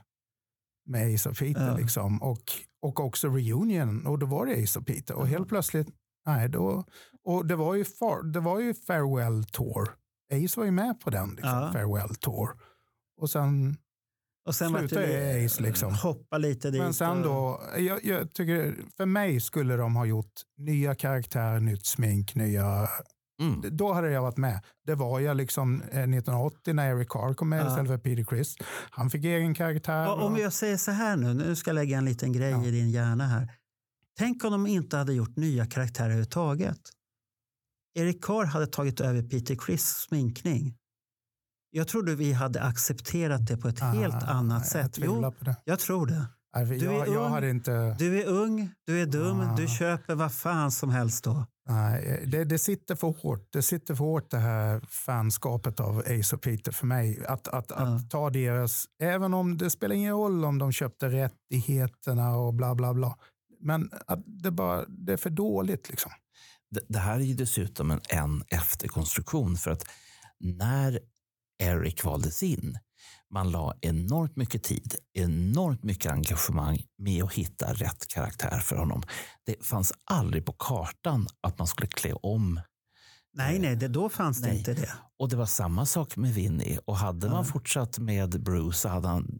med Ace och Peter Ja. liksom. Och, och också reunion och då var det Ace och Peter. Och helt plötsligt, nej då, och det var ju, far, det var ju Farewell Tour. Ace var ju med på den, liksom, Ja. Farewell Tour. Och sen, Och sen det ju Ace, liksom. hoppa lite dit. men sen då, jag, jag tycker, för mig skulle de ha gjort nya karaktärer, nytt smink, nya Mm. då hade jag varit med. Det var jag liksom eh, 1980 när Eric Carr kom med Ja. istället för Peter Chris. Han fick egen karaktär. Och Om och- jag säger så här nu, nu ska jag lägga en liten grej Ja. i din hjärna här. Tänk om de inte hade gjort nya karaktärer överhuvudtaget. Eric Carr hade tagit över Peter Chris sminkning. Jag trodde vi hade accepterat det på ett helt Ah, annat jag sätt. Jo, på det. jag tror det. Du är jag, jag ung. hade inte... Du är ung, du är dum, Ah. du köper vad fan som helst då. Nej, det, det sitter för hårt. Det sitter för hårt det här fanskapet av Ace och Peter för mig. Att, att, Ja. att ta deras, även om det spelar ingen roll om de köpte rättigheterna och bla bla bla. Men att det, bara, det är för dåligt liksom. Det, det här är ju dessutom en, en efterkonstruktion för att när Eric valdes in, man la enormt mycket tid, enormt mycket engagemang med att hitta rätt karaktär för honom. Det fanns aldrig på kartan att man skulle klä om. Nej, nej, det, då fanns det Nej. inte det. Och det var samma sak med Vinny. Och hade Ja. man fortsatt med Bruce så hade han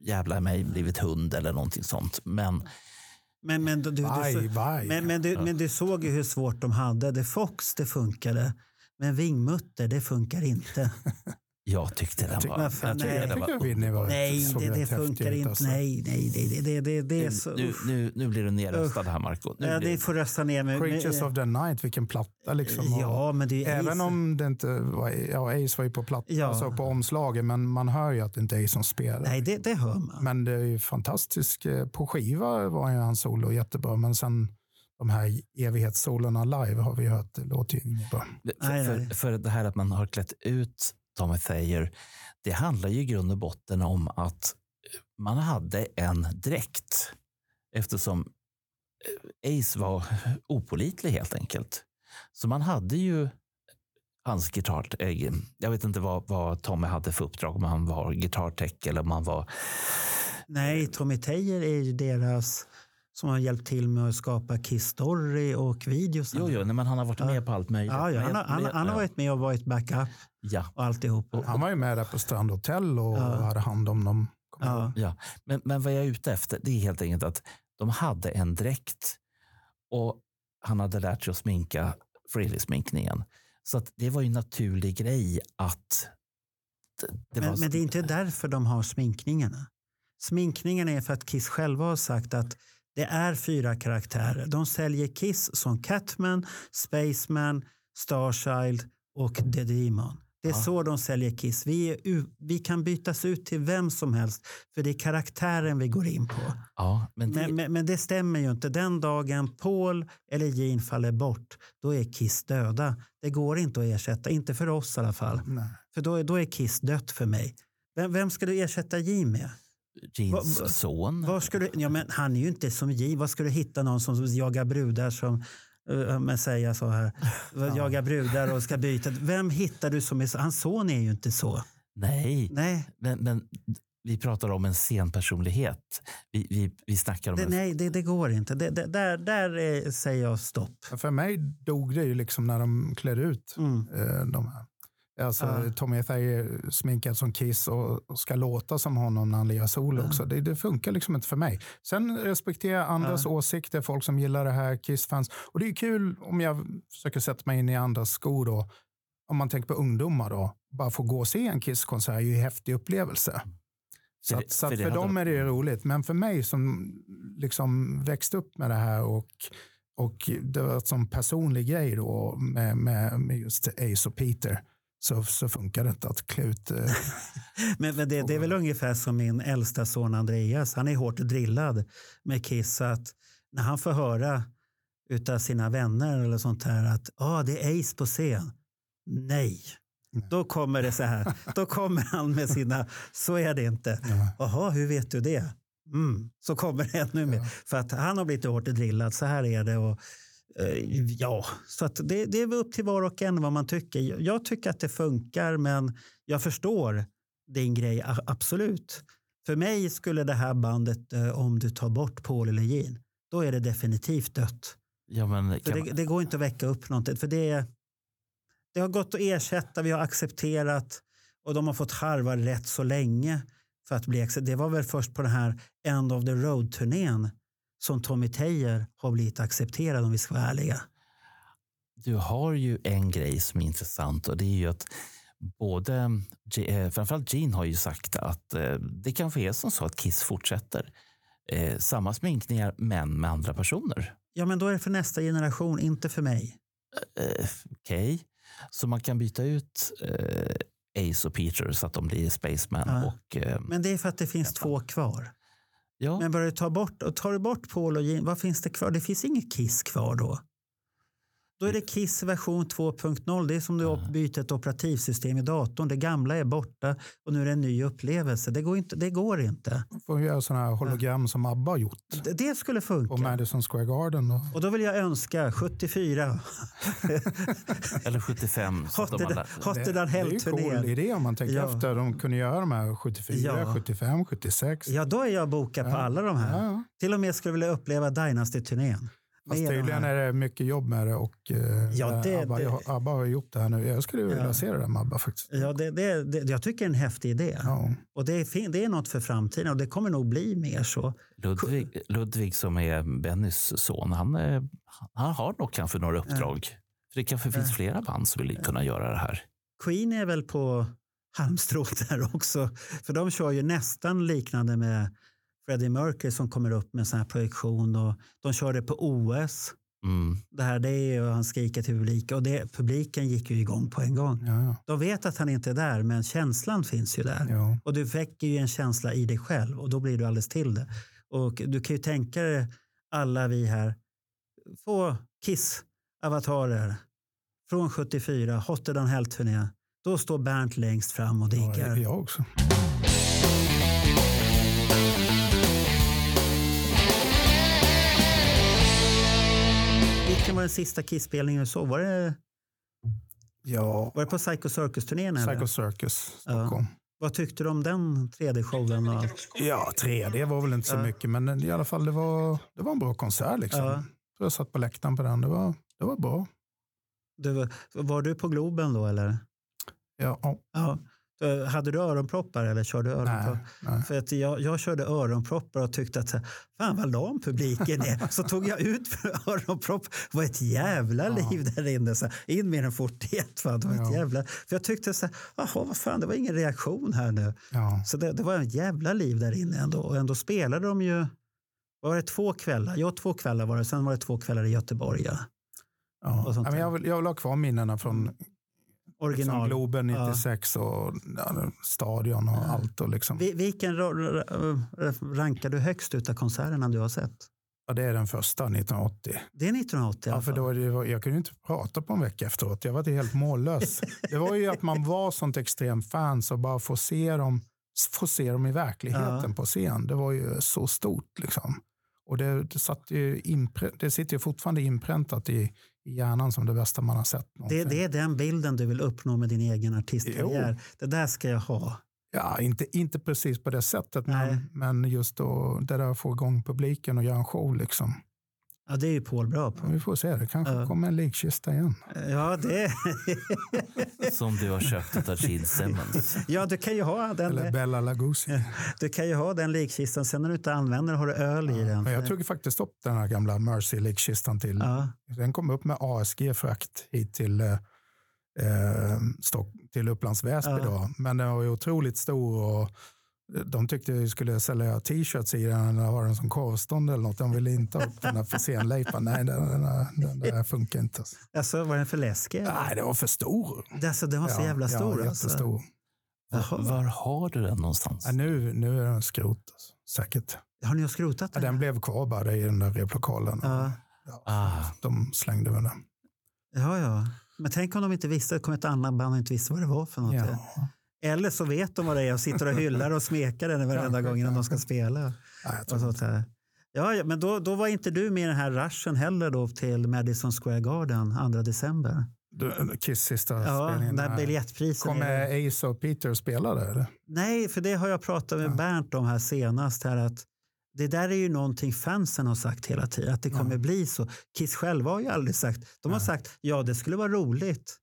jävla mig blivit hund eller någonting sånt. Men Men, men, du, du, du, vaj. men, men, du, men du såg ju hur svårt de hade. Det Fox, det funkade. Men Vingmutter, det funkar inte. jag tyckte den var... Jag tyckte nej. den Jag var Nej, det, det funkar inte. alltså. Nej, nej, det, det, det, det är så... nu, nu, nu, blir du nerröstad här, Marco. Nu ja, det får rösta ner mig. Creatures of the Night, vilken platta liksom. Ja, men det är Även Ace. om det inte var, ja Ace var ju på platta, Ja. alltså på omslaget, men man hör ju att det inte är Ace som spelar. Nej, det, det hör man. Men det är ju fantastiskt. eh, På skiva var ju hans solo jättebra, men sen de här evighetssolorna live har vi hört, det låter ju inget bra. För, för, för det här att man har klätt ut Tommy Thayer, det handlar ju i grund och botten om att man hade en dräkt eftersom eh, Ace var opolitlig helt enkelt. Så man hade ju hans gitarr... eh, Jag vet inte vad, vad Tommy hade för uppdrag, om han var gitarrtech eller om han var... Nej, Tommy Teijer är ju deras som har hjälpt till med att skapa Kiss Story och videos. Jo, jo, nej, men han har varit med på allt möjligt. Ja, ja, han, har, han, han har varit med och varit backup Ja, och alltihop. Han var ju med där på Strand Hotel och Ja. hade hand om dem. Ja. Ja, men, men vad jag är ute efter det är helt enkelt att de hade en dräkt och han hade lärt sig att sminka Frehley-sminkningen. Så att det var ju en naturlig grej att det, det Men, var... men det är inte därför de har sminkningarna. Sminkningen är för att Kiss själva har sagt att det är fyra karaktärer. De säljer Kiss som Catman, Spaceman, Starchild och The Demon. Det är Ja. så de säljer Kiss. Vi, är, vi kan bytas ut till vem som helst för det är karaktären vi går in på. Ja, men det, Men, men, men det stämmer ju inte. Den dagen Paul eller Gene faller bort, då är Kiss döda. Det går inte att ersätta, inte för oss i alla fall. Nej. För då, är- då är Kiss dött för mig. Vem, vem ska du ersätta Gene med? Jeans vad- son. Var ska du, ja, men han är ju inte som Gene. Var ska du hitta någon som jagar brudar som uh, men säga så här, jagar brudar och ska byta. Vem hittar du som är så? Hans son är ju inte så. Nej, Nej, men, men vi pratar om en scenpersonlighet. Vi, vi, vi snackar om det, en... nej det, det går inte. Det, det, där där eh, säger jag stopp. För mig dog det ju liksom när de klädde ut Mm. eh, de här. Alltså Ja. Tommy Thayer sminkad som Kiss och, ska låta som honom när han lirar solo också. Det, det funkar liksom inte för mig. Sen respekterar jag andras åsikter, folk som gillar det här, Kiss-fans. Och det är kul om jag försöker sätta mig in i andras skor då. Om man tänker på ungdomar då. Bara få gå och se en Kiss-konsert är ju en häftig upplevelse. Så, För att, så för för, dem de- är det ju roligt. Men för mig som liksom växte upp med det här och, och det var som personlig grej då med, med, med just Ace och Peter så, så funkar det inte att klä ut. Eh, Men, men det, det är väl ungefär som min äldsta son Andreas. Han är hårt drillad med Kiss. Att när han får höra utav sina vänner eller sånt här att ah, det är Ace på scen. Nej. Då kommer det så här. Då kommer han med sina, så är det inte. Jaha, hur vet du det? Mm. Så kommer det ännu mer. För att han har blivit hårt drillad. Så här är det. Och, ja, så det, det är upp till var och en vad man tycker. Jag, tycker att det funkar, men jag förstår din grej, absolut. För mig skulle det här bandet, eh, om du tar bort Paul eller Gene, då är det definitivt dött. Ja, men, det, man, det går inte att väcka upp någonting. För det, det har gått att ersätta, vi har accepterat och de har fått harva rätt så länge för att bli Det var väl först på den här End of the Road-turnén som Tommy Tejer har blivit accepterad om vi ska vara ärliga. du har ju en grej som är intressant och det är ju att både, eh, framförallt Gene har ju sagt att eh, det kanske är som så att Kiss fortsätter. Eh, samma sminkningar men med andra personer. Ja, men då är det för nästa generation, inte för mig. Okej, så man kan byta ut Ace och Peter så att de blir Spaceman Ja. och Men det är för att det finns två kvar ja, Men börjar du ta bort, och tar du bort Paul och Gene, vad finns det kvar? Det finns inget Kiss kvar då. Då är det Kiss version 2.0. Det är som du byter ett operativsystem i datorn. Det gamla är borta och nu är det en ny upplevelse. Det går inte. Det går inte. får göra sådana här hologram som ABBA har gjort Det, det skulle på funka. Madison Square Garden. Då. Och då vill jag önska 74. eller 75. Så att de Hotter, alla, Hotter than det är ju en cool Hell-turnén. idé om man tänker Ja. efter. De kunde göra de här 74, Ja. 75, 76. Ja, då är jag bokad på alla de här. Ja, ja. Till och med skulle jag vilja uppleva Dynasty-turnén. Fast tydligen är det mycket jobb med det och eh, Ja, det- ABBA, det- ABBA har gjort det här nu. Jag skulle vilja Ja. se det där med ABBA faktiskt. Ja, det, det, det, jag tycker det är en häftig idé. Ja. Och det är, det är något för framtiden och det kommer nog bli mer så. Ludvig, Ludvig som är Bennys son, han, eh, han har nog kanske några uppdrag. För det kanske finns flera band som vill kunna göra det här. Queen är väl på halmstrået där också. För de kör ju nästan liknande med Freddie Mercury som kommer upp med sån här projektion. Och de kör det på OS. Mm. Det här det är ju, han skriker till publiken och det, publiken gick ju igång på en gång. Ja, ja. De vet att han inte är där men känslan finns ju där. Ja. Och du väcker ju en känsla i dig själv och då blir du alldeles till det. Och du kan ju tänka dig alla vi här få Kiss-avatarer från 74, Hotter than Hell-turné. Då står Bernt längst fram och diggar. jag också. Vilken var den sista Kiss-spelningen du såg? Var det, Ja, var det på Psycho Circus-turnén? Psycho Circus, Stockholm. Vad tyckte du om den 3D-showen? och allt? Ja, 3D var väl inte så Ja. mycket, men i alla fall det var, det var en bra konsert. Liksom. Ja. Jag satt på läktaren på den. Det var, det var bra. Du, var- var du på Globen då eller? Ja, ja. Ja. Så Hade du öronproppar eller körde du öronproppar? nej, nej. För att jag, jag körde öronproppar och tyckte att fan vad lam publiken är. Så tog jag ut öronpropp. Det var ett jävla liv där inne. Så in med en 41. Fan, det var ett Ja. jävla... För jag tyckte så här, jaha vad fan det var ingen reaktion här nu. Ja. Så det, det var en jävla liv där inne ändå. Och ändå spelade de ju, var det två kvällar? Ja, två kvällar var det. Sen var det två kvällar i Göteborg. Ja. Ja. Ja, men jag, vill, jag vill ha kvar minnena från Original. Liksom Globen Ja. 96 och ja, Stadion och allt. Och liksom. Vi- Vilken ro- rankar du högst utav konserterna du har sett? Ja, det är den första 1980. Det är 1980 i Ja, för fall. då, det, jag kunde inte prata på en vecka efteråt. Jag var helt mållös. det var ju att man var sånt extremt fan så bara få se dem, få se dem i verkligheten Ja. på scen. Det var ju så stort. Liksom. Och det, det, satt ju inprä, det sitter ju fortfarande inpräntat i, i hjärnan som det bästa man har sett. Det, det är den bilden du vill uppnå med din egen artistkarriär. Det där ska jag ha. Ja, inte, inte precis på det sättet, Nej. men, men just då, det där att få igång publiken och göra en show. Liksom. Ja, det är ju Paul bra på. Vi får se, det kanske Ja. kommer en likkista igen. Ja, det... Som du har köpt av Gene Simmons. ja, du kan ju ha Eller den, Bella Lugosi. du kan ju ha den likkistan. Sen när du inte använder den har du öl i den. Men jag tog faktiskt upp den här gamla Mercy likkistan till. Ja. Den kom upp med ASG-frakt hit till, eh, eh, Stock, till Upplands Väsby. Då. Men den var ju otroligt stor och de tyckte vi skulle sälja t-shirts i den eller ha den som korvstånd eller något. De ville inte ha upp den där för senlejpan. Nej, den, den, den, den där funkar inte. Alltså, var den för läskig? eller? Nej, den var för stor. Det, alltså, den var så Ja, jävla stor. Ja, alltså. jättestor. Var, var har du den någonstans? Ja, nu, nu är den skrot. Alltså. Säkert. Har ni skrotat Ja, den? den blev kvar bara i den där replokalen. Ja. Ja, Ah. De slängde väl den. ja, ja. Men tänk om de inte visste, det kom ett annat band och inte visste vad det var för något. Ja. Eller så vet de vad det är och sitter och hyllar och smekar den varenda gång innan de ska spela. Ja, ja, men då, då var inte du med i den här rushen heller då till Madison Square Garden 2 december. Kiss sista Ja, spelningen. när där. biljettpriserna... Kommer Ace och Peter spela där? Eller? Nej, för det har jag pratat med Ja. Bernt om här senast. Här att det där är ju någonting fansen har sagt hela tiden, att det kommer Ja. bli så. Kiss själva har ju aldrig sagt, de har Nej. sagt ja det skulle vara roligt.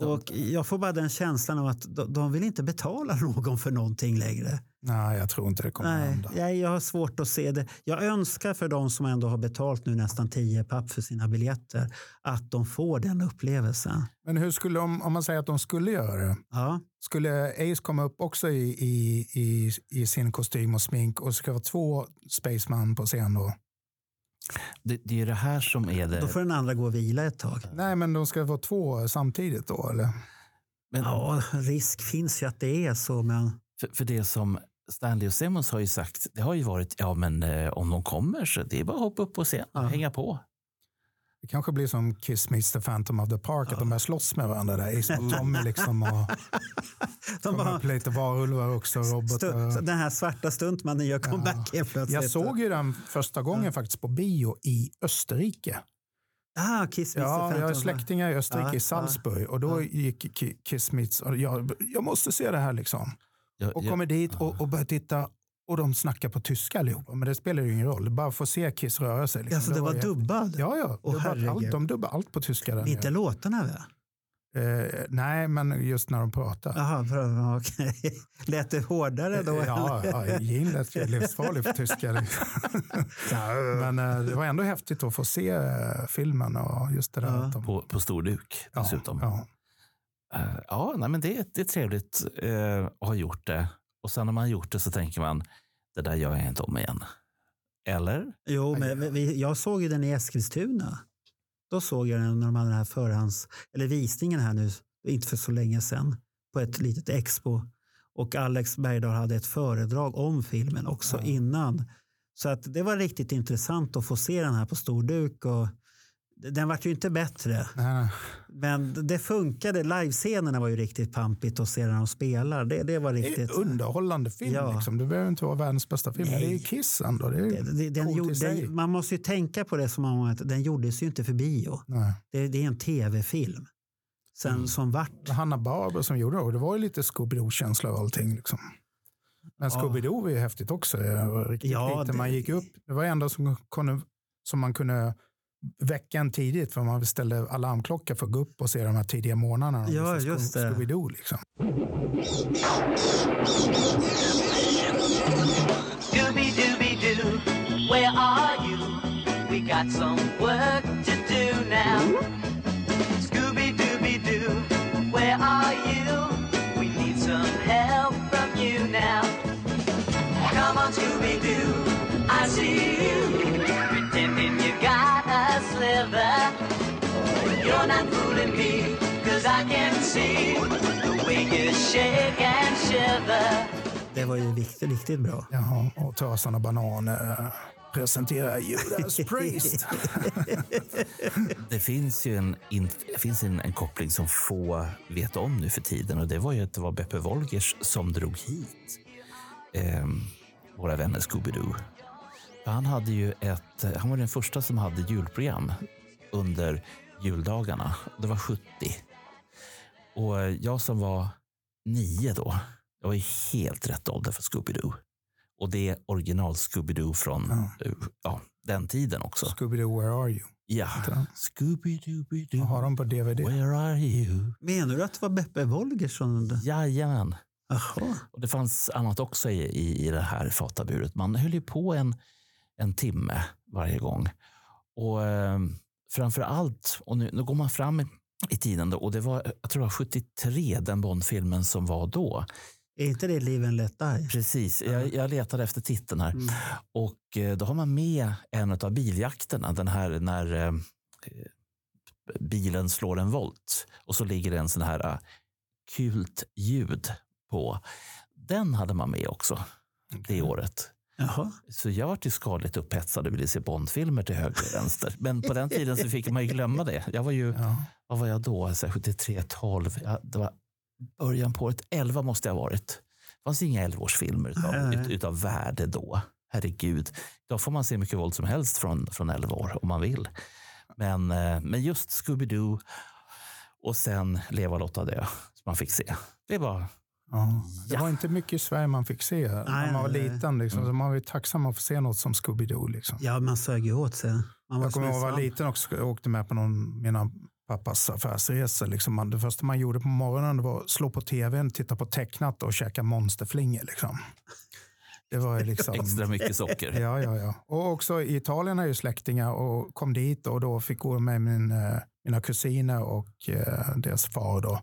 Och jag får bara den känslan av att de, vill inte betala någon för någonting längre. Nej, jag tror inte det kommer Nej, hända. jag, jag har svårt att se det. Jag önskar för de som ändå har betalt nu nästan 10 papp för sina biljetter att de får den upplevelsen. Men hur skulle de, om man säger att de skulle göra det, Ja, skulle Ace komma upp också i, i, i, i sin kostym och smink och ska vara två Spaceman på scen då? Det, det är ju det här som är då det. får den andra gå och vila ett tag. Nej, men de ska vara två samtidigt då, eller? Men Ja, risk finns ju att det är så, men för, för det som Stanley och Simmons har ju sagt, det har ju varit, ja men eh, om de kommer så det är bara att hoppa upp på scen och Ja. hänga på. Det kanske blir som Kiss meets the Phantom of the Park, att de börjar slåss med varandra där. Ace mot Tommy liksom. Och de kommer bara, upp lite varulvar också, robotar. stu, den här svarta stuntmannen gör comeback helt plötsligt. Jag såg ju den första gången faktiskt på bio i Österrike. Ah, Kiss Mr. Ja, jag har släktingar i Österrike, Ja, i Salzburg. Och då gick Ki- Kiss Meets, och jag, jag måste se det här liksom. Jag, Och jag- kommer dit och, och börjar titta och de snackar på tyska allihopa. Men det spelar ju ingen roll, bara få se Kiss röra sig. Liksom. Alltså, det var ju- dubbad? Ja, ja. Åh, Dubbat allt, de dubbar allt på tyska. Där Inte nere. låtarna väl? eh, nej, men just när de pratar. Jaha, bra, okej. Lät det hårdare då? Ja, eller? ja Gene lät ju livsfarlig för tyska. liksom. Men eh, det var ändå häftigt att få se eh, filmen och just det där. Ja. De, på, på stor duk ja, dessutom. ja. Eh, ja nej, men det, det är trevligt eh, att ha gjort det. Och sen när man har gjort det så tänker man, det där gör jag inte om igen. Eller? Jo, men vi- jag såg ju den i Eskilstuna. Då såg jag den när de hade den här förhands, eller visningen här nu, inte för så länge sedan, på ett litet expo. Och Alex Bergdahl hade ett föredrag om filmen också Ja. innan. Så att det var riktigt intressant att få se den här på stor duk. Och den vart ju inte bättre, Nej, nej. men det funkade. Livescenerna var ju riktigt pampigt att se när de spelar. Det, det var Det riktigt... är underhållande film. Ja. Liksom. Det behöver inte vara världens bästa film. men Det är ju Nej. Kiss ändå. Det är Det, det, den gjorde, den, man måste ju tänka på det som om att den gjordes ju inte för bio. Nej. Det, det är en tv-film. Sen Mm. som vart. Hanna Barber som gjorde det. Och det var ju lite Scooby-Doo-känsla av allting. Liksom. Men Ja. Scooby-Doo är ju häftigt också. Det var riktigt Ja, det- Man gick upp. Det var enda som, kunde, som man kunde väcka en tidigt. För man ställde alarmklocka för att gå upp och se de här tidiga morgnarna. Ja, visade just det. Scooby-Doo liksom. Where are you? We got some work to do now. You're not fooling me, cause I can see the way you shake and shiver. Det var ju riktigt, riktigt bra. Jaha, och Tarzan och bananer eh, presenterar Judas Priest. Det finns ju en, in, finns en, en koppling som få vet om nu för tiden och det var ju att det var Beppe Wolgers som drog hit eh, våra vänner Scooby-Doo. Han, hade ju ett, han var den första som hade julprogram under juldagarna. Det var 70. Och jag som var nio då, jag var i helt rätt ålder för Scooby-Doo. Och det är original Scooby-Doo från Ja. eh, ja, den tiden också. Scooby-Doo, where are you? Ja. den? Scooby-Dooby-Doo. Jag har dem på DVD. Where are you? Menar du att det var Beppe Wolgers som... Jajamän. Jaha. Och det fanns annat också i, i, i det här fataburet. Man höll ju på en, en timme varje gång. Och eh, framför allt, och nu, nu går man fram i, tiden då, och det var, jag tror det var 73, den Bondfilmen som var då. Är inte det Live and Let Die? Precis, jag, jag letade efter titeln här. Och eh, då har man med en av biljakterna, den här när eh, bilen slår en volt och så ligger det en sån här eh, kult ljud på. Den hade man med också det året. Jaha. Så jag var ju skadligt upphetsad och ville se Bondfilmer till höger och vänster. Men på den tiden så fick man ju glömma det. Jag var ju, Ja. vad var jag då? Så här 73, 12. Ja, det var början på året. 11 måste jag ha varit. Det fanns inga 11-årsfilmer utav, Nej, nej. ut, utav värde då. Herregud. Då får man se mycket våld som helst från, från 11 år om man vill. Men, eh, men just Scooby-Doo och sen Leva, Lotta, dö som man fick se. Det var Ja. Det var inte mycket i Sverige man fick se när man var nej, nej. liten. Liksom. Så man var ju tacksam att få se något som Scooby-Doo. Liksom. Ja, man sög ju åt sig. Man var Jag kommer ihåg att jag var liten också. Jag åkte med på någon mina pappas affärsresor. Liksom. Man- Det första man gjorde på morgonen var att slå på tvn, titta på tecknat och käka monsterflingor. Liksom. Det var liksom... extra mycket socker. Ja, ja, ja. Och också i Italien är ju släktingar och kom dit och då fick gå med min, eh, mina kusiner och eh, deras far då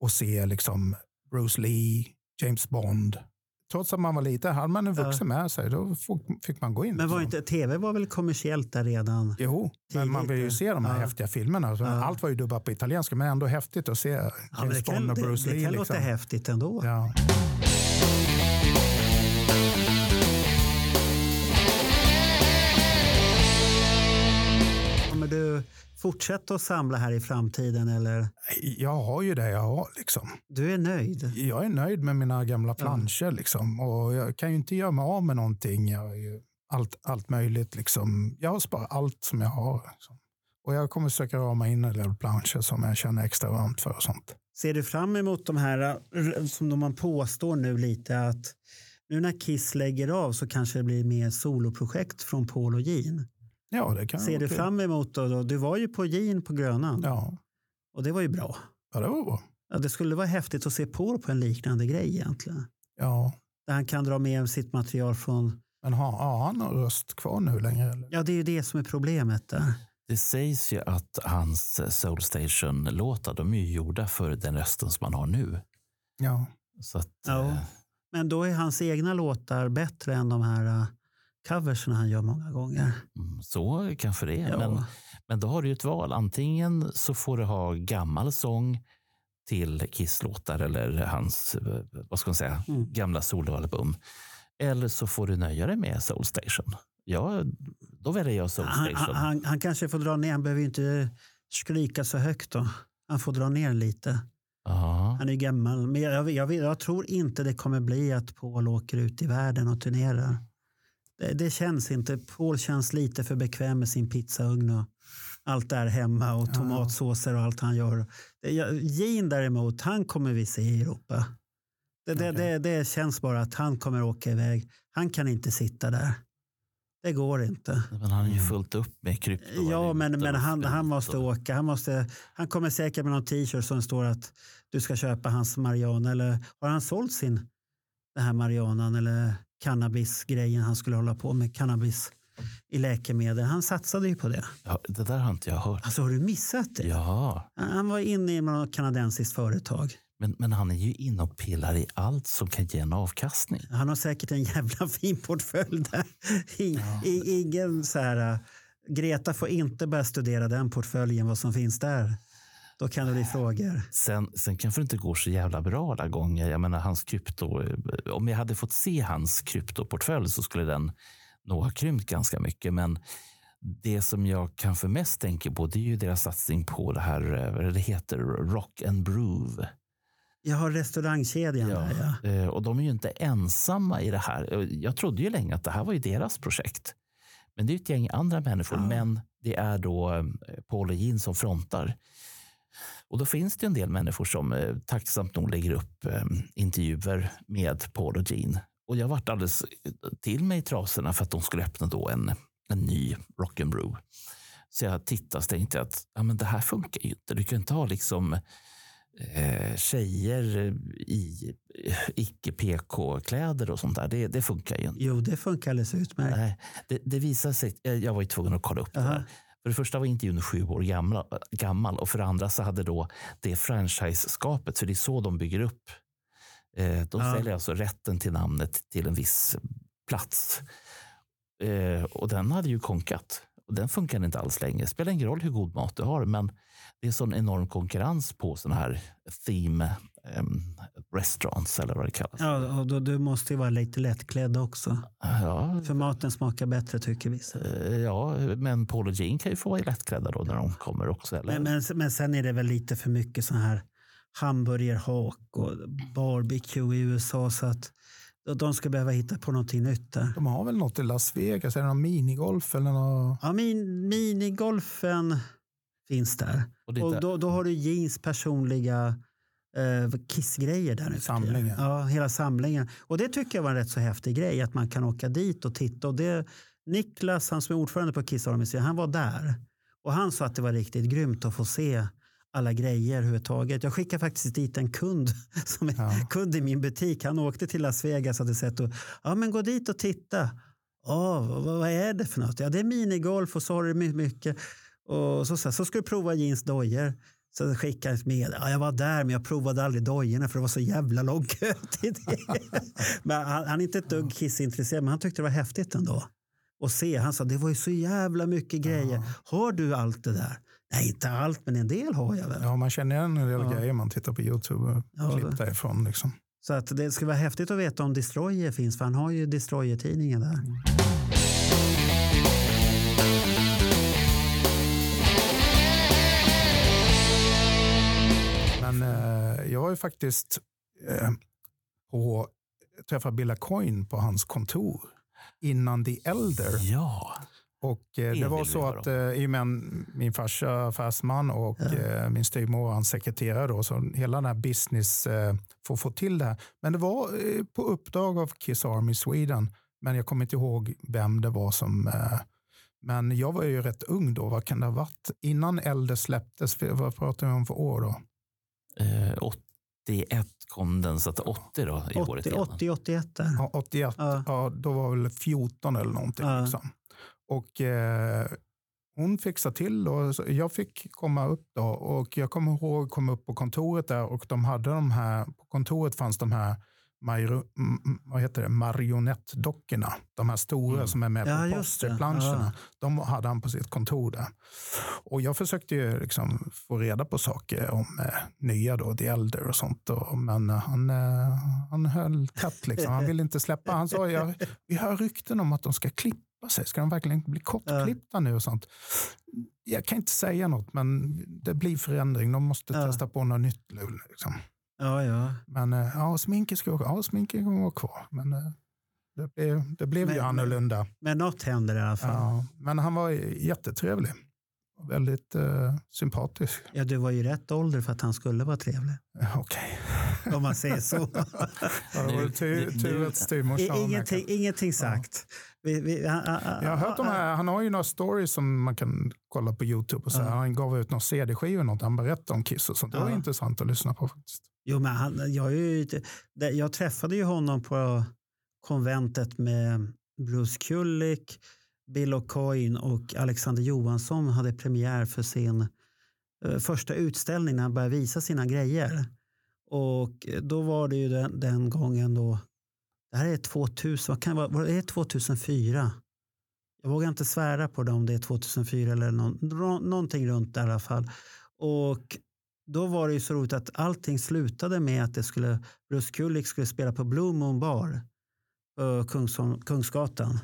och se liksom Bruce Lee, James Bond. Trots att man var liten, hade man en vuxen med sig, då fick- man gå in. Men var liksom. inte, tv var väl kommersiellt där redan? Jo, men man vill ju tidigt, se de här ja. häftiga filmerna. Så Ja. Allt var ju dubbat på italienska, men ändå häftigt att se Ja, James det kan, Bond och det, Bruce det Lee. kan liksom. låta häftigt ändå. Ja. Kommer du fortsätta att samla här i framtiden eller? Jag har ju det jag har. Liksom. Du är nöjd? Jag är nöjd med mina gamla planscher. Liksom. Och jag kan ju inte göra mig av med någonting. Jag har ju allt, allt möjligt. Liksom. Jag har sparat allt som jag har. Liksom. Och jag kommer söka rama in en del planscher som jag känner extra varmt för. och sånt. Ser du fram emot de här eh, som man påstår nu lite att nu när Kiss lägger av så kanske det blir mer soloprojekt från Paul och Jean. Ja, det kan Ser du kul. fram emot då, då? Du var ju på Jean på Grönan Ja. och det var ju bra. ja, det var bra. Ja, det skulle vara häftigt att se Paul på en liknande grej egentligen. Ja. Där han kan dra med sitt material från... Men har, har han någon röst kvar nu längre? Eller? Ja, det är ju det som är problemet där. Det sägs ju att hans Soul Station-låtar de är ju gjorda för den rösten som man har nu. Ja. Så att, Ja. eh, Men då är hans egna låtar bättre än de här uh, coversen han gör många gånger. mm, så kanske det är. Ja. Men, men då har du ju ett val. Antingen så får du ha gammal sång till Kiss-låtar eller hans eh, vad ska man säga, Mm. gamla soloalbum. Eller så får du nöja dig med Soul Station. Ja, då väljer jag Soul Han, Station. han, han, han kanske får dra ner, han behöver inte skrika så högt då. Han får dra ner lite. Ja. Han är gammal. Men jag, jag, jag, jag tror inte det kommer bli att Paul åker ut i världen och turnerar. Det, det känns inte. Paul känns lite för bekväm med sin pizzaugn och allt där hemma och tomatsåser och allt han gör. Gene däremot, han kommer vi se i Europa. Det, det, det, det känns bara att han kommer åka iväg. Han kan inte sitta där. Det går inte. Men han är ju fullt upp med kryptovalutor. Ja, men, men han, han måste åka. Han, måste, han kommer säkert med någon t-shirt som står att du ska köpa hans marijuana. Eller har han sålt sin den här marijuanan eller cannabisgrejen han skulle hålla på med? Cannabis i läkemedel. Han satsade ju på det. Ja, det där har inte jag hört. Alltså har du missat det? Ja, Han var inne i något kanadensiskt företag. men, men han är ju inne och pillar i allt som kan ge en avkastning. Han har säkert en jävla fin portfölj där. I, i, ingen så här... Greta får inte börja studera den portföljen, vad som finns där. Då kan det bli frågor. Sen, sen kanske det inte går så jävla bra alla gånger. Jag menar, hans krypto, om jag hade fått se hans kryptoportfölj så skulle den nog ha krympt ganska mycket. Men det som jag kanske mest tänker på det är ju deras satsning på det här, eh, vad det heter, Rock and Brew. Jag har restaurangkedjan där ja. Eh, Och de är ju inte ensamma i det här. Eh, Jag trodde ju länge att det här var ju deras projekt. Men det är ett gäng andra människor. Ja. Men det är då eh, Paul och Jean som frontar. Och då finns det en del människor som eh, tacksamt nog lägger upp eh, intervjuer med Paul och Jean. Och jag varit alldeles till mig i trasorna för att de skulle öppna då en, en ny rock'n'brew. Så jag tittade och tänkte att ja, men det här funkar ju inte. Du kan inte ha liksom eh, tjejer i eh, icke-PK-kläder och sånt där. Det, det funkar ju inte. Jo, det funkar alldeles utmärkt. Nej, det, det visar sig, eh, jag var ju tvungen att kolla upp det Aha. här. För det första var intervjun sju år gamla, gammal och för det andra så hade då det franchise-skapet, för det är så de bygger upp. Eh, de Ja. säljer alltså rätten till namnet till en viss plats. Eh, och den hade ju konkat. Och den funkar inte alls längre. Det spelar ingen roll hur god mat du har, men det är sån enorm konkurrens på sådana här theme em, restaurants eller vad det kallas. Ja, och då, du måste ju vara lite lättklädd också. Ja, För maten smakar bättre tycker vissa. Eh, Ja, men Paul och Jean kan ju få vara lättklädda då när de kommer också. Eller? Men, men, men sen är det väl lite för mycket så här hamburgerhak och barbecue i USA så att de ska behöva hitta på någonting nytt där. De har väl något i Las Vegas, är det någon minigolf eller något? Ja, min, minigolfen finns där. Och Och då, då har du jeans personliga eh, kissgrejer där nu. Samlingen. Ja, hela samlingen. Och det tycker jag var en rätt så häftig grej att man kan åka dit och titta. Och det, Niklas, han som är ordförande på Kiss Army Museum, han var där. Och han sa att det var riktigt grymt att få se alla grejer överhuvudtaget. Jag skickade faktiskt dit en kund som är Ja. kund i min butik. Han åkte till Las Vegas och hade sett och ja men gå dit och titta. Åh, vad, vad är det för något? Ja, det är minigolf och så har du my- mycket. Och så, så, så ska du prova jeans dojor. Så skickade jag med. Ja, jag var där men jag provade aldrig dojorna för det var så jävla lång kö till det. men han, han är inte ett dugg kissintresserad men han tyckte det var häftigt ändå. Och se, han sa det var ju så jävla mycket grejer. Har du allt det där? Nej, inte allt men en del har jag väl. Ja, man känner igen en del Ja. grejer man tittar på Youtube och Ja, klipp därifrån. Liksom. Så att det skulle vara häftigt att veta om Destroyer finns för han har ju Destroyer-tidningen där. Men jag har ju faktiskt eh, på, träffat Billa Coin på hans kontor innan The Elder. Ja, Och eh, Det var så att eh, i och med en- min farsa affärsman och eh, min styvmor var hans sekreterare då, så hela den här business eh, för att få till det här. Men det var eh, på uppdrag av Kiss Army Sweden, men jag kommer inte ihåg vem det var som eh, men jag var ju rätt ung då, vad kan det ha varit? Innan Elder släpptes, för- vad pratar vi om för år då? Eh, 81 kom den, så att 80 då i året 80, igen. 80, 81 där. Ja, 81, Ja. ja. då var väl 14 eller någonting. Ja. Liksom. Och eh, hon fixade till och så jag fick komma upp då och jag kommer ihåg kom upp på kontoret där och de hade de här, på kontoret fanns de här Mario, m- m- vad heter det, marionettdockorna. De här stora Mm. som är med Ja, på posterplanscherna. Ja. De hade han på sitt kontor där. Och jag försökte ju liksom få reda på saker om eh, nya då, The Elder och sånt. Och, men eh, han, eh, han höll tätt liksom. Han ville inte släppa. Han sa, jag, vi hör rykten om att de ska klippa sig. Ska de verkligen bli kortklippta nu och sånt? Jag kan inte säga något, men det blir förändring. De måste Ja. testa på något nytt. nu, Liksom. Ja, ja. Men eh, ja, sminket ska vara, ja, sminket kommer vara kvar. Men eh, det blev, det blev ju Men- annorlunda. Men något händer i alla fall. Ja. Ja, men han var jättetrevlig. Väldigt eh, sympatisk. du var ju rätt ålder för att han skulle vara trevlig. Eh, Okej. Om man säger så. Ja, det var tur, att styvmorsan ingenting, ingenting sagt. Vi, vi, Jag har hört de här, han har ju några stories som man kan kolla på Youtube. Och så. Ja. Han gav ut och något. Han berättade om Kiss och sånt. Det var Ja. intressant att lyssna på faktiskt. Jo, men han, jag, är ju, jag träffade ju honom på konventet med Bruce Kulick, Bill O'Coin och Alexander Johansson hade premiär för sin eh, första utställning när han började visa sina grejer. Och då var det ju den, den gången då, det här är 2000, vad kan det vara, var 2004? Jag vågar inte svära på det om det är 2004 eller någon, någonting runt där i alla fall. Och då var det ju så roligt att allting slutade med att det skulle, Bruce Kulick skulle spela på Blue Moon Bar på Kungsholm, Kungsgatan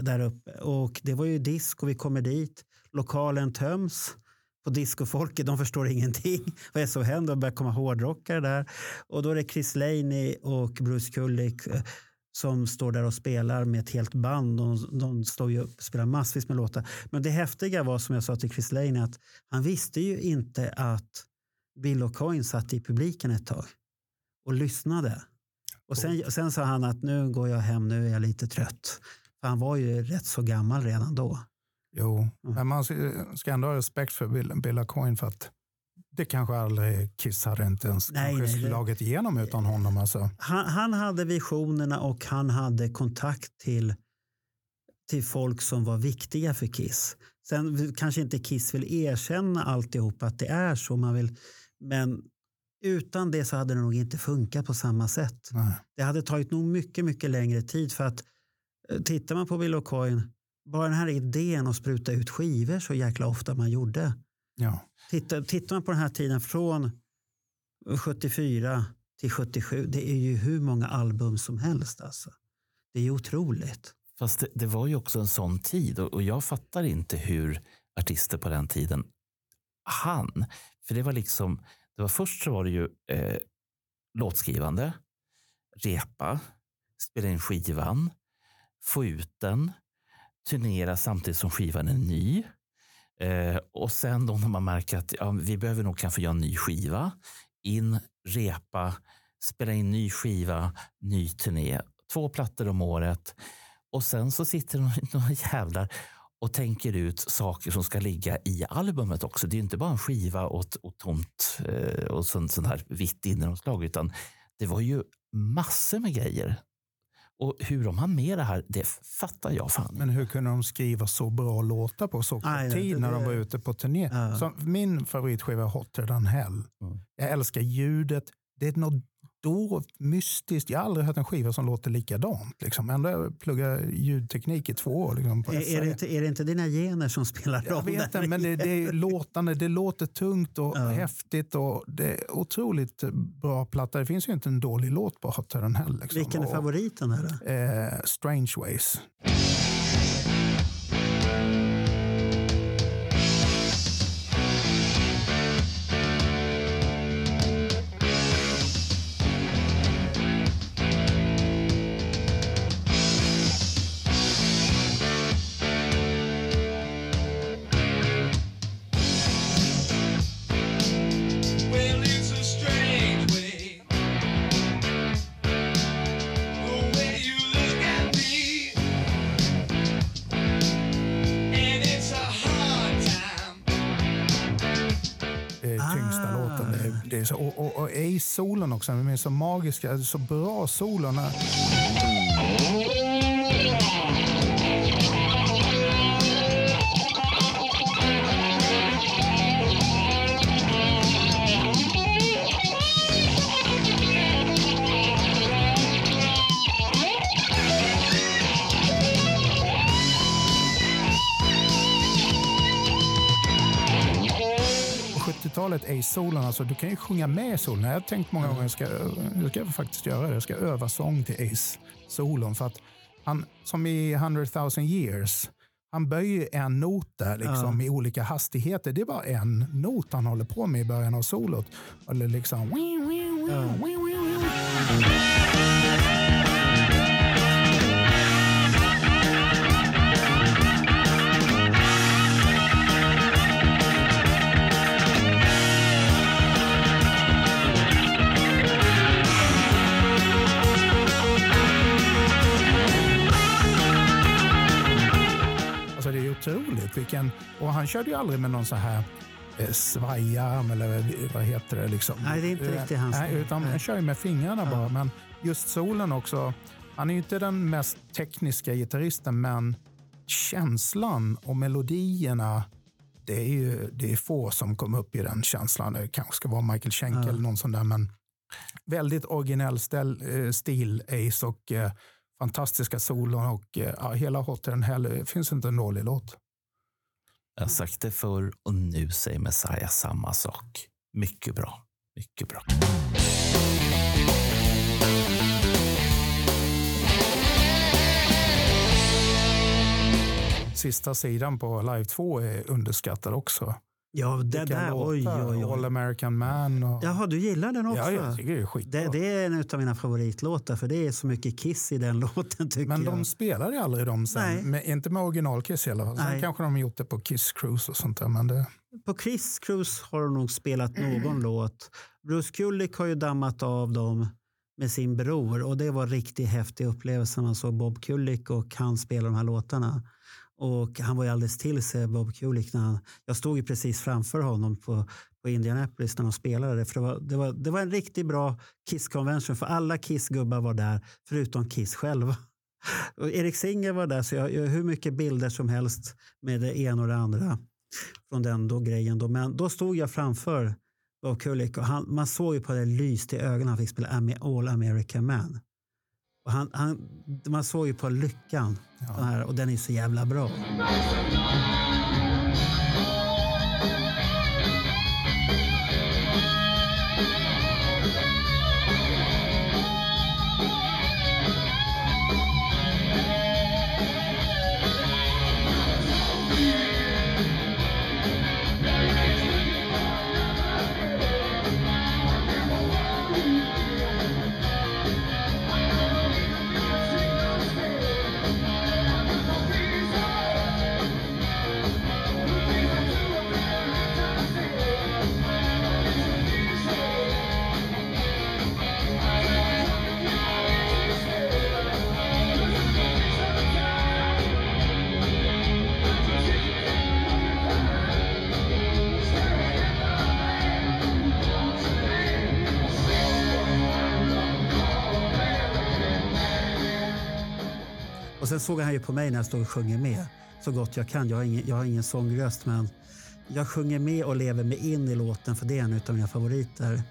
där, uppe. Och det var ju disco, vi kommer dit, lokalen töms på discofolket, de förstår ingenting. Vad är det som händer? Det börjar komma hårdrockare där. Och då är det Chris Laney och Bruce Kulick som står där och spelar med ett helt band. De, de står ju upp och spelar massvis med låtar. Men det häftiga var som jag sa till Chris Laney att han visste ju inte att Bill O'Coin satt i publiken ett tag och lyssnade. Och sen, sen sa han att nu går jag hem, nu är jag lite trött. För han var ju rätt så gammal redan då. Jo, Mm. men man ska ändå ha respekt för Bill, Bill Coin för att det kanske aldrig Kiss hade inte ens Nej, kanske nej, slagit igenom utan honom. Alltså. Han, han hade visionerna och han hade kontakt till, till folk som var viktiga för Kiss. Sen kanske inte Kiss vill erkänna alltihop att det är så. Man vill, men utan det så hade det nog inte funkat på samma sätt. Nej. Det hade tagit nog mycket, mycket längre tid för att eh, tittar man på Bill O'Coin, bara den här idén att spruta ut skivor så jäkla ofta man gjorde. Ja. Tittar, tittar man på den här tiden från 74 till 77, det är ju hur många album som helst. Alltså. Det är ju otroligt. Fast det, det var ju också en sån tid och, och jag fattar inte hur artister på den tiden hann. För det var liksom, det var först så var det ju eh, låtskrivande, repa, spela in skivan, få ut den, turnera samtidigt som skivan är ny. Eh, och sen då när man märker att ja, vi behöver nog kanske göra en ny skiva, in, repa, spela in ny skiva, ny turné. Två plattor om året. Och sen så sitter de några jävlar och tänker ut saker som ska ligga i albumet också. Det är inte bara en skiva och, ett- och tomt eh, och sån, sån här vitt innehållslag, utan det var ju massor med grejer. Och hur de hann med det här, det fattar jag fan Men hur kunde de skriva så bra låtar på så kort Nej, tid det- när de var ute på turné? Ja. Så min favoritskiva är Hotter than hell. Mm. Jag älskar ljudet. Det är något dovt, mystiskt. Jag har aldrig hört en skiva som låter likadant. Liksom. Ändå har jag pluggat ljudteknik i två år. Liksom, Är, är, SRE. det inte, är det inte dina gener som spelar Jag roll? vet där? inte, men det, det är låtande. Det låter tungt och Ja. häftigt. och Det är otroligt bra platta. Det finns ju inte en dålig låt på Hotter than hell. Liksom. Vilken är favoriten? Där då? Eh, Strange Ways. Ace-solon också. De är så magiska. Så bra solon. På 70-talet, Ace-solon, alltså, du kan ju sjunga med solon. Jag har tänkt många gånger, jag ska, jag ska faktiskt göra det. Jag ska öva sång till. För att han, som i 100 000 years, han böjer en not där liksom, i olika hastigheter. Det är bara en not han håller på med i början av solot. Eller liksom... Alltså otroligt. Vilken, och han körde ju aldrig med någon så här eh, svajarm eller vad heter det? Liksom. Nej, det är inte riktigt hans Nej, utan han kör ju med fingrarna bara. Men just solen också. Han är ju inte den mest tekniska gitarristen, men känslan och melodierna. Det är ju det är få som kom upp i den känslan. Det kanske ska vara Michael Schenker eller någon sån där. Men väldigt originell eh, stil, Ace och eh, fantastiska solon och eh, ja, hela Hotter Hell. Det finns inte en dålig låt. Jag har sagt det förr och nu säger Messiah samma sak. Mycket bra. Mycket bra. Sista sidan på Live 2 är underskattad också. Ja, det där. Oj, låtar. oj, All oj. American Man. Och... Jaha, du gillar den också? Ja, jag tycker det är skitbra. det, det är en av mina favoritlåtar för det är så mycket Kiss i den låten tycker Men jag. de spelar ju aldrig dem sen. Nej. Med, inte med original-Kiss i alla fall. Sen Nej. kanske de gjort det på Kiss Cruise och sånt där. Men det, På Chris Cruise har de nog spelat någon låt. Bruce Kulick har ju dammat av dem med sin bror och det var en riktigt häftig upplevelse när man såg Bob Kulick och han spela de här låtarna. Och han var ju alldeles till sig, Bob Kulick. När han, jag stod ju precis framför honom på, på Indianapolis när de spelade det. För det, var, det, var, det var en riktigt bra Kiss-convention för alla Kiss-gubbar var där förutom Kiss själva. Och Erik Singer var där så jag jag hur mycket bilder som helst med det ena och det andra från den då grejen. Då. Men då stod jag framför Bob Kulick och han, man såg ju på det lyst i ögonen han fick spela All American Man. Han, han, man såg ju på lyckan den här, och den är så jävla bra. Såg han ju på mig när jag stod och sjunger med så gott jag kan. Jag har ingen, jag har ingen sångröst men jag sjunger med och lever mig in i låten för det är en av mina favoriter.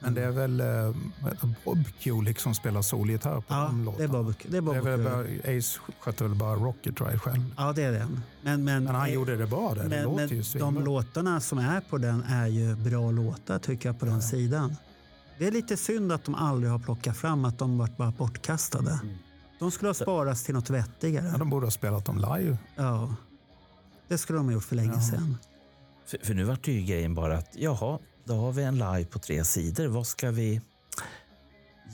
men det är väl eh, Bob Kulick som spelar solgitarr på Ja, de det är låtarna. Bob, det är Bob Det är väl bara, Ace skötte väl bara Rocket Ride själv. Ja, det är den. Men, men, Men han gjorde det bra där. Det men, låter men ju de låtarna som är på den är ju bra låtar tycker jag på den sidan. Det är lite synd att de aldrig har plockat fram att de varit bara bortkastade. De skulle ha sparats till något vettigare. Ja, de borde ha spelat dem live. Ja, det skulle de ha gjort för länge Ja. sedan. För, för nu vart det ju grejen bara att jaha, då har vi en live på tre sidor. Vad ska vi...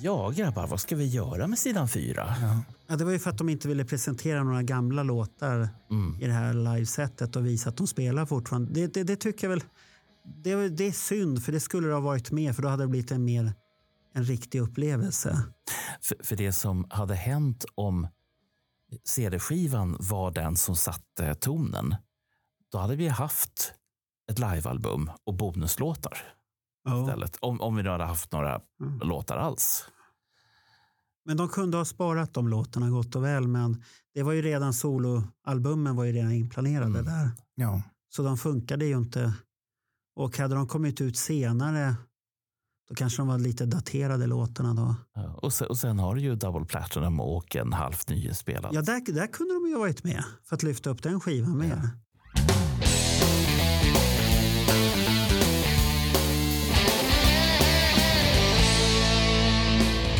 Ja, grabbar, vad ska vi göra med sidan fyra? Ja. Ja, det var ju för att de inte ville presentera några gamla låtar Mm. i det här livesättet och visa att de spelar fortfarande. Det, det, det tycker jag väl. Det, är- det är synd, för det skulle det ha varit med, för då hade det blivit en mer en riktig upplevelse. För, för det som hade hänt om CD-skivan var den som satte tonen, då hade vi haft ett livealbum och bonuslåtar Ja. istället. Om, om vi nu hade haft några Mm. låtar alls. Men de kunde ha sparat de låtarna gott och väl, men det var ju redan soloalbumen var ju redan inplanerade Mm. där. Ja. Så de funkade ju inte. Och hade de kommit ut senare, då kanske de var lite daterade låtarna då. Ja, Och sen, och sen har du ju Double Platinum och en halvt nyinspelad. Ja, där, där kunde de ju ha varit med för att lyfta upp den skivan mer.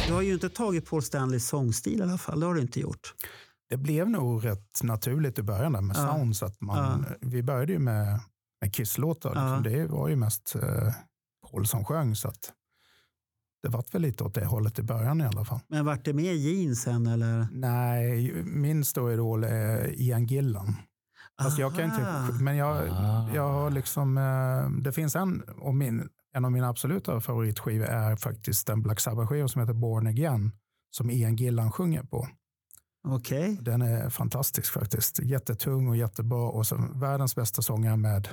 Du har ju inte tagit Paul Stanleys sångstil i alla fall. Det har du inte gjort. Det blev nog rätt naturligt i början där med Ja. sounds. Att man, Vi började ju med, med Kiss-låtar. Ja. Liksom. Det var ju mest eh, Paul som sjöng. Så att det vart väl lite åt det hållet i början i alla fall. Men vart det med Gene sen eller? Nej, min stora idol är Ian Gillan. Alltså jag kan inte, men jag, Ah. jag har liksom, eh, det finns en, och min, en av mina absoluta favoritskivor är faktiskt den Black Sabbath-skiva som heter Born Again, som Ian Gillan sjunger på. Okej. Den är fantastisk faktiskt. Jättetung och jättebra och så världens bästa sångare med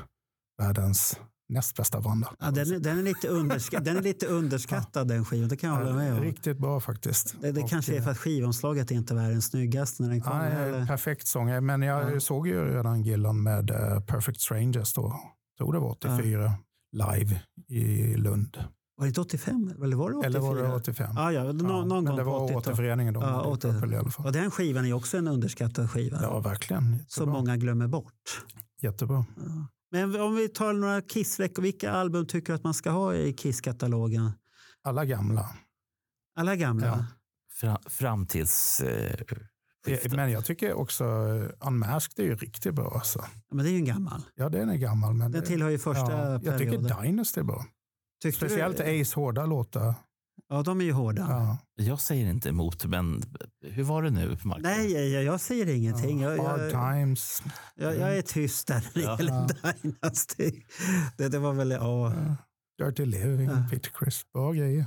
världens näst bästa banda. Ja, den, är, den, är lite underska, den är lite underskattad den skivan, det kan jag hålla med om. Riktigt bra faktiskt. Det, det Och, kanske är för att skivomslaget inte var den snyggaste när den kom. Eller? perfekt sångare, men jag Ja. såg ju redan Gillan med eh, Perfect Strangers då. tror det var 84, live i Lund. Var det inte 85? Eller var det 84? Eller var det 85? Ja, ja, nå- någon men gång det var 80-talet. återföreningen då. Ja, med 80. Deep Purple i alla fall. Och den skivan är också en underskattad skiva. Ja, verkligen. som Jättebra. många glömmer bort. Jättebra. Ja. Men om vi tar några kiss vilka album tycker du att man ska ha i Kiss-katalogen? Alla gamla. Alla gamla? Ja. Fra, fram tills... Eh, skiftet. Men jag tycker också eh, Unmasked är ju riktigt bra. Alltså. Ja, men det är ju en gammal. Ja, den är gammal. Men Den tillhör ju första ja, Jag perioden. tycker Dynasty är bra. Tyckte du- Speciellt Ace hårda låtar. Ja, de är ju hårda. Ja. Jag säger inte emot, men hur var det nu, Marco? Nej, jag, jag säger ingenting. Jag, Hard jag, times. jag, jag är tyst där när det Ja. gäller Dynasty. Det, det var väl, ja. Dirty Living, Ja. Peter Criss. Bra grejer.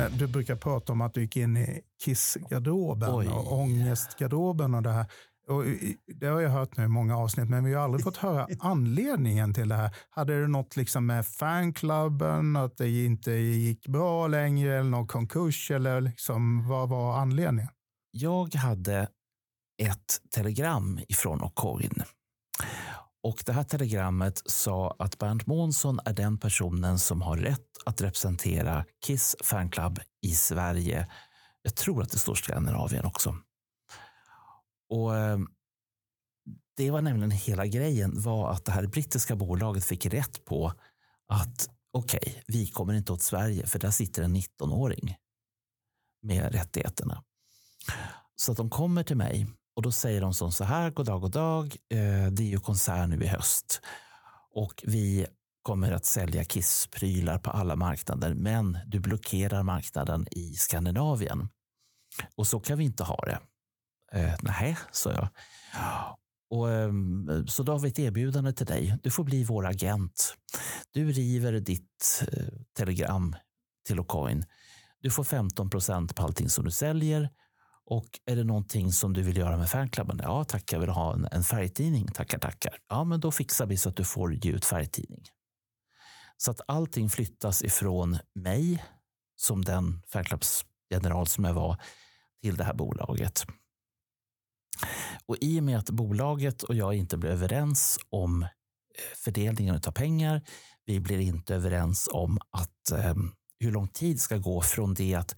Eh, Du brukar prata om att du gick in i Kiss-garderoben och ångestgarderoben och det här. Och det har jag hört nu i många avsnitt, men vi har aldrig fått höra anledningen till det här. Hade det något liksom med fanklubben, att det inte gick bra längre, eller någon konkurs, eller liksom, vad var anledningen? Jag hade ett telegram ifrån O'Coin. Och det här telegrammet sa att Bernt Månsson är den personen som har rätt att representera Kiss fanclub i Sverige. Jag tror att det står Skandinavien också. Och ehm, Det var nämligen hela grejen var att det här brittiska bolaget fick rätt på att okej, vi kommer inte åt Sverige för där sitter en 19-åring med rättigheterna. Så att de kommer till mig och då säger de som så här, god dag, god dag, eh, det är ju konsert nu i höst och vi kommer att sälja kissprylar på alla marknader, men du blockerar marknaden i Skandinavien. Och så kan vi inte ha det. Eh, nej, sa jag. Och, eh, så då har vi ett erbjudande till dig. Du får bli vår agent. Du river ditt eh, telegram till O'Coin. Du får 15 procent på allting som du säljer. Och är det någonting som du vill göra med fanklubben? Ja, tack, jag vill ha en, en färgtidning. Tackar, tackar. Ja, men då fixar vi så att du får ge ut färgtidning. Så att allting flyttas ifrån mig som den fanklubbsgeneral som jag var till det här bolaget. Och i och med att bolaget och jag inte blev överens om eh, fördelningen av pengar, vi blir inte överens om att eh, hur lång tid ska gå från det att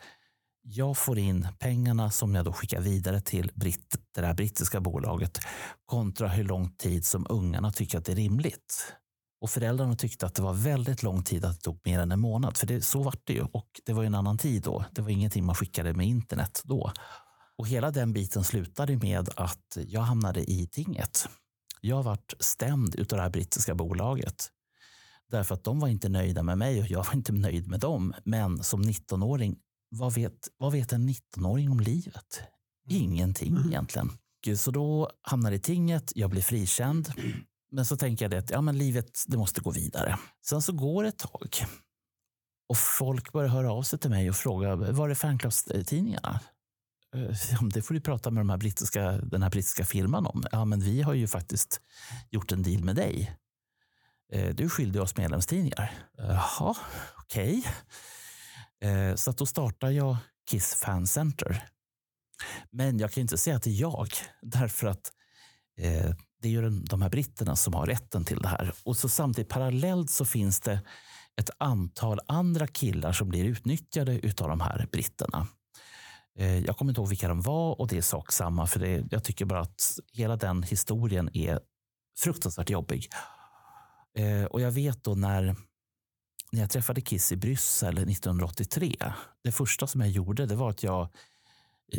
jag får in pengarna som jag då skickar vidare till Britt, det här brittiska bolaget kontra hur lång tid som ungarna tycker att det är rimligt. Och föräldrarna tyckte att det var väldigt lång tid att det tog mer än en månad. För det, så var det ju. Och det var ju en annan tid då. Det var ingenting man skickade med internet då. Och hela den biten slutade med att jag hamnade i tinget. Jag vart stämd utav det här brittiska bolaget. Därför att de var inte nöjda med mig och jag var inte nöjd med dem. Men som 19-åring, vad vet, vad vet en 19-åring om livet? Ingenting egentligen. Så då hamnar i tinget, jag blir frikänd. Men så tänker jag det att ja, men livet det måste gå vidare. Sen så går det ett tag. Och folk börjar höra av sig till mig och fråga, var är fanclubstidningarna? Eh, det får du prata med de här brittiska, den här brittiska firman om. Ja, men vi har ju faktiskt gjort en deal med dig. Eh, du är skyldig oss medlemstidningar. Jaha, okej. Okay. Så att då startar jag Kiss Fan Center. Men jag kan inte säga att det är jag, därför att det är ju de här britterna som har rätten till det här. Och så samtidigt parallellt så finns det ett antal andra killar som blir utnyttjade utav de här britterna. Eh, jag kommer inte ihåg vilka de var och det är sak samma för det, jag tycker bara att hela den historien är fruktansvärt jobbig. Eh, och jag vet då när, när jag träffade Kiss i Bryssel 1983. Det första som jag gjorde det var att jag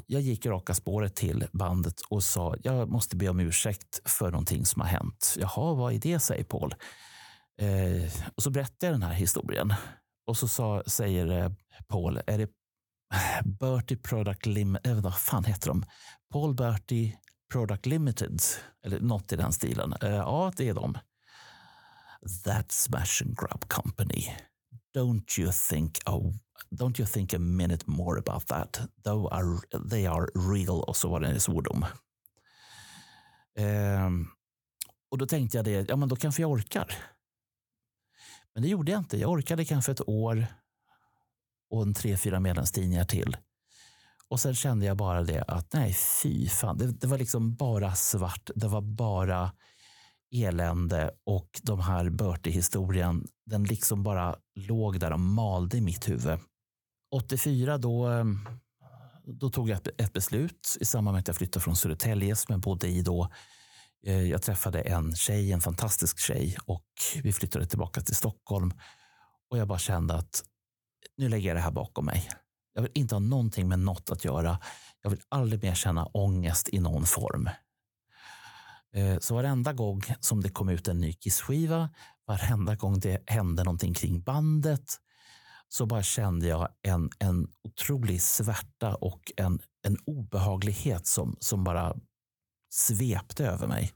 jag gick raka spåret till bandet och sa jag måste be om ursäkt för någonting som har hänt. Jaha, vad är det, säger Paul. Eh, och så berättade jag den här historien. Och så sa, säger eh, Paul, är det Bertie Product Limited, vad fan heter de? Paul Bertie Product Limited, eller något i den stilen. Eh, ja, det är de. That smash and grab company. Don't you think a, don't you think a minute more about that? Though are, they are real och så var det en svordom. Um, och då tänkte jag det, ja men då kanske jag orkar. Men det gjorde jag inte. Jag orkade kanske ett år och en tre, fyra medlemstidningar till. Och sen kände jag bara det att nej, fy fan. Det, det var liksom bara svart. Det var bara elände och de här Bertie-historien, den liksom bara låg där och malde i mitt huvud. 84 då, då tog jag ett, beslut i samband med att jag flyttade från Södertälje som jag bodde i då. Eh, jag träffade en tjej, en fantastisk tjej och vi flyttade tillbaka till Stockholm. Och jag bara kände att nu lägger jag det här bakom mig. Jag vill inte ha någonting med något att göra. Jag vill aldrig mer känna ångest i någon form. Eh, så varenda gång som det kom ut en ny Kiss-skiva, varenda gång det hände någonting kring bandet, så bara kände jag en, en otrolig svärta och en, en obehaglighet som, som bara svepte över mig.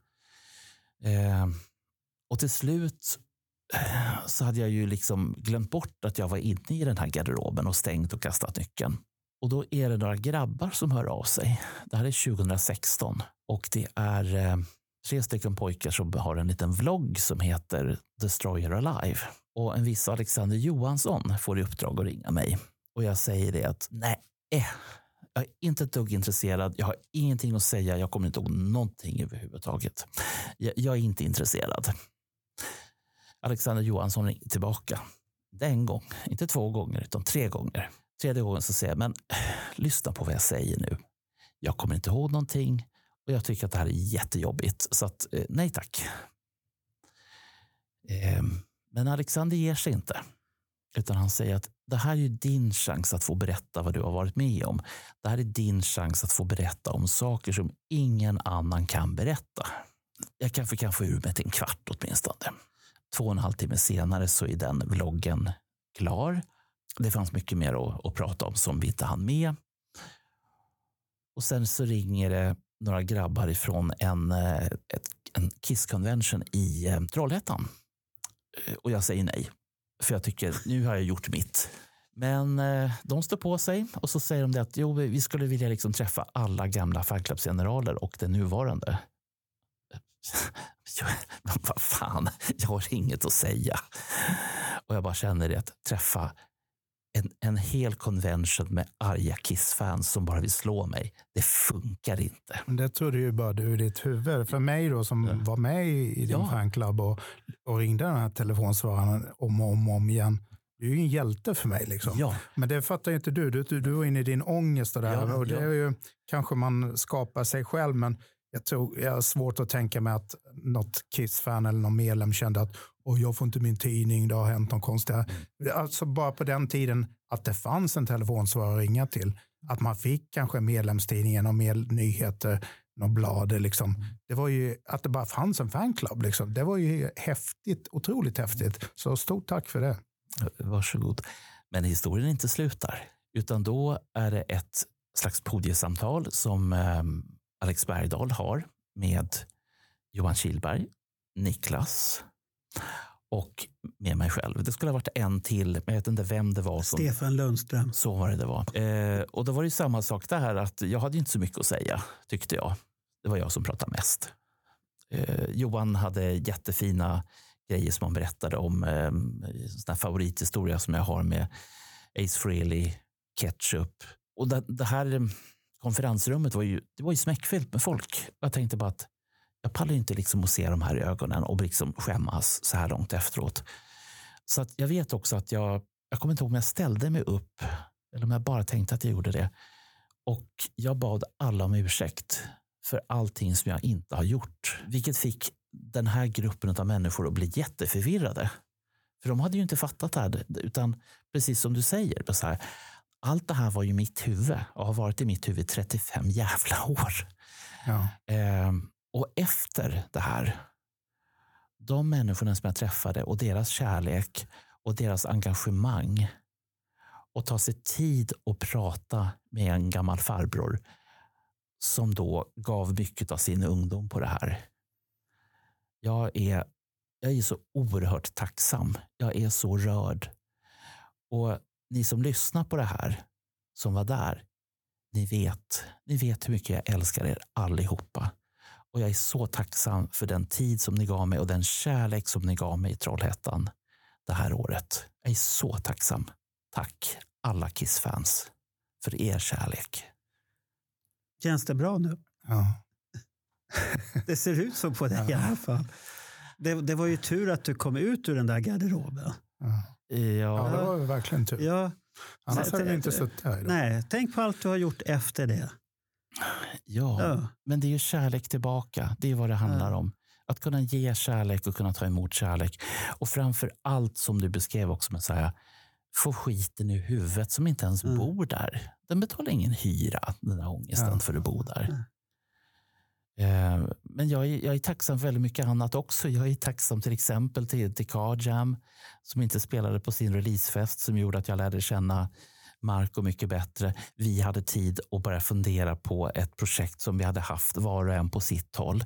Eh, och till slut Eh, så hade jag ju liksom glömt bort att jag var inne i den här garderoben och stängt och kastat nyckeln. Och då är det några grabbar som hör av sig. Det här är 2016 och det är eh, tre stycken pojkar som har en liten vlogg som heter Destroyer Alive. Och en viss Alexander Johansson får i uppdrag att ringa mig. Och jag säger det att nej, eh, jag är inte ett dugg intresserad. Jag har ingenting att säga. Jag kommer inte ihåg någonting överhuvudtaget. Jag, jag är inte intresserad. Alexander Johansson ringer tillbaka. Det är en gång, inte två gånger, utan tre gånger. Tredje gången så säger jag, men eh, lyssna på vad jag säger nu. Jag kommer inte ihåg någonting och jag tycker att det här är jättejobbigt. Så att, eh, nej tack. Ehm, men Alexander ger sig inte. Utan han säger att det här är ju din chans att få berätta vad du har varit med om. Det här är din chans att få berätta om saker som ingen annan kan berätta. Jag kanske kan få ur mig till en kvart åtminstone. Två och en halv timme senare så är den vloggen klar. Det fanns mycket mer att, att prata om som vi inte hann med. Och sen så ringer det några grabbar ifrån en, eh, ett, en Kiss Convention i eh, Trollhättan. Eh, och jag säger nej. För jag tycker, nu har jag gjort mitt. Men eh, de står på sig och så säger de att jo, vi skulle vilja liksom träffa alla gamla fanclubsgeneraler och den nuvarande. Vad fan, jag har inget att säga. Och jag bara känner det att träffa en, en hel convention med arga Kiss-fans som bara vill slå mig. Det funkar inte. Men det trodde ju bara du i ditt huvud. För mig då som var med i, din Ja. fanclub och, och ringde den här telefonsvararen om och om, om igen. Du är ju en hjälte för mig. Liksom. Ja. Men det fattar ju inte du. Du, du, du var inne i din ångest och, där, Ja, och det ja. är ju kanske man skapar sig själv. Men jag, tror, jag har svårt att tänka mig att något Kiss-fan eller någon medlem kände att oh, jag får inte min tidning, det har hänt något konstigt. här." Alltså bara på den tiden att det fanns en telefonsvarare att ringa till. Att man fick kanske medlemstidningen och med nyheter, något blad. Liksom. Det var ju att det bara fanns en fanclub. Liksom. Det var ju häftigt, otroligt häftigt. Så stort tack för det. Varsågod. Men historien inte slut där. Utan då är det ett slags podiesamtal som eh, Alex Bergdahl har med Johan Kihlberg, Niklas och med mig själv. Det skulle ha varit en till, men jag vet inte vem det var. Som, Stefan Lundström. så var det det var. Eh, och då var det ju samma sak där, att jag hade inte så mycket att säga, tyckte jag. Det var jag som pratade mest. Eh, Johan hade jättefina grejer som han berättade om. Eh, sån favorithistoria som jag har med Ace Frehley, Ketchup. Och det, det här konferensrummet var ju, det var ju smäckfyllt med folk. Jag tänkte bara att jag pallar inte liksom att se de här i ögonen och liksom skämmas så här långt efteråt. Så att jag vet också att jag, jag kommer inte ihåg om jag ställde mig upp eller om jag bara tänkte att jag gjorde det. Och jag bad alla om ursäkt för allting som jag inte har gjort. Vilket fick den här gruppen av människor att bli jätteförvirrade. För de hade ju inte fattat det här. Utan precis som du säger, så här, allt det här var ju mitt huvud och har varit i mitt huvud i 35 jävla år. Ja. Ehm, och efter det här, de människorna som jag träffade och deras kärlek och deras engagemang och ta sig tid att prata med en gammal farbror som då gav mycket av sin ungdom på det här. Jag är, jag är så oerhört tacksam. Jag är så rörd. Och ni som lyssnar på det här, som var där, ni vet, ni vet hur mycket jag älskar er allihopa. Och jag är så tacksam för den tid som ni gav mig och den kärlek som ni gav mig i Trollhättan det här året. Jag är så tacksam. Tack alla Kiss-fans för er kärlek. Känns det bra nu? Ja. Det ser ut så på dig i alla fall. Det, det var ju tur att du kom ut ur den där garderoben. Ja. Ja, ja, det var ju verkligen tur. Ja, Annars Så- hade vi inte suttit här idag. Nej, tänk på allt du har gjort efter det. Ja, Ja. men det är ju kärlek tillbaka. Det är vad det handlar Ja. om. Att kunna ge kärlek och kunna ta emot kärlek. Och framför allt som du beskrev också med så här, få skiten ur huvudet som inte ens Mm. bor där. Den betalar ingen hyra, den där ångesten Ja. för att bo där. Eh, men jag är, jag är tacksam för väldigt mycket annat också. Jag är tacksam till exempel till, till Car Jam som inte spelade på sin releasefest som gjorde att jag lärde känna Marco mycket bättre. Vi hade tid att börja fundera på ett projekt som vi hade haft var och en på sitt håll.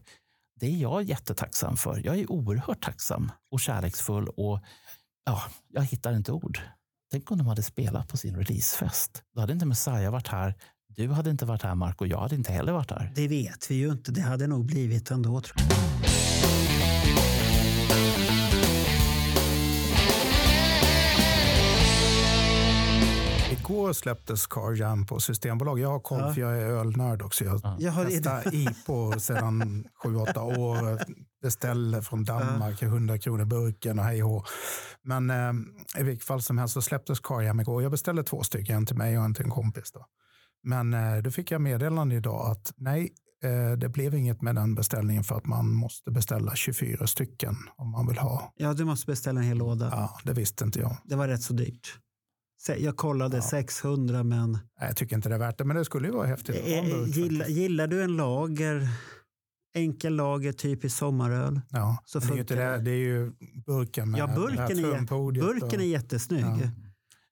Det är jag jättetacksam för. Jag är oerhört tacksam och kärleksfull och ja, jag hittar inte ord. Tänk om de hade spelat på sin releasefest. Då hade inte Messiah varit här. Du hade inte varit här Marco. Jag hade inte heller varit här. Det vet vi ju inte. Det hade nog blivit ändå. Tror jag. Igår släpptes Car Jam på Systembolag. Jag har koll Ja. för jag är ölnörd också. Jag Jag har testar IPO sedan 7-8 år. Beställer från Danmark, 100 kronor burken och hej och. Men eh, i vilket fall som helst så släpptes Car Jam igår. Jag beställde två stycken, en till mig och en till en kompis. Då. Men eh, då fick jag meddelande idag att nej, eh, det blev inget med den beställningen för att man måste beställa 24 stycken om man vill ha. Ja, du måste beställa en hel låda. Ja, det visste inte jag. Det var rätt så dyrt. Jag kollade 600 men Nej, Jag tycker inte det är värt det, men det skulle ju vara häftigt. en Eh, gillar, gillar du en lager, enkel lager, typisk sommaröl? Ja, så det, är ju det, det är ju burken med Ja, burken är, burken och- är jättesnygg. Ja.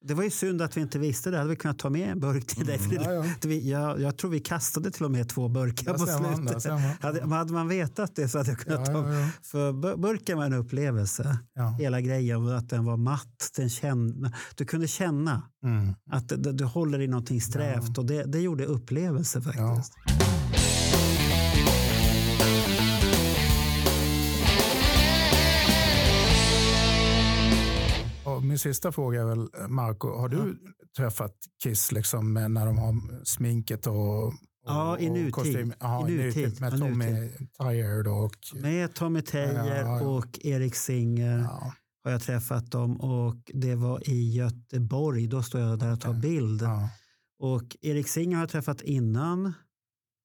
Det var ju synd att vi inte visste det. Hade vi kunnat ta med en burk till dig? Mm, Ja, ja. vi- Jag, jag tror vi kastade till och med två burkar på man, slutet. man. Hade, hade man vetat det så hade jag kunnat Ja, ta. ja. För bur- burken var en upplevelse. Hela grejen var att den var matt. Den kände, du kunde känna Mm. att det- du håller i någonting strävt och det, det gjorde upplevelse faktiskt. Och min sista fråga är väl, Marco, har du träffat Kiss liksom när de har sminket och, och Ja, i nutid. kostym? I nutid. nutid. Med Tommy Tyre då och... Med Tommy Tejer Ja, ja. och Erik Singer Ja, har jag träffat dem och det var i Göteborg. Då står jag där och tar bild. Och Erik Singer har jag träffat innan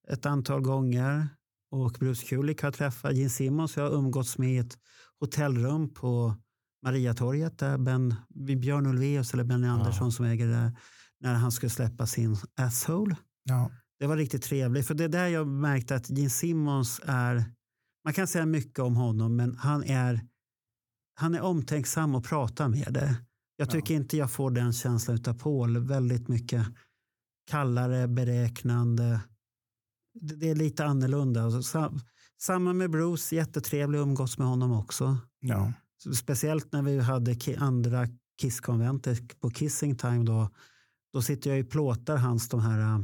ett antal gånger. Och Bruce Kulick har jag träffat. Gene Simmons har jag umgåtts med i ett hotellrum på Mariatorget där ben, vid Björn Ulvaeus eller Benny Andersson som äger det där, när han skulle släppa sin Asshole. ja, Det var riktigt trevligt. För det är där jag märkte att Gene Simmons är, man kan säga mycket om honom, men han är, han är omtänksam och pratar med det. Jag tycker inte jag får den känslan av Paul. Väldigt mycket kallare, beräknande. Det, är lite annorlunda. Sam, samma med Bruce, jättetrevlig att umgås med honom också. ja. Speciellt när vi hade andra Kiss-konventer på Kissing Time. Då, då sitter jag och plåtar hans de här äh,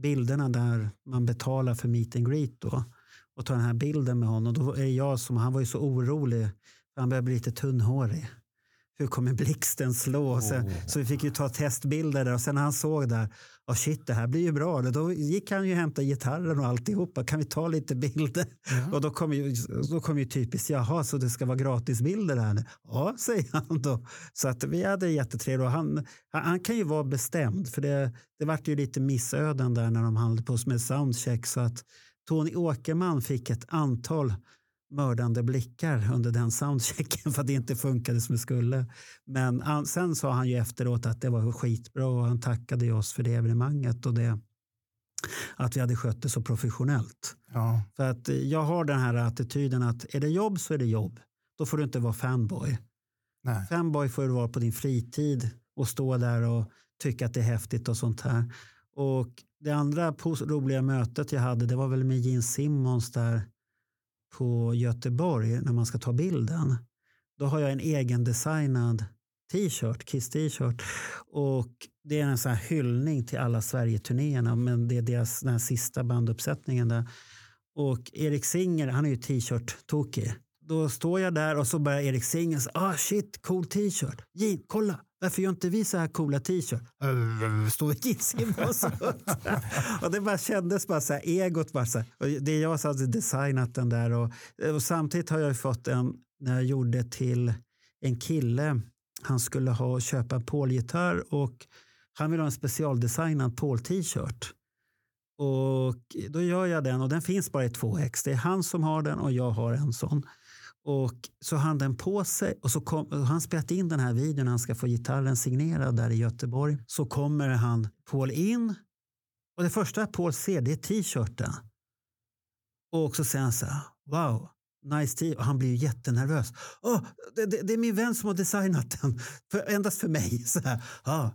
bilderna där man betalar för meet and greet. Då, och tar den här bilden med honom. Då är jag som, han var ju så orolig. Han började bli lite tunnhårig. Hur kommer blixten slå? Sen, Så vi fick ju ta testbilder där och sen när han såg där, oh shit det här blir ju bra. Då gick han ju och hämtade gitarren och alltihopa. Kan vi ta lite bilder? Och då kom ju, då kom ju typiskt, jaha så det ska vara gratisbilder här nu? Ja, säger han då. Så att vi hade jättetrevligt han, han, han kan ju vara bestämd för det, det vart ju lite missöden där när de höll på med soundcheck så att Tony Åkerman fick ett antal mördande blickar under den soundchecken för att det inte funkade som det skulle. Men sen sa han ju efteråt att det var skitbra och han tackade oss för det evenemanget och det att vi hade skött det så professionellt. ja. För att jag har den här attityden att är det jobb så är det jobb. Då får du inte vara fanboy. Nej. Fanboy får du vara på din fritid och stå där och tycka att det är häftigt och sånt här. Och det andra roliga mötet jag hade det var väl med Gene Simmons där på Göteborg när man ska ta bilden. Då har jag en egendesignad t-shirt, Kiss t-shirt. Och det är en sån här hyllning till alla Sverige-turnéerna men det är deras den sista banduppsättningen där. Och Erik Singer, han är ju t-shirt-tokig. Då står jag där och så börjar Erik Singer säga, ah shit, cool t-shirt. Gin, kolla, varför gör inte vi så här coola t-shirts? Står Gene och det bara kändes bara så här, egot bara så här. Och det är jag som hade designat den där och, och samtidigt har jag ju fått en, när jag gjorde till en kille han skulle ha, köpa en Paul-gitarr och han vill ha en specialdesignad Paul-t-shirt. Och då gör jag den och den finns bara i 2X. Det är han som har den och jag har en sån. Och så har han den på sig och så kom, och han spelat in den här videon när han ska få gitarren signerad där i Göteborg. Så kommer han Paul in och det första Paul ser det är t-shirten. Och så säger han så här, wow, nice t och Han blir ju jättenervös. Oh, det, det, det är min vän som har designat den, för, endast för mig. Så här, ah,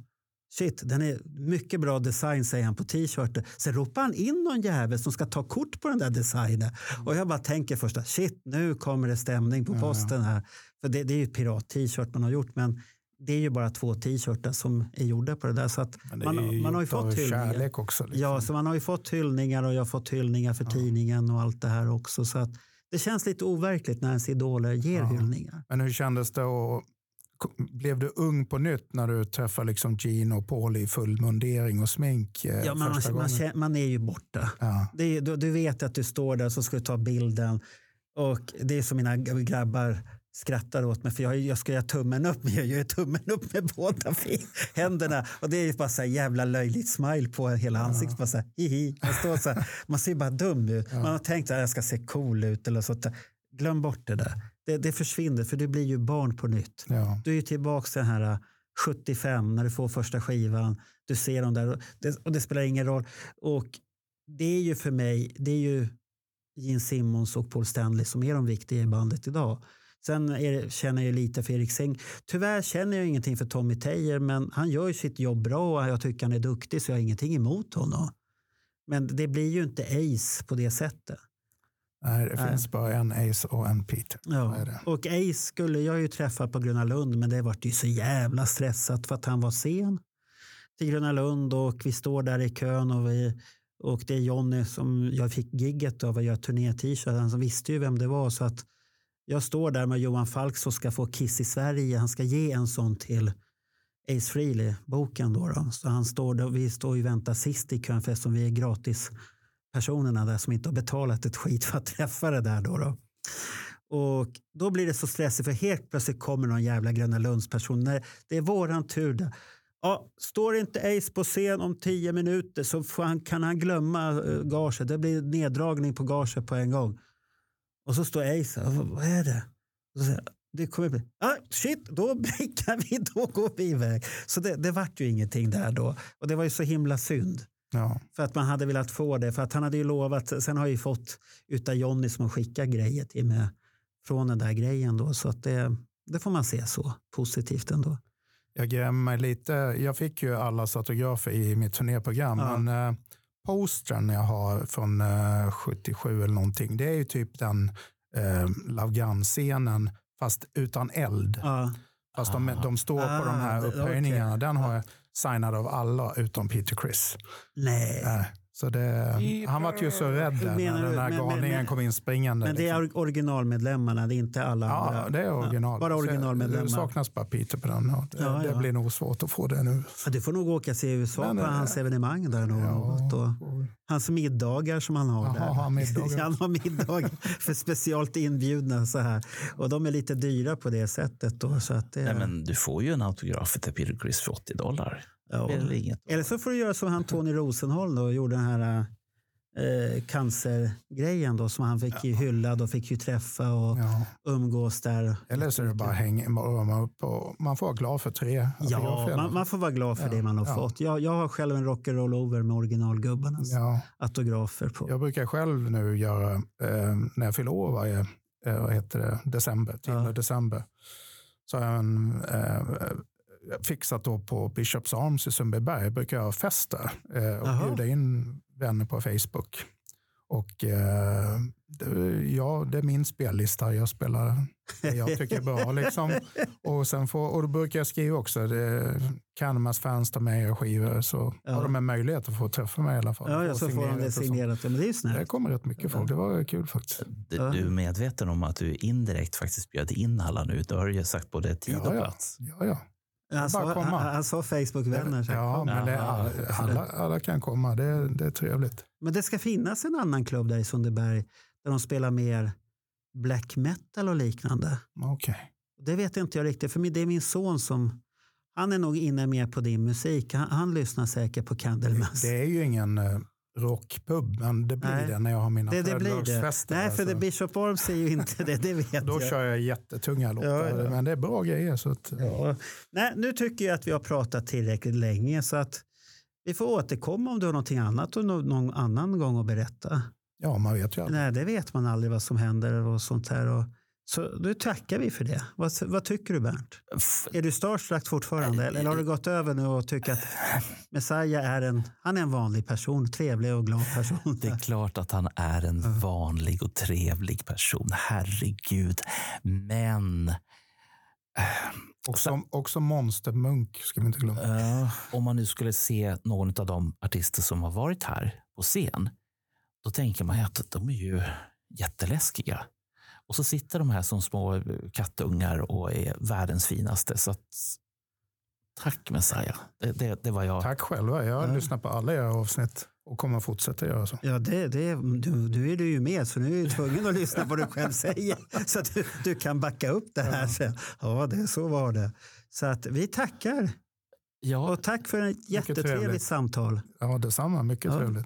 Shit, den är mycket bra design säger han på t-shirten. Sen ropar han in någon jävel som ska ta kort på den där designen. Och jag bara tänker först att shit, nu kommer det stämning på posten här. För det, det är ju pirat-t-shirt man har gjort, men det är ju bara två t-shirtar som är gjorda på det där. Så att man, man har ju fått hyllningar. också. Liksom. Ja, så man har ju fått hyllningar och jag har fått hyllningar för tidningen och allt det här också. Så att det känns lite overkligt när ens idoler ger Ja. hyllningar. Men hur kändes det och blev du ung på nytt när du träffade liksom Gene och Paul i full mundering och smink eh, Ja, man, första man, känner, man är ju borta. Ja. Det du, du vet att du står där så ska du ta bilden. Och det är som mina grabbar skrattar åt mig för jag, jag ska göra tummen upp men jag gör tummen upp med båda händerna och det är bara så här jävla löjligt smile på hela ansiktet. Bara så här, hihi. Man, står så här, man ser bara dum ut. Man har tänkt att jag ska se cool ut eller så. Glöm bort det där. Det, det försvinner för du blir ju barn på nytt. Ja. Du är ju tillbaka till den här äh, 75 när du får första skivan. Du ser dem där och det, och det spelar ingen roll. Och det är ju för mig, det är ju Gene Simmons och Paul Stanley som är de viktiga i bandet idag. Sen det, känner jag lite för Erik Seng. Tyvärr känner jag ingenting för Tommy Tejer men han gör ju sitt jobb bra och jag tycker han är duktig så jag har ingenting emot honom. Men det blir ju inte Ace på det sättet. Nej, det Nej. finns bara en Ace och en Peter. Ja. Och Ace skulle jag ju träffa på Gröna Lund men det vart ju så jävla stressat för att han var sen till Gröna Lund och vi står där i kön och, vi, och det är Jonny som jag fick gigget av att göra turné-t-shirt. Han som visste ju vem det var så att jag står där med Johan Falk som ska få Kiss i Sverige. Han ska ge en sån till Ace Frehley, boken då. då. Så han står där, vi står och väntar sist i kön för eftersom vi är gratis personerna där som inte har betalat ett skit för att träffa det där då. då. Och då blir det så stressigt för helt plötsligt kommer någon jävla Gröna Lunds-person. När Det är våran tur. Där. Ja, står inte Ace på scen om tio minuter så får han, kan han glömma eh, gaget. Det blir neddragning på gaget på en gång. Och så står Ace. Vad är det? Och så säger, det kommer bli, ah, shit, då blickar vi, då går vi iväg. Så det, det vart ju ingenting där då. Och det var ju så himla synd. Ja. För att man hade velat få det. För att han hade ju lovat. Sen har jag ju fått utav Jonny som har skickat grejer till mig från den där grejen då. Så att det, det får man se så positivt ändå. Jag grämer mig lite. Jag fick ju allas autografer i mitt turnéprogram. Ja. Men eh, postern jag har från eh, 77 eller någonting. Det är ju typ den eh, Love Gun-scenen fast utan eld. Ja, Fast de, de står på de Ah, här det- upphöjningarna. Den har jag signad av alla utom Peter Chris. nej. Eh, så det, han var ju så rädd när du? den men- galningen men- kom in springande. Men det liksom. är originalmedlemmarna, det är inte alla Ja, andra. det är original. Ja, bara originalmedlemmar. Det saknas bara Peter på den. Ja, det, Ja, det ja. blir nog svårt att få det nu. Ja, du får nog åka till USA Men, på eh, hans evenemang där nog. något och hans middagar som han har Jaha, där. han middagar? han har middagar för speciellt inbjudna så här. Och de är lite dyra på det sättet då. Så att det, Nej, men du får ju en autograf till Peter Criss för 80 dollar. Ja. Eller så får du göra som han Tony Rosenholm då gjorde den här eh, cancergrejen då som han fick ju hyllad och fick ju träffa och Ja. umgås där. Eller så är det bara häng, röra upp och man får vara glad för tre Ja, i alla man, man får vara glad för Ja, det man har ja. fått. Jag, jag har själv en rock'n'roll over med originalgubbarnas Ja, autografer på. jag brukar själv nu göra, eh, när jag fyller år varje eh, vad heter det, december, 10 Ja. december, så har jag en, eh, fixat då på Bishops Arms i Sundbyberg. brukar jag festa eh, och Jaha. bjuda in vänner på Facebook. Och eh, det, ja, det är min spellista. Jag spelar det jag tycker är bra. Liksom. Och, sen får, och då brukar jag skriva också, det, Canamas fans tar med er skivor så Ja. har de en möjlighet att få träffa mig i alla fall. Ja, ja, så får de det signerat. Men det är Det kommer rätt mycket folk. Det var kul faktiskt. Du, du är medveten om att du indirekt faktiskt bjöd in alla nu. Du har ju sagt både tid och ja. plats. Ja, ja. Han sa, han, han sa Facebook-vänner. ja men det, alla, alla kan komma. Det, det är trevligt. Men det ska finnas en annan klubb där i Sundbyberg där de spelar mer black metal och liknande. Okej. Det vet inte jag riktigt, för det är min son som han är nog inne mer på din musik. Han, han lyssnar säkert på Candlemass. Det är ju ingen eh, rockpub, men det blir Nej. det när jag har mina Det, det blir det. födelsedagsfester. Nej, för det Bishop Orms är ju inte det, det vet Då jag. kör jag jättetunga låtar, Ja, ja. men det är bra grejer. Så att, Ja. Nej, nu tycker jag att vi har pratat tillräckligt länge så att vi får återkomma om du har någonting annat och nå- någon annan gång att berätta. ja, man vet ju aldrig. Nej, det vet man aldrig vad som händer och sånt här. Och, så nu tackar vi för det. Vad, vad tycker du Bernt? F- Är du starstruck fortfarande eller har du gått över nu och tycker att Messiah är en, han är en vanlig person, trevlig och glad person? Det är klart att han är en vanlig och trevlig person. Herregud. Men Också, också Monstermunk ska vi inte glömma. eh, om man nu skulle se någon av de artister som har varit här på scen, då tänker man att de är ju jätteläskiga. Och så sitter de här som små kattungar och är världens finaste. Så att, tack Messiah. Det, det, det var jag. Tack själva. Jag har Ja. lyssnat på alla era avsnitt och kommer att fortsätta göra så. Ja, det, det, du, nu är du ju med så nu är du tvungen att lyssna på vad du själv säger så att du, du kan backa upp det här sen. Ja, det, så var det. Så att vi tackar Ja, och tack för ett jättetrevligt trevligt. samtal. Ja, detsamma. Mycket Ja. trevligt.